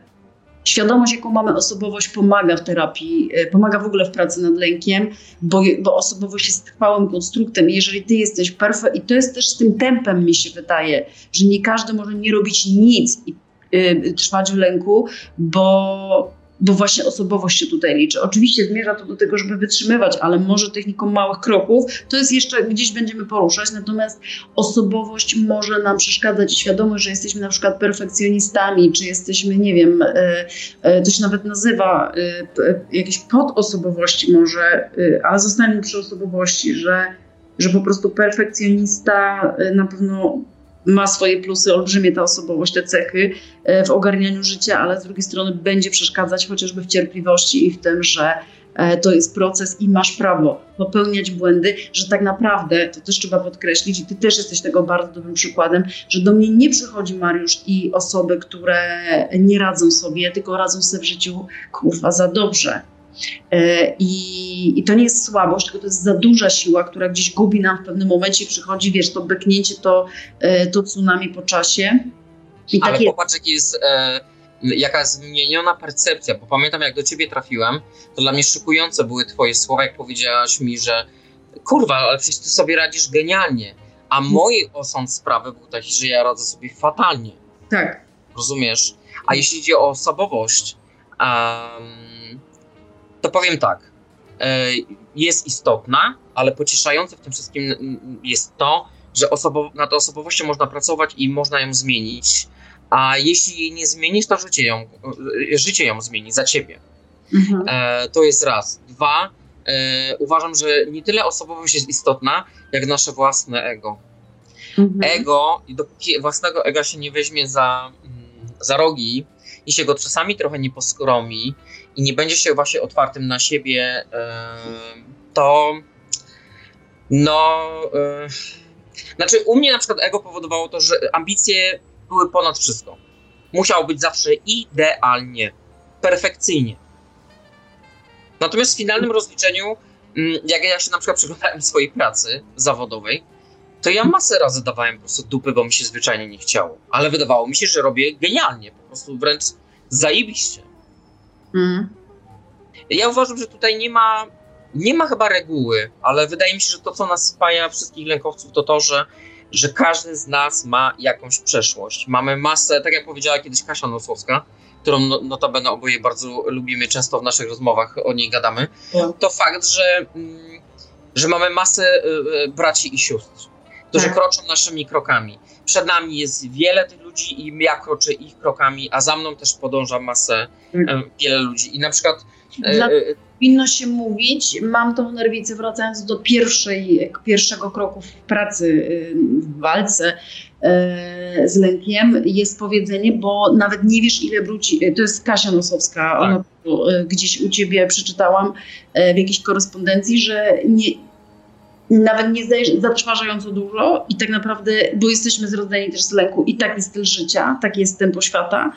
świadomość, jaką mamy osobowość, pomaga w terapii, e, pomaga w ogóle w pracy nad lękiem, bo, bo osobowość jest trwałym konstruktem. Jeżeli ty jesteś perfekt, i to jest też z tym tempem, mi się wydaje, że nie każdy może nie robić nic i y, trwać w lęku, bo bo właśnie osobowość się tutaj liczy. Oczywiście zmierza to do tego, żeby wytrzymywać, ale może techniką małych kroków to jest jeszcze gdzieś będziemy poruszać, natomiast osobowość może nam przeszkadzać świadomość, że jesteśmy na przykład perfekcjonistami, czy jesteśmy, nie wiem, e, e, to się nawet nazywa e, jakieś podosobowości może, ale zostańmy przy osobowości, że, że po prostu perfekcjonista na pewno ma swoje plusy, olbrzymie ta osobowość, te cechy e, w ogarnianiu życia, ale z drugiej strony będzie przeszkadzać chociażby w cierpliwości i w tym, że e, to jest proces i masz prawo popełniać błędy, że tak naprawdę, to też trzeba podkreślić, i ty też jesteś tego bardzo dobrym przykładem, że do mnie nie przychodzi Mariusz i osoby, które nie radzą sobie, tylko radzą sobie w życiu kurwa za dobrze. E, I, I, to nie jest słabość, tylko to jest za duża siła, która gdzieś gubi nam w pewnym momencie, przychodzi, wiesz, to beknięcie, to, e, to tsunami po czasie. I Ale popatrz, jaki jest, e, jaka zmieniona percepcja, bo pamiętam, jak do ciebie trafiłem, to dla mnie szykujące były twoje słowa, jak powiedziałaś mi, że kurwa, ale przecież ty sobie radzisz genialnie, a mój osąd sprawy był taki, że ja radzę sobie fatalnie. Tak. Rozumiesz? A jeśli chodzi o osobowość, um, to powiem tak. E, jest istotna, ale pocieszające w tym wszystkim jest to, że osobo nad osobowością można pracować i można ją zmienić. A jeśli jej nie zmienisz, to życie ją, e, życie ją zmieni za ciebie. Mhm. E, to jest raz. Dwa, uważam, że nie tyle osobowość jest istotna, jak nasze własne ego. Mhm. Ego, i dopóki własnego ega się nie weźmie za, za rogi i się go czasami trochę nie poskromi, i nie będzie się właśnie otwartym na siebie, to no. Znaczy, u mnie na przykład ego powodowało to, że ambicje były ponad wszystko. Musiało być zawsze idealnie, perfekcyjnie. Natomiast w finalnym rozliczeniu, mm, jak ja się na przykład przyglądałem swojej pracy zawodowej, to ja masę razy dawałem po prostu dupy, bo mi się zwyczajnie nie chciało. Ale wydawało mi się, że robię genialnie, po prostu wręcz zajebiście. Mm. Ja uważam, że tutaj nie ma, nie ma chyba reguły, ale wydaje mi się, że to, co nas spaja wszystkich lękowców, to to, że, że każdy z nas ma jakąś przeszłość. Mamy masę, tak jak powiedziała kiedyś Kasia Nosowska, którą no, notabene oboje bardzo lubimy, często w naszych rozmowach o niej gadamy, to fakt, że, mm, że mamy masę y, y, braci i sióstr, którzy tak. kroczą naszymi krokami. Przed nami jest wiele tych ludzi i ja kroczę ich krokami, a za mną też podąża masę, tak. wiele ludzi. I na przykład... E, e, powinno się mówić, mam tą nerwicę wracając do pierwszej, pierwszego kroku w pracy, w walce z lękiem, jest powiedzenie, bo nawet nie wiesz ile wróci, to jest Kasia Nosowska, tak. ona gdzieś u ciebie przeczytałam w jakiejś korespondencji, że nie, nawet nie zatrważająco dużo i tak naprawdę, bo jesteśmy zrodzeni też z lęku i taki styl życia, taki jest tempo świata,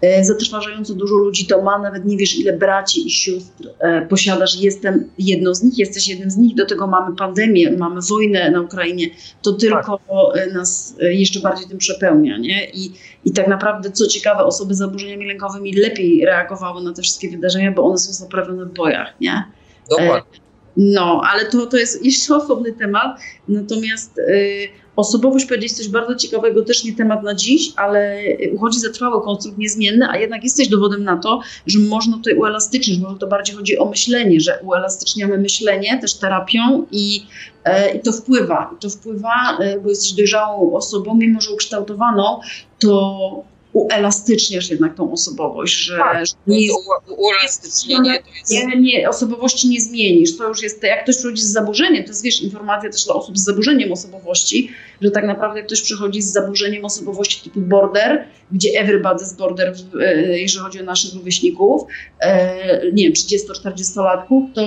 e, zatrważająco dużo ludzi to ma, nawet nie wiesz ile braci i sióstr e, posiadasz, jestem jedną z nich, jesteś jednym z nich, do tego mamy pandemię, mamy wojnę na Ukrainie, to tylko tak. nas jeszcze bardziej tym przepełnia, nie? I, I tak naprawdę, co ciekawe, osoby z zaburzeniami lękowymi lepiej reagowały na te wszystkie wydarzenia, bo one są zaprawione w bojach, nie? Dokładnie. No, ale to, to jest jeszcze osobny temat. Natomiast y, osobowość powiedzieć coś bardzo ciekawego, też nie temat na dziś, ale uchodzi za trwały konstrukt niezmienny, a jednak jesteś dowodem na to, że można tutaj uelastycznić, może to bardziej chodzi o myślenie, że uelastyczniamy myślenie też terapią i, y, i to wpływa. I to wpływa, y, bo jesteś dojrzałą osobą, mimo że ukształtowaną, to uelastyczniasz jednak tą osobowość, że, tak, że nie, uelastycznienie to jest... Nie, nie, osobowości nie zmienisz. To już jest, jak ktoś przychodzi z zaburzeniem, to jest wiesz, informacja też dla osób z zaburzeniem osobowości, że tak naprawdę jak ktoś przychodzi z zaburzeniem osobowości typu border, gdzie everybody's border, e, jeżeli chodzi o naszych rówieśników, e, nie wiem, 30-40-latków, to,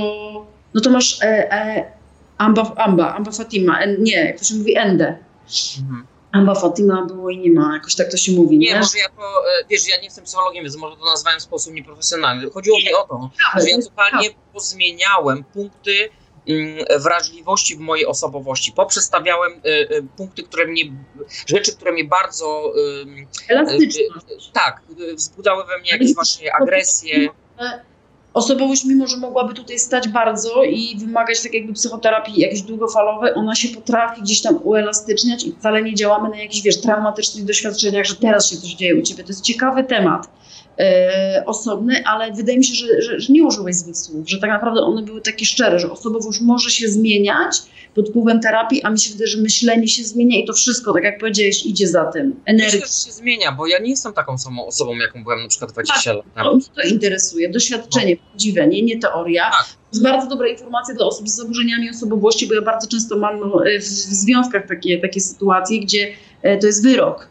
no to masz e, e, Amba, Amba, Amba Fatima, nie, jak to się mówi, Ende. Mhm. Amba Fatima było i nie ma, jakoś tak to się mówi. Nie, nie? może ja to, e, wiesz, ja nie jestem psychologiem, więc może to nazwałem w sposób nieprofesjonalny. Chodziło mi o to, że ja zupełnie pozmieniałem punkty mm, wrażliwości w mojej osobowości. Poprzestawiałem y, y, punkty, które mnie, rzeczy, które mnie bardzo Elastyczność. tak, wzbudzały we mnie jakieś właśnie agresję. Osobowość, mimo że mogłaby tutaj stać bardzo i wymagać tak jakby psychoterapii jakiejś długofalowej, ona się potrafi gdzieś tam uelastyczniać i wcale nie działamy na jakichś, wiesz, traumatycznych doświadczeniach, że teraz się coś dzieje u ciebie. To jest ciekawy temat e, osobny, ale wydaje mi się, że, że, że nie użyłeś złych słów, że tak naprawdę one były takie szczere, że osobowość może się zmieniać pod wpływem terapii, a mi się wydaje, że myślenie się zmienia i to wszystko, tak jak powiedziałeś, idzie za tym. Energia. Myślę, że się zmienia, bo ja nie jestem taką samą osobą, jaką byłem na przykład 20 lat To temu. mnie to interesuje, doświadczenie prawdziwe, nie, nie teoria. Tak. To jest bardzo dobra informacja dla osób z zaburzeniami osobowości, bo ja bardzo często mam no, e, w, w związkach takie, takie sytuacje, gdzie e, to jest wyrok.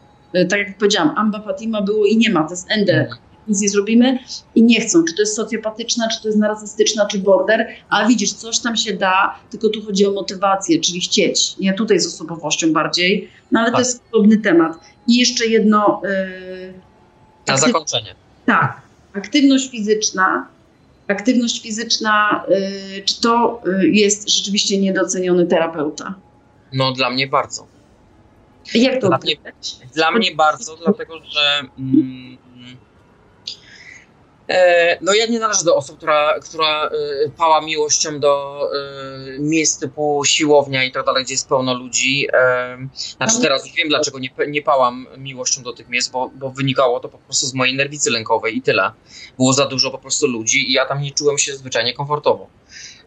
Tak jak powiedziałam, Amba Fatima było i nie ma, to jest ND. Nic nie zrobimy i nie chcą. Czy to jest socjopatyczna, czy to jest narcystyczna, czy border, a widzisz, coś tam się da, tylko tu chodzi o motywację, czyli chcieć. Nie tutaj z osobowością bardziej, no ale to Tak. jest podobny temat. I jeszcze jedno. e, Na aktyw- zakończenie. tak, aktywność fizyczna. Aktywność fizyczna, y, czy to y, jest rzeczywiście niedoceniony terapeuta? No dla mnie bardzo. Jak to Dla mnie-? Dla mnie bardzo, dlatego że mm, no ja nie należę do osób, która, która e, pała miłością do e, miejsc typu siłownia i tak dalej, gdzie jest pełno ludzi. E, znaczy teraz już wiem, dlaczego nie, nie pałam miłością do tych miejsc, bo, bo wynikało to po prostu z mojej nerwicy lękowej i tyle. Było za dużo po prostu ludzi i ja tam nie czułem się zwyczajnie komfortowo.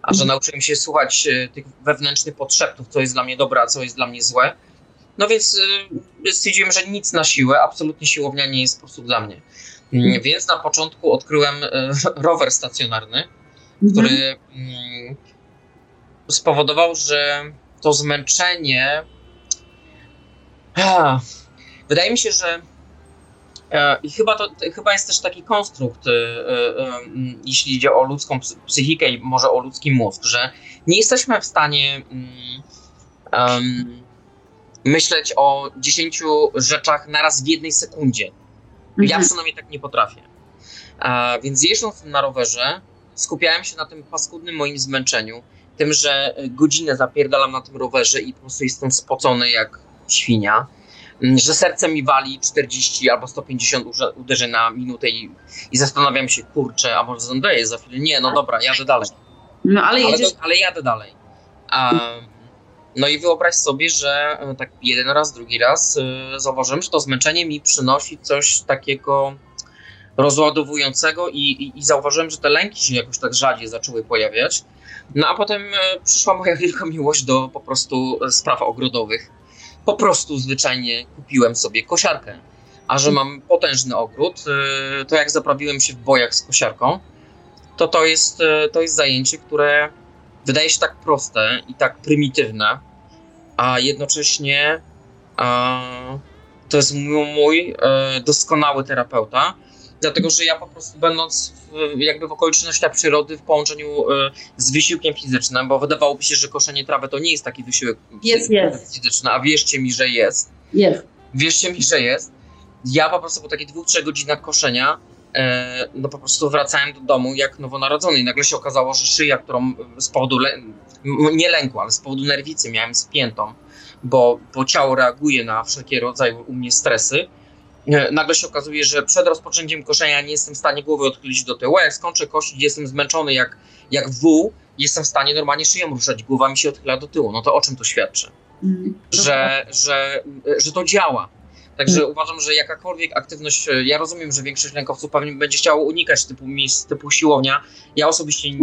A że Mhm. nauczyłem się słuchać e, tych wewnętrznych podszeptów, co jest dla mnie dobre, a co jest dla mnie złe, no więc stwierdziłem, że nic na siłę, absolutnie siłownia nie jest po prostu dla mnie. Mm, Więc na początku odkryłem y, rower stacjonarny, który Mhm. mm, spowodował, że to zmęczenie. Wydaje mi się, że e, i chyba, to, chyba jest też taki konstrukt, mm, jeśli idzie o ludzką psy- psychikę i może o ludzki mózg, że nie jesteśmy w stanie mm, myśleć o 10 rzeczach naraz w jednej sekundzie. Ja Mhm. przynajmniej tak nie potrafię. A, więc jeżdżąc na rowerze, skupiałem się na tym paskudnym moim zmęczeniu, tym, że y, godzinę zapierdalam na tym rowerze i po prostu jestem spocony jak świnia, Mm, że serce mi wali 40 albo 150 uże- uderzeń na minutę i, i zastanawiam się, kurczę, a może zemdleję za chwilę? Nie, no dobra, jadę dalej. No ale Ale, jedziesz. do, ale jadę dalej. A, no i wyobraź sobie, że e, tak jeden raz, drugi raz e, zauważyłem, że to zmęczenie mi przynosi coś takiego rozładowującego i, i, i zauważyłem, że te lęki się jakoś tak rzadziej zaczęły pojawiać. No a potem e, przyszła moja wielka miłość do po prostu spraw ogrodowych. Po prostu zwyczajnie kupiłem sobie kosiarkę. A że mam potężny ogród, to jak zaprawiłem się w bojach z kosiarką, to to jest, to jest zajęcie, które wydaje się tak proste i tak prymitywne, a jednocześnie e, to jest mój, mój e, doskonały terapeuta, dlatego że ja po prostu będąc w, jakby w okolicznościach przyrody w połączeniu e, z wysiłkiem fizycznym, bo wydawałoby się, że koszenie trawy to nie jest taki wysiłek Jest, jest. fizyczny, a wierzcie mi, że jest. Jest. Wierzcie mi, że jest. Ja po prostu po takich dwóch, trzech godzinach koszenia, no po prostu wracałem do domu jak nowonarodzony i nagle się okazało, że szyja, którą z powodu, nie lęku, ale z powodu nerwicy miałem spiętą, bo, bo ciało reaguje na wszelkie rodzaje u mnie stresy, e, nagle się okazuje, że przed rozpoczęciem koszenia nie jestem w stanie głowy odchylić do tyłu, jak skończę kosić, jestem zmęczony jak, jak wół, jestem w stanie normalnie szyją ruszać, głowa mi się odchyla do tyłu. No to o czym to świadczy? Mm. że, że, że to działa. Także uważam, że jakakolwiek aktywność, e, ja rozumiem, że większość lękowców pewnie będzie chciało unikać typu miejsc, typu siłownia. Ja osobiście nie-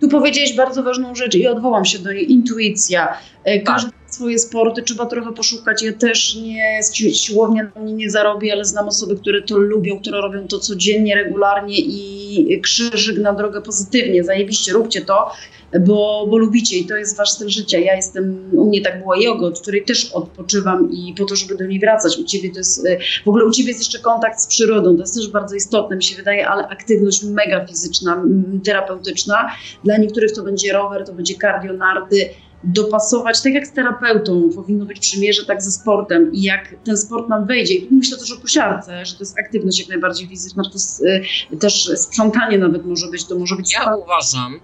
Tu powiedziałeś bardzo ważną rzecz i odwołam się do niej. Intuicja. E, Każdy ma swoje sporty, trzeba trochę poszukać. Ja też nie, si- siłownia na mnie nie zarobi, ale znam osoby, które to lubią, które robią to codziennie, regularnie i krzyżyk na drogę pozytywnie. Zajebiście, róbcie to, bo, bo lubicie i to jest wasz styl życia. Ja jestem, u mnie tak była yoga, od której też odpoczywam i po to, żeby do niej wracać. U ciebie to jest, e, w ogóle u ciebie jest jeszcze kontakt z przyrodą, to jest też bardzo istotne, mi się wydaje, ale aktywność mega fizyczna, terapeutyczna. Dla niektórych to będzie rower, to będzie cardio, narty, dopasować, tak jak z terapeutą powinno być przymierze, tak ze sportem i jak ten sport nam wejdzie. I myślę też o kosiarce, że to jest aktywność jak najbardziej fizyczna, to jest y, też sprzątanie nawet może być, to może być ja spa- uważam,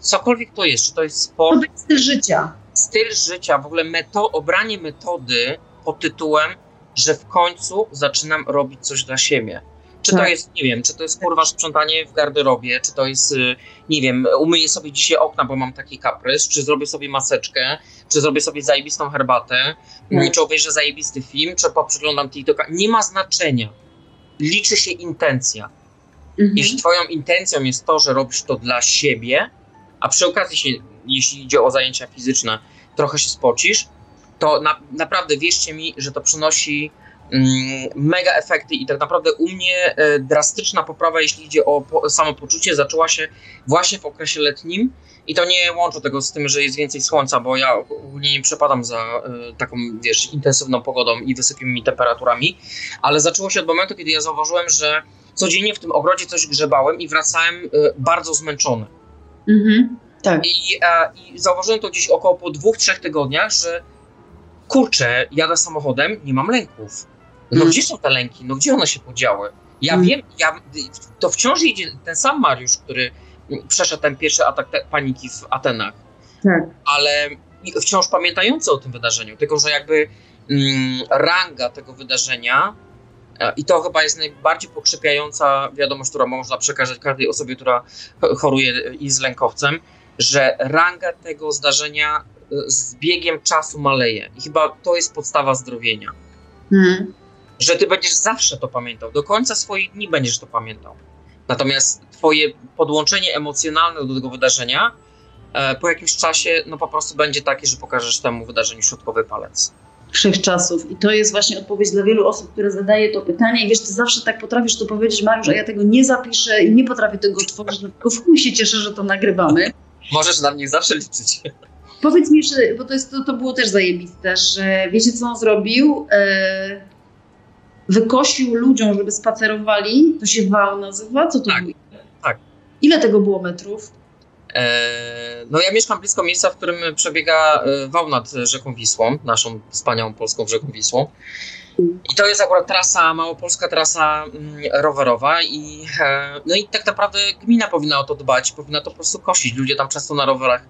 cokolwiek to jest, czy to jest sport, To jest styl życia. styl życia, w ogóle meto, obranie metody pod tytułem, że w końcu zaczynam robić coś dla siebie. Czy to Tak. jest, nie wiem, czy to jest kurwa sprzątanie w garderobie, czy to jest, y, nie wiem, umyję sobie dzisiaj okna, bo mam taki kaprys, czy zrobię sobie maseczkę, czy zrobię sobie zajebistą herbatę, Tak. czy obejrzę zajebisty film, czy poprzeglądam TikToka. Nie ma znaczenia. Liczy się intencja. Mhm. Jeśli twoją intencją jest to, że robisz to dla siebie, a przy okazji, się, jeśli idzie o zajęcia fizyczne, trochę się spocisz, to na, naprawdę wierzcie mi, że to przynosi mm, mega efekty i tak naprawdę u mnie e, drastyczna poprawa, jeśli idzie o po, samopoczucie, zaczęła się właśnie w okresie letnim i to nie łączę tego z tym, że jest więcej słońca, bo ja ogólnie nie przepadam za e, taką, wiesz, intensywną pogodą i wysokimi temperaturami, ale zaczęło się od momentu, kiedy ja zauważyłem, że codziennie w tym ogrodzie coś grzebałem i wracałem e, bardzo zmęczony. Mhm. Tak. I, I zauważyłem to gdzieś około po dwóch, trzech tygodniach, że kurczę, jadę samochodem, nie mam lęków. No Mm. gdzie są te lęki? No gdzie one się podziały? Ja Mm. wiem, ja, to wciąż idzie ten sam Mariusz, który przeszedł ten pierwszy atak te, paniki w Atenach, Tak. ale wciąż pamiętający o tym wydarzeniu, tylko że jakby mm, ranga tego wydarzenia e, i to chyba jest najbardziej pokrzepiająca wiadomość, którą można przekazać każdej osobie, która ch- choruje i z lękowcem, że ranga tego zdarzenia e, z biegiem czasu maleje. I chyba to jest podstawa zdrowienia. Mhm. Że ty będziesz zawsze to pamiętał, do końca swoich dni będziesz to pamiętał. Natomiast twoje podłączenie emocjonalne do tego wydarzenia e, po jakimś czasie no po prostu będzie takie, że pokażesz temu wydarzeniu środkowy palec. Wszechczasów. I to jest właśnie odpowiedź dla wielu osób, które zadaje to pytanie. I wiesz, ty zawsze tak potrafisz to powiedzieć, Mariusz, a ja tego nie zapiszę i nie potrafię tego otworzyć, dlatego w chuj się cieszę, że to nagrywamy. Możesz na mnie zawsze liczyć. Powiedz mi jeszcze, bo to, jest, to, to było też zajebiste, że wiecie co on zrobił? E, wykosił ludziom, żeby spacerowali, to się wał nazywa, co to Tak, było? tak. Ile tego było metrów? E, No ja mieszkam blisko miejsca, w którym przebiega e, wał nad rzeką Wisłą, naszą wspaniałą polską rzeką Wisłą. I to jest akurat trasa, małopolska trasa mm, rowerowa i, e, no i tak naprawdę gmina powinna o to dbać, powinna to po prostu kosić. Ludzie tam często na rowerach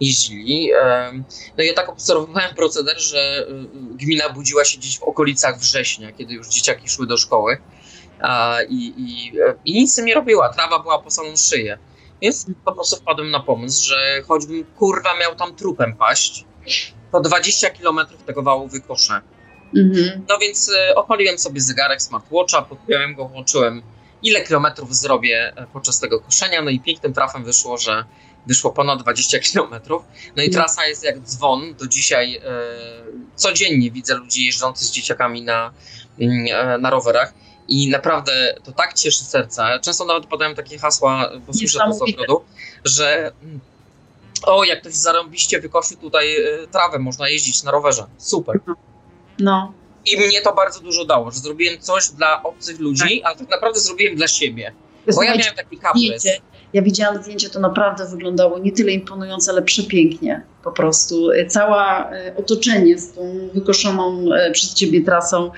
jeździli. e, No ja tak obserwowałem proceder, że e, gmina budziła się gdzieś w okolicach września, kiedy już dzieciaki szły do szkoły i, i, i nic nie robiła. Trawa była po samą szyję. Więc po prostu wpadłem na pomysł, że choćbym kurwa miał tam trupem paść, to 20 km tego wału wykoszę. Mhm. No więc e, odpaliłem sobie zegarek smartwatcha, podpiąłem go, włączyłem ile kilometrów zrobię e, podczas tego koszenia, no i pięknym trafem wyszło, że wyszło ponad 20 kilometrów. No i Mm. trasa jest jak dzwon, do dzisiaj e, codziennie widzę ludzi jeżdżących z dzieciakami na, mm, e, na rowerach i naprawdę to tak cieszy serce. Często nawet padają takie hasła, bo słyszę to z ogrodu, że mm, o, jak ktoś zarąbiście wykosił tutaj e, trawę, można jeździć na rowerze. Super. No. I mnie to bardzo dużo dało, że zrobiłem coś dla obcych ludzi, ale tak naprawdę zrobiłem dla siebie. Bo ja miałem taki kaprys. Ja widziałam zdjęcie, to naprawdę wyglądało nie tyle imponujące, ale przepięknie po prostu. E, Cała e, otoczenie z tą wykoszoną e, przez ciebie trasą.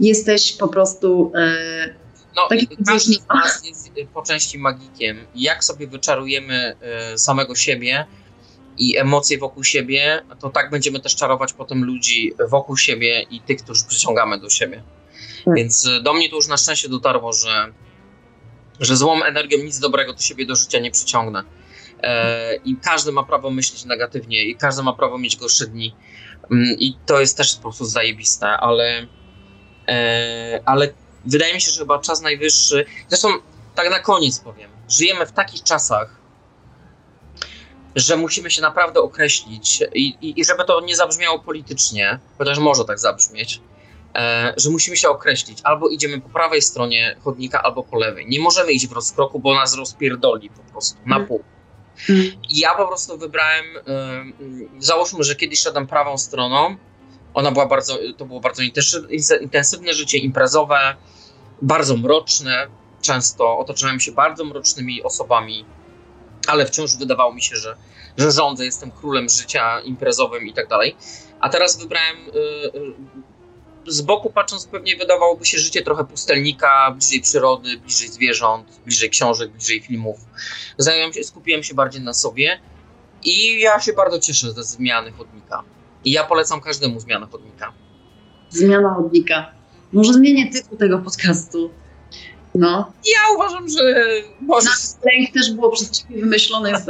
Jesteś po prostu. E, No, Taki każdy z nas jest y, po części magikiem. Jak sobie wyczarujemy y, samego siebie i emocje wokół siebie, to tak będziemy też czarować potem ludzi wokół siebie i tych, którzy przyciągamy do siebie. Tak. Więc y, do mnie to już na szczęście dotarło, że, że złą energią nic dobrego do siebie do życia nie przyciągnę. E, I każdy ma prawo myśleć negatywnie, i każdy ma prawo mieć gorsze dni. Mm, I to jest też po prostu zajebiste, ale, e, ale wydaje mi się, że chyba czas najwyższy. Zresztą, tak na koniec powiem, żyjemy w takich czasach, że musimy się naprawdę określić i, i, i żeby to nie zabrzmiało politycznie, chociaż może tak zabrzmieć, e, że musimy się określić. Albo idziemy po prawej stronie chodnika, albo po lewej. Nie możemy iść w rozkroku, bo nas rozpierdoli po prostu na Mm. pół. Mm. I ja po prostu wybrałem, ym, załóżmy, że kiedyś szedłem prawą stroną, ona była bardzo, to było bardzo intensy- intensywne życie imprezowe, bardzo mroczne, często otaczałem się bardzo mrocznymi osobami, ale wciąż wydawało mi się, że, że rządzę, jestem królem życia imprezowym i tak dalej. A teraz wybrałem y, y, z boku patrząc pewnie wydawałoby się życie trochę pustelnika, bliżej przyrody, bliżej zwierząt, bliżej książek, bliżej filmów. Zająłem się, skupiłem się bardziej na sobie i ja się bardzo cieszę ze zmiany chodnika. I ja polecam każdemu zmianę chodnika. Zmiana chodnika. Może zmienię tytuł tego podcastu. No. Ja uważam, że może. Lęk też było przez ciebie wymyślone w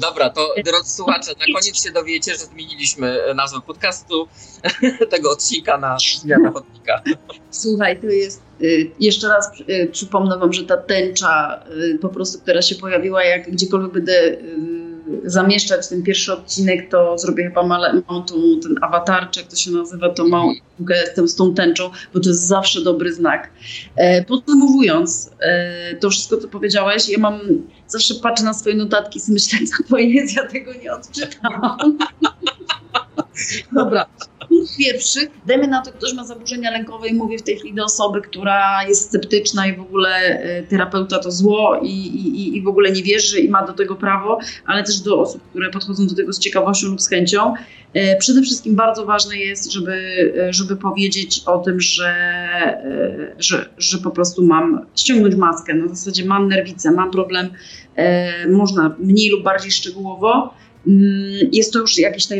Dobra, to drodzy słuchacze, na koniec się dowiecie, że zmieniliśmy nazwę podcastu tego odcinka na zmianę chodnika. Słuchaj, to jest. y, Jeszcze raz y, przypomnę wam, że ta tęcza y, po prostu, która się pojawiła, jak gdziekolwiek będę zamieszczać ten pierwszy odcinek, to zrobię chyba mam tu ten awatar, czy jak to się nazywa, to mam z, z tą tęczą, bo to jest zawsze dobry znak. E, Podsumowując e, to wszystko, co powiedziałeś, ja mam, zawsze patrzę na swoje notatki i myślę, co to jest, ja tego nie odczytałam. Dobra. Punkt pierwszy, dajmy na to, ktoś ma zaburzenia lękowe i mówię w tej chwili do osoby, która jest sceptyczna i w ogóle e, terapeuta to zło i, i, i w ogóle nie wierzy i ma do tego prawo, ale też do osób, które podchodzą do tego z ciekawością lub z chęcią. E, Przede wszystkim bardzo ważne jest, żeby, e, żeby powiedzieć o tym, że, że, że po prostu mam ściągnąć maskę. Na zasadzie mam nerwicę, mam problem, można mniej lub bardziej szczegółowo. Mm, Jest to już jakieś tam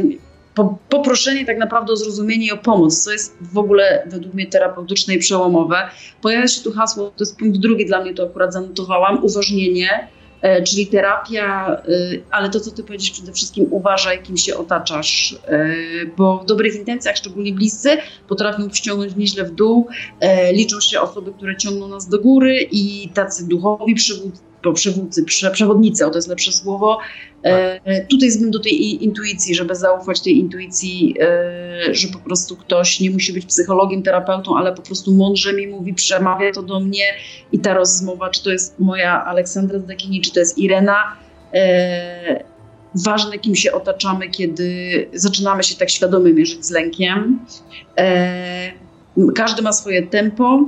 po, poproszenie tak naprawdę o zrozumienie i o pomoc, co jest w ogóle według mnie terapeutyczne i przełomowe. Pojawia się tu hasło, to jest punkt drugi dla mnie, to akurat zanotowałam, uważnienie, e, czyli terapia, e, ale to, co ty powiedziesz przede wszystkim, uważaj, kim się otaczasz, e, bo w dobrych intencjach, szczególnie bliscy, potrafią wciągnąć nieźle w dół, liczą się osoby, które ciągną nas do góry i tacy duchowi przywódcy, bo przywódcy, prze, przewodnicy, o to jest lepsze słowo. E, tutaj zbym do tej intuicji, żeby zaufać tej intuicji, e, że po prostu ktoś nie musi być psychologiem, terapeutą, ale po prostu mądrze mi mówi, przemawia to do mnie i ta rozmowa, czy to jest moja Aleksandra Zdekini, czy to jest Irena, e, ważne kim się otaczamy, kiedy zaczynamy się tak świadomie mierzyć z lękiem. E, każdy ma swoje tempo.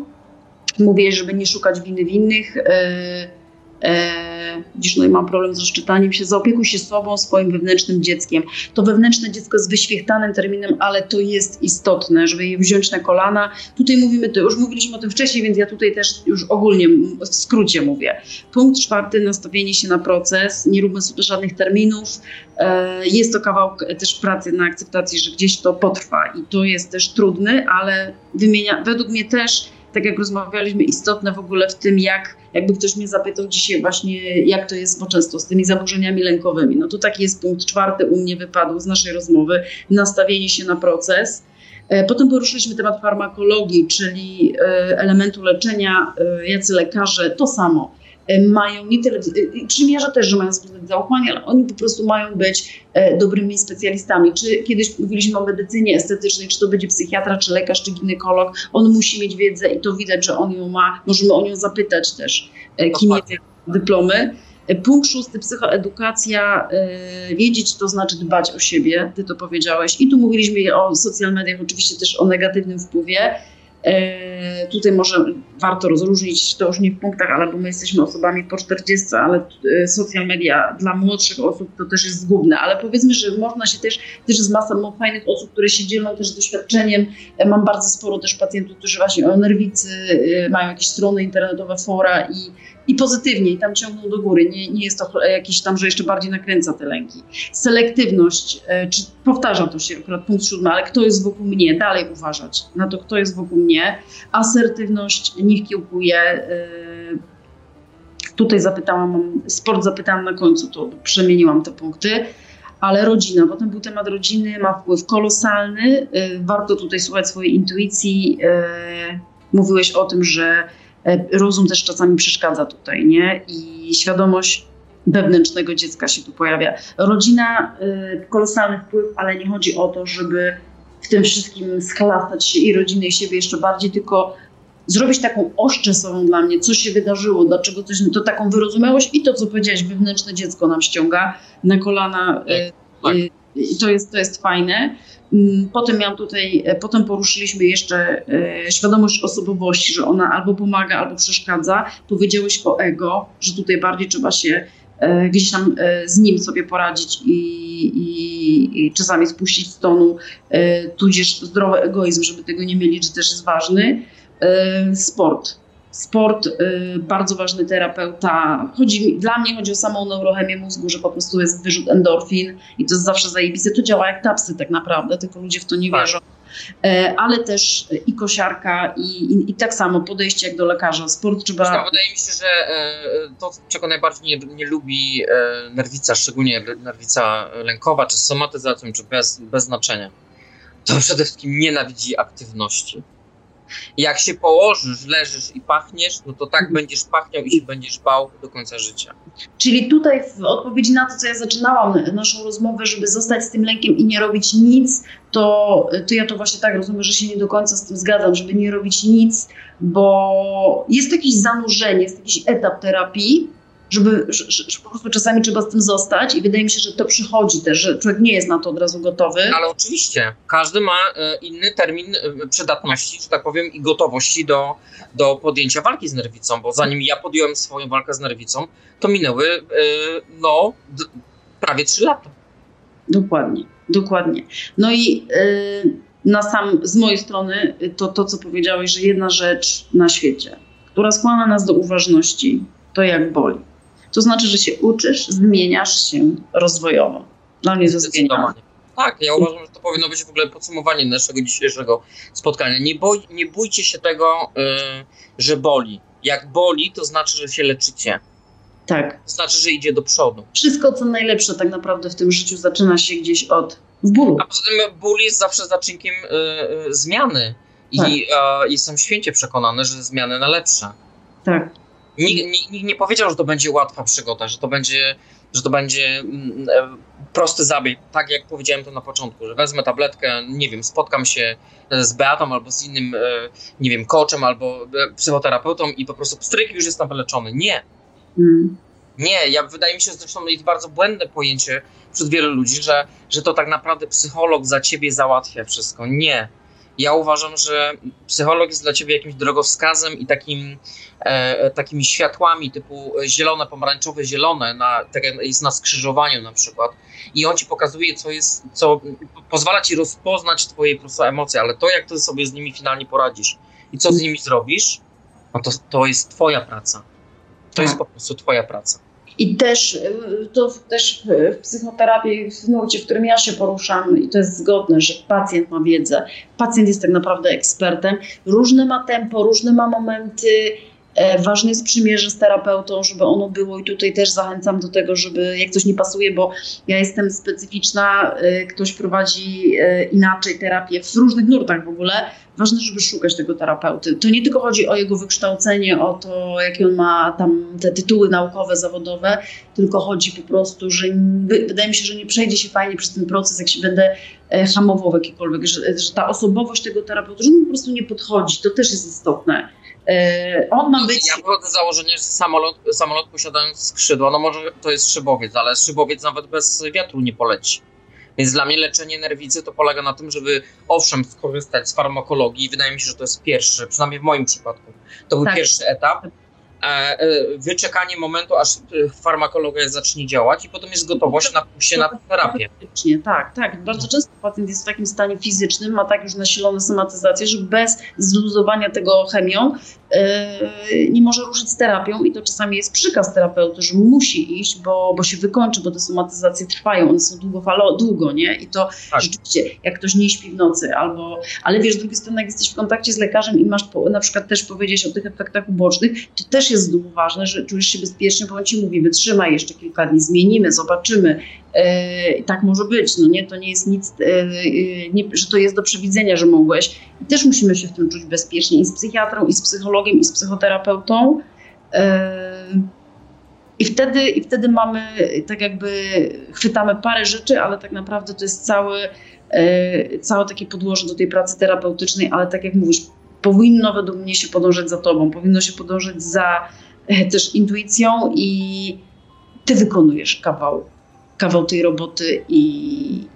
Mówię, żeby nie szukać winy winnych. E, E, Widzisz, no i mam problem z rozczytaniem się. Zaopiekuj się sobą, swoim wewnętrznym dzieckiem. To wewnętrzne dziecko jest wyświechtanym terminem, ale to jest istotne, żeby je wziąć na kolana. Tutaj mówimy, to już mówiliśmy o tym wcześniej, więc ja tutaj też już ogólnie w skrócie mówię. Punkt czwarty, nastawienie się na proces. Nie róbmy sobie żadnych terminów. E, Jest to kawał też pracy na akceptacji, że gdzieś to potrwa i to jest też trudny, ale wymienia, według mnie też tak jak rozmawialiśmy, istotne w ogóle w tym, jak, jakby ktoś mnie zapytał dzisiaj właśnie, jak to jest, bo często z tymi zaburzeniami lękowymi. No to taki jest punkt czwarty u mnie wypadł z naszej rozmowy, nastawienie się na proces. E, Potem poruszyliśmy temat farmakologii, czyli e, elementu leczenia, e, jacy lekarze, to samo. E, Mają nie tyle, e, przymierza też, że mają zaufanie, ale oni po prostu mają być e, dobrymi specjalistami. Czy kiedyś mówiliśmy o medycynie estetycznej, czy to będzie psychiatra, czy lekarz, czy ginekolog, on musi mieć wiedzę i to widać, że on ją ma. Możemy o nią zapytać też, e, kim jest, dyplomy. E, Punkt szósty, psychoedukacja. e, Wiedzieć to znaczy dbać o siebie, ty to powiedziałeś. I tu mówiliśmy o social mediach, oczywiście też o negatywnym wpływie. E, Tutaj może warto rozróżnić, to już nie w punktach, ale bo my jesteśmy osobami po 40, ale e, social media dla młodszych osób to też jest zgubne, ale powiedzmy, że można się też, też jest masa fajnych osób, które się dzielą też doświadczeniem. E, Mam bardzo sporo też pacjentów, którzy właśnie o nerwicy mają jakieś strony internetowe, fora i, i pozytywnie i tam ciągną do góry. Nie, nie jest to jakiś tam, że jeszcze bardziej nakręca te lęki. Selektywność, e, czy powtarza to się akurat punkt siódmy, ale kto jest wokół mnie, dalej uważać na to, kto jest wokół mnie. Asertywność niech kiełkuje. e, Tutaj zapytałam, sport zapytałam na końcu, to przemieniłam te punkty. Ale rodzina, potem był temat rodziny, ma wpływ kolosalny. e, Warto tutaj słuchać swojej intuicji. Mówiłeś o tym, że rozum też czasami przeszkadza tutaj, nie? I świadomość wewnętrznego dziecka się tu pojawia. Rodzina, y, kolosalny wpływ, ale nie chodzi o to, żeby w tym wszystkim schlastać się i rodzinę i siebie jeszcze bardziej, tylko zrobić taką oś czasową dla mnie, co się wydarzyło, dlaczego coś, to taką wyrozumiałość i to, co powiedziałeś, wewnętrzne dziecko nam ściąga na kolana. y, tak. y, I to jest, to jest fajne. Mm, Potem miałam tutaj, e, potem poruszyliśmy jeszcze e, świadomość osobowości, że ona albo pomaga, albo przeszkadza. Powiedziałeś o ego, że tutaj bardziej trzeba się e, gdzieś tam z nim sobie poradzić i, i, i czasami spuścić z tonu, tudzież zdrowy egoizm, żeby tego nie mieli, że też jest ważny. Sport. Sport, e, bardzo ważny terapeuta. Chodzi, dla mnie chodzi o samą neurochemię mózgu, że po prostu jest wyrzut endorfin i to jest zawsze zajebiste. To działa jak tapsy tak naprawdę, tylko ludzie w to nie Tak. wierzą. E, Ale też i kosiarka, i, i, i tak samo podejście jak do lekarza. Sport trzeba. Zresztą wydaje mi się, że e, to, czego najbardziej nie, nie lubi e, nerwica, szczególnie nerwica lękowa, czy somatyzacją, czy bez, bez znaczenia, to przede wszystkim nienawidzi aktywności. Jak się położysz, leżysz i pachniesz, no to tak będziesz pachniał i się będziesz bał do końca życia. Czyli tutaj w odpowiedzi na to, co ja zaczynałam naszą rozmowę, żeby zostać z tym lękiem i nie robić nic, to, to ja to właśnie tak rozumiem, że się nie do końca z tym zgadzam, żeby nie robić nic, bo jest jakieś zanurzenie, jest jakiś etap terapii, żeby, że, że po prostu czasami trzeba z tym zostać i wydaje mi się, że to przychodzi też, że człowiek nie jest na to od razu gotowy. Ale oczywiście, każdy ma e, inny termin e, przydatności, że tak powiem, i gotowości do, do podjęcia walki z nerwicą, bo zanim ja podjąłem swoją walkę z nerwicą, to minęły e, no, prawie trzy lata. Dokładnie, dokładnie. No i na sam, z mojej strony to, to, co powiedziałeś, że jedna rzecz na świecie, która skłania nas do uważności, to jak boli. To znaczy, że się uczysz, zmieniasz się rozwojowo. Dla mnie to jest. Tak, ja uważam, że to powinno być w ogóle podsumowanie naszego dzisiejszego spotkania. Nie, boj, nie bójcie się tego, y, że boli. Jak boli, to znaczy, że się leczycie. Tak. To znaczy, że idzie do przodu. Wszystko, co najlepsze tak naprawdę w tym życiu zaczyna się gdzieś od bólu. A poza tym ból jest zawsze zaczynkiem y, y, zmiany. I Tak. e, jestem święcie przekonany, że zmiany na lepsze. Tak. Nikt, nikt, nie powiedział, że to będzie łatwa przygoda, że to będzie, że to będzie mm, e, prosty zabieg. Tak jak powiedziałem to na początku, że wezmę tabletkę, nie wiem, spotkam się z Beatą albo z innym, e, nie wiem, coachem albo e, psychoterapeutą i po prostu pstryk już jestem wyleczony. Nie. Mm. Nie, ja wydaje mi się, że zresztą jest bardzo błędne pojęcie wśród wielu ludzi, że, że to tak naprawdę psycholog za ciebie załatwia wszystko. Nie. Ja uważam, że psycholog jest dla ciebie jakimś drogowskazem i takim, e, takimi światłami typu zielone, pomarańczowe, zielone, na, tak jak jest na skrzyżowaniu na przykład. I on ci pokazuje, co jest, co pozwala ci rozpoznać twoje po prostu emocje, ale to, jak ty sobie z nimi finalnie poradzisz i co z nimi zrobisz, no to, to jest twoja praca. To jest po prostu twoja praca. I też y, to też w psychoterapii, w nurcie, w którym ja się poruszam, i to jest zgodne, że pacjent ma wiedzę. Pacjent jest tak naprawdę ekspertem. Różne ma tempo, różne ma momenty. E, Ważne jest przymierze z terapeutą, żeby ono było i tutaj też zachęcam do tego, żeby jak coś nie pasuje, bo ja jestem specyficzna, e, ktoś prowadzi e, inaczej terapię w różnych nurtach w ogóle. Ważne, żeby szukać tego terapeuty. To nie tylko chodzi o jego wykształcenie, o to, jakie on ma tam te tytuły naukowe, zawodowe, tylko chodzi po prostu, że wy- wydaje mi się, że nie przejdzie się fajnie przez ten proces, jak się będę hamował w jakikolwiek, że, że ta osobowość tego terapeuty, że on po prostu nie podchodzi. To też jest istotne. E, On ma być. Ja wychodzę z założenia, że samolot, samolot posiadając skrzydła, no może to jest szybowiec, ale szybowiec nawet bez wiatru nie poleci. Więc dla mnie leczenie nerwicy to polega na tym, żeby owszem skorzystać z farmakologii. Wydaje mi się, że to jest pierwszy, przynajmniej w moim przypadku, to był Tak. pierwszy etap. E, e, wyczekanie momentu, aż e, farmakologia zacznie działać i potem jest gotowość na pójście na terapię. Faktycznie, tak, tak. Bardzo często pacjent jest w takim stanie fizycznym, ma tak już nasilone somatyzację, że bez zluzowania tego chemią yy, nie może ruszyć z terapią i to czasami jest przykaz terapeuty, że musi iść, bo, bo się wykończy, bo te somatyzacje trwają, one są długofalo, długo, nie? I to Tak. rzeczywiście, jak ktoś nie śpi w nocy albo, ale wiesz, z drugiej strony, jak jesteś w kontakcie z lekarzem i masz po, na przykład też powiedzieć o tych efektach ubocznych, to też jest znów ważne, że czujesz się bezpiecznie, bo on ci mówi, wytrzymaj jeszcze kilka dni, zmienimy, zobaczymy. E, tak może być, no nie, to nie jest nic, e, e, nie, że to jest do przewidzenia, że mogłeś. I też musimy się w tym czuć bezpiecznie i z psychiatrą, i z psychologiem, i z psychoterapeutą. I wtedy, I wtedy mamy, tak jakby chwytamy parę rzeczy, ale tak naprawdę to jest cały, całe takie podłoże do tej pracy terapeutycznej, ale tak jak mówisz, powinno według mnie się podążać za tobą, powinno się podążać za e, też intuicją i ty wykonujesz kawał, kawał tej roboty i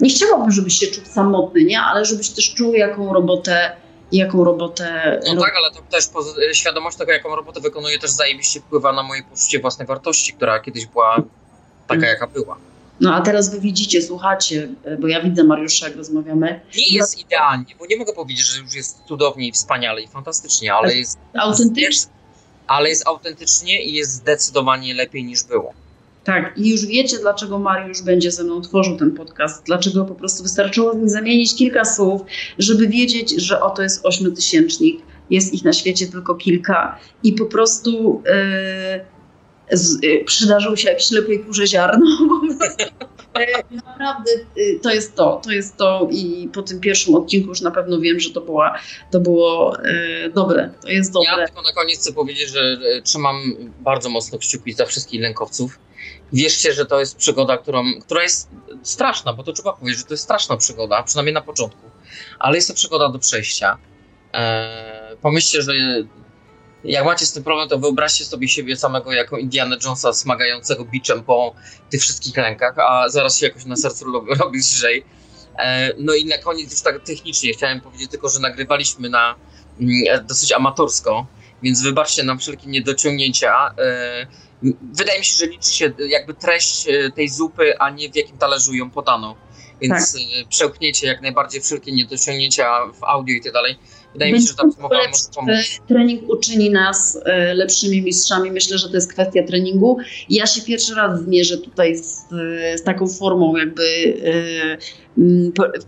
nie chciałabym, żebyś się czuł samotny, nie? ale żebyś też czuł, jaką robotę jaką robotę No tak, ale to też świadomość tego, jaką robotę wykonuję, też zajebiście wpływa na moje poczucie własnej wartości, która kiedyś była taka, jaka była. No a teraz wy widzicie, słuchacie, bo ja widzę Mariusza, jak rozmawiamy. Nie jest idealnie, bo nie mogę powiedzieć, że już jest cudownie i wspaniale i fantastycznie, ale jest, Autentycznie. ale jest autentycznie i jest zdecydowanie lepiej niż było. Tak, i już wiecie, dlaczego Mariusz będzie ze mną tworzył ten podcast, dlaczego po prostu wystarczyło z nim zamienić kilka słów, żeby wiedzieć, że oto jest ośmiotysięcznik, jest ich na świecie tylko kilka i po prostu e, z, e, przydarzył się jak ślepej kurze ziarno. E, Naprawdę e, to jest to, to jest to i po tym pierwszym odcinku już na pewno wiem, że to, była, to było e, dobre, to jest dobre. Ja tylko na koniec chcę powiedzieć, że e, trzymam bardzo mocno kciuki za wszystkich lękowców. Wierzcie, że to jest przygoda, którą, która jest straszna, bo to trzeba powiedzieć, że to jest straszna przygoda, przynajmniej na początku, ale jest to przygoda do przejścia. Eee, pomyślcie, że jak macie z tym problem, to wyobraźcie sobie siebie samego jako Indiana Jonesa smagającego biczem po tych wszystkich lękach, a zaraz się jakoś na sercu robi, lżej. E, No i na koniec już tak technicznie chciałem powiedzieć tylko, że nagrywaliśmy na mm, dosyć amatorsko, więc wybaczcie nam wszelkie niedociągnięcia. E, Wydaje mi się, że liczy się jakby treść e, tej zupy, a nie w jakim talerzu ją podano. Więc Tak. e, przełknięcie jak najbardziej wszelkie niedociągnięcia w audio i tak dalej. Wydaje mi się, że ta rozmowa może pomóc. Trening uczyni nas e, lepszymi mistrzami. Myślę, że to jest kwestia treningu. Ja się pierwszy raz zmierzę tutaj z, z taką formą jakby e,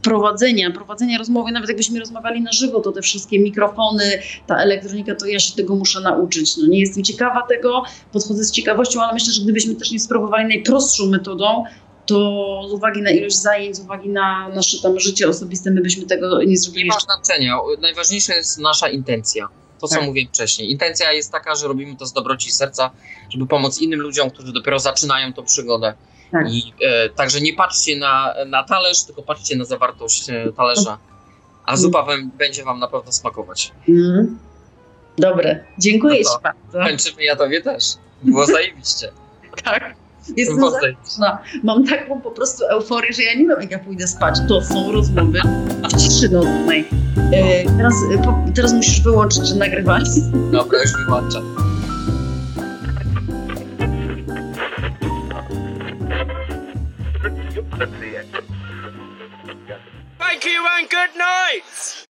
prowadzenia, prowadzenia rozmowy. Nawet jakbyśmy rozmawiali na żywo, to te wszystkie mikrofony, ta elektronika, to ja się tego muszę nauczyć. No, nie jestem ciekawa tego, podchodzę z ciekawością, ale myślę, że gdybyśmy też nie spróbowali najprostszą metodą, to z uwagi na ilość zajęć, z uwagi na nasze tam życie osobiste, my byśmy tego nie zrobili. Nie ma znaczenia. Najważniejsza jest nasza intencja. To, co Tak. mówiłem wcześniej. Intencja jest taka, że robimy to z dobroci serca, żeby pomóc innym ludziom, którzy dopiero zaczynają tą przygodę. Tak. I e, także nie patrzcie na, na talerz, tylko patrzcie na zawartość e, talerza. A zupa wam, będzie wam na pewno smakować. Mm. Dobre, dziękuję No Ci bardzo. Kończymy jadowie też. Było zajebiście. Tak. Jestem zachwycona. Mam taką po prostu euforię, że ja nie wiem, jak ja pójdę spać. To są rozmowy w ciszy nocnej. E, no. Teraz, e, teraz musisz wyłączyć nagrywanie. Dobra, już wyłączam. Thank you and good night!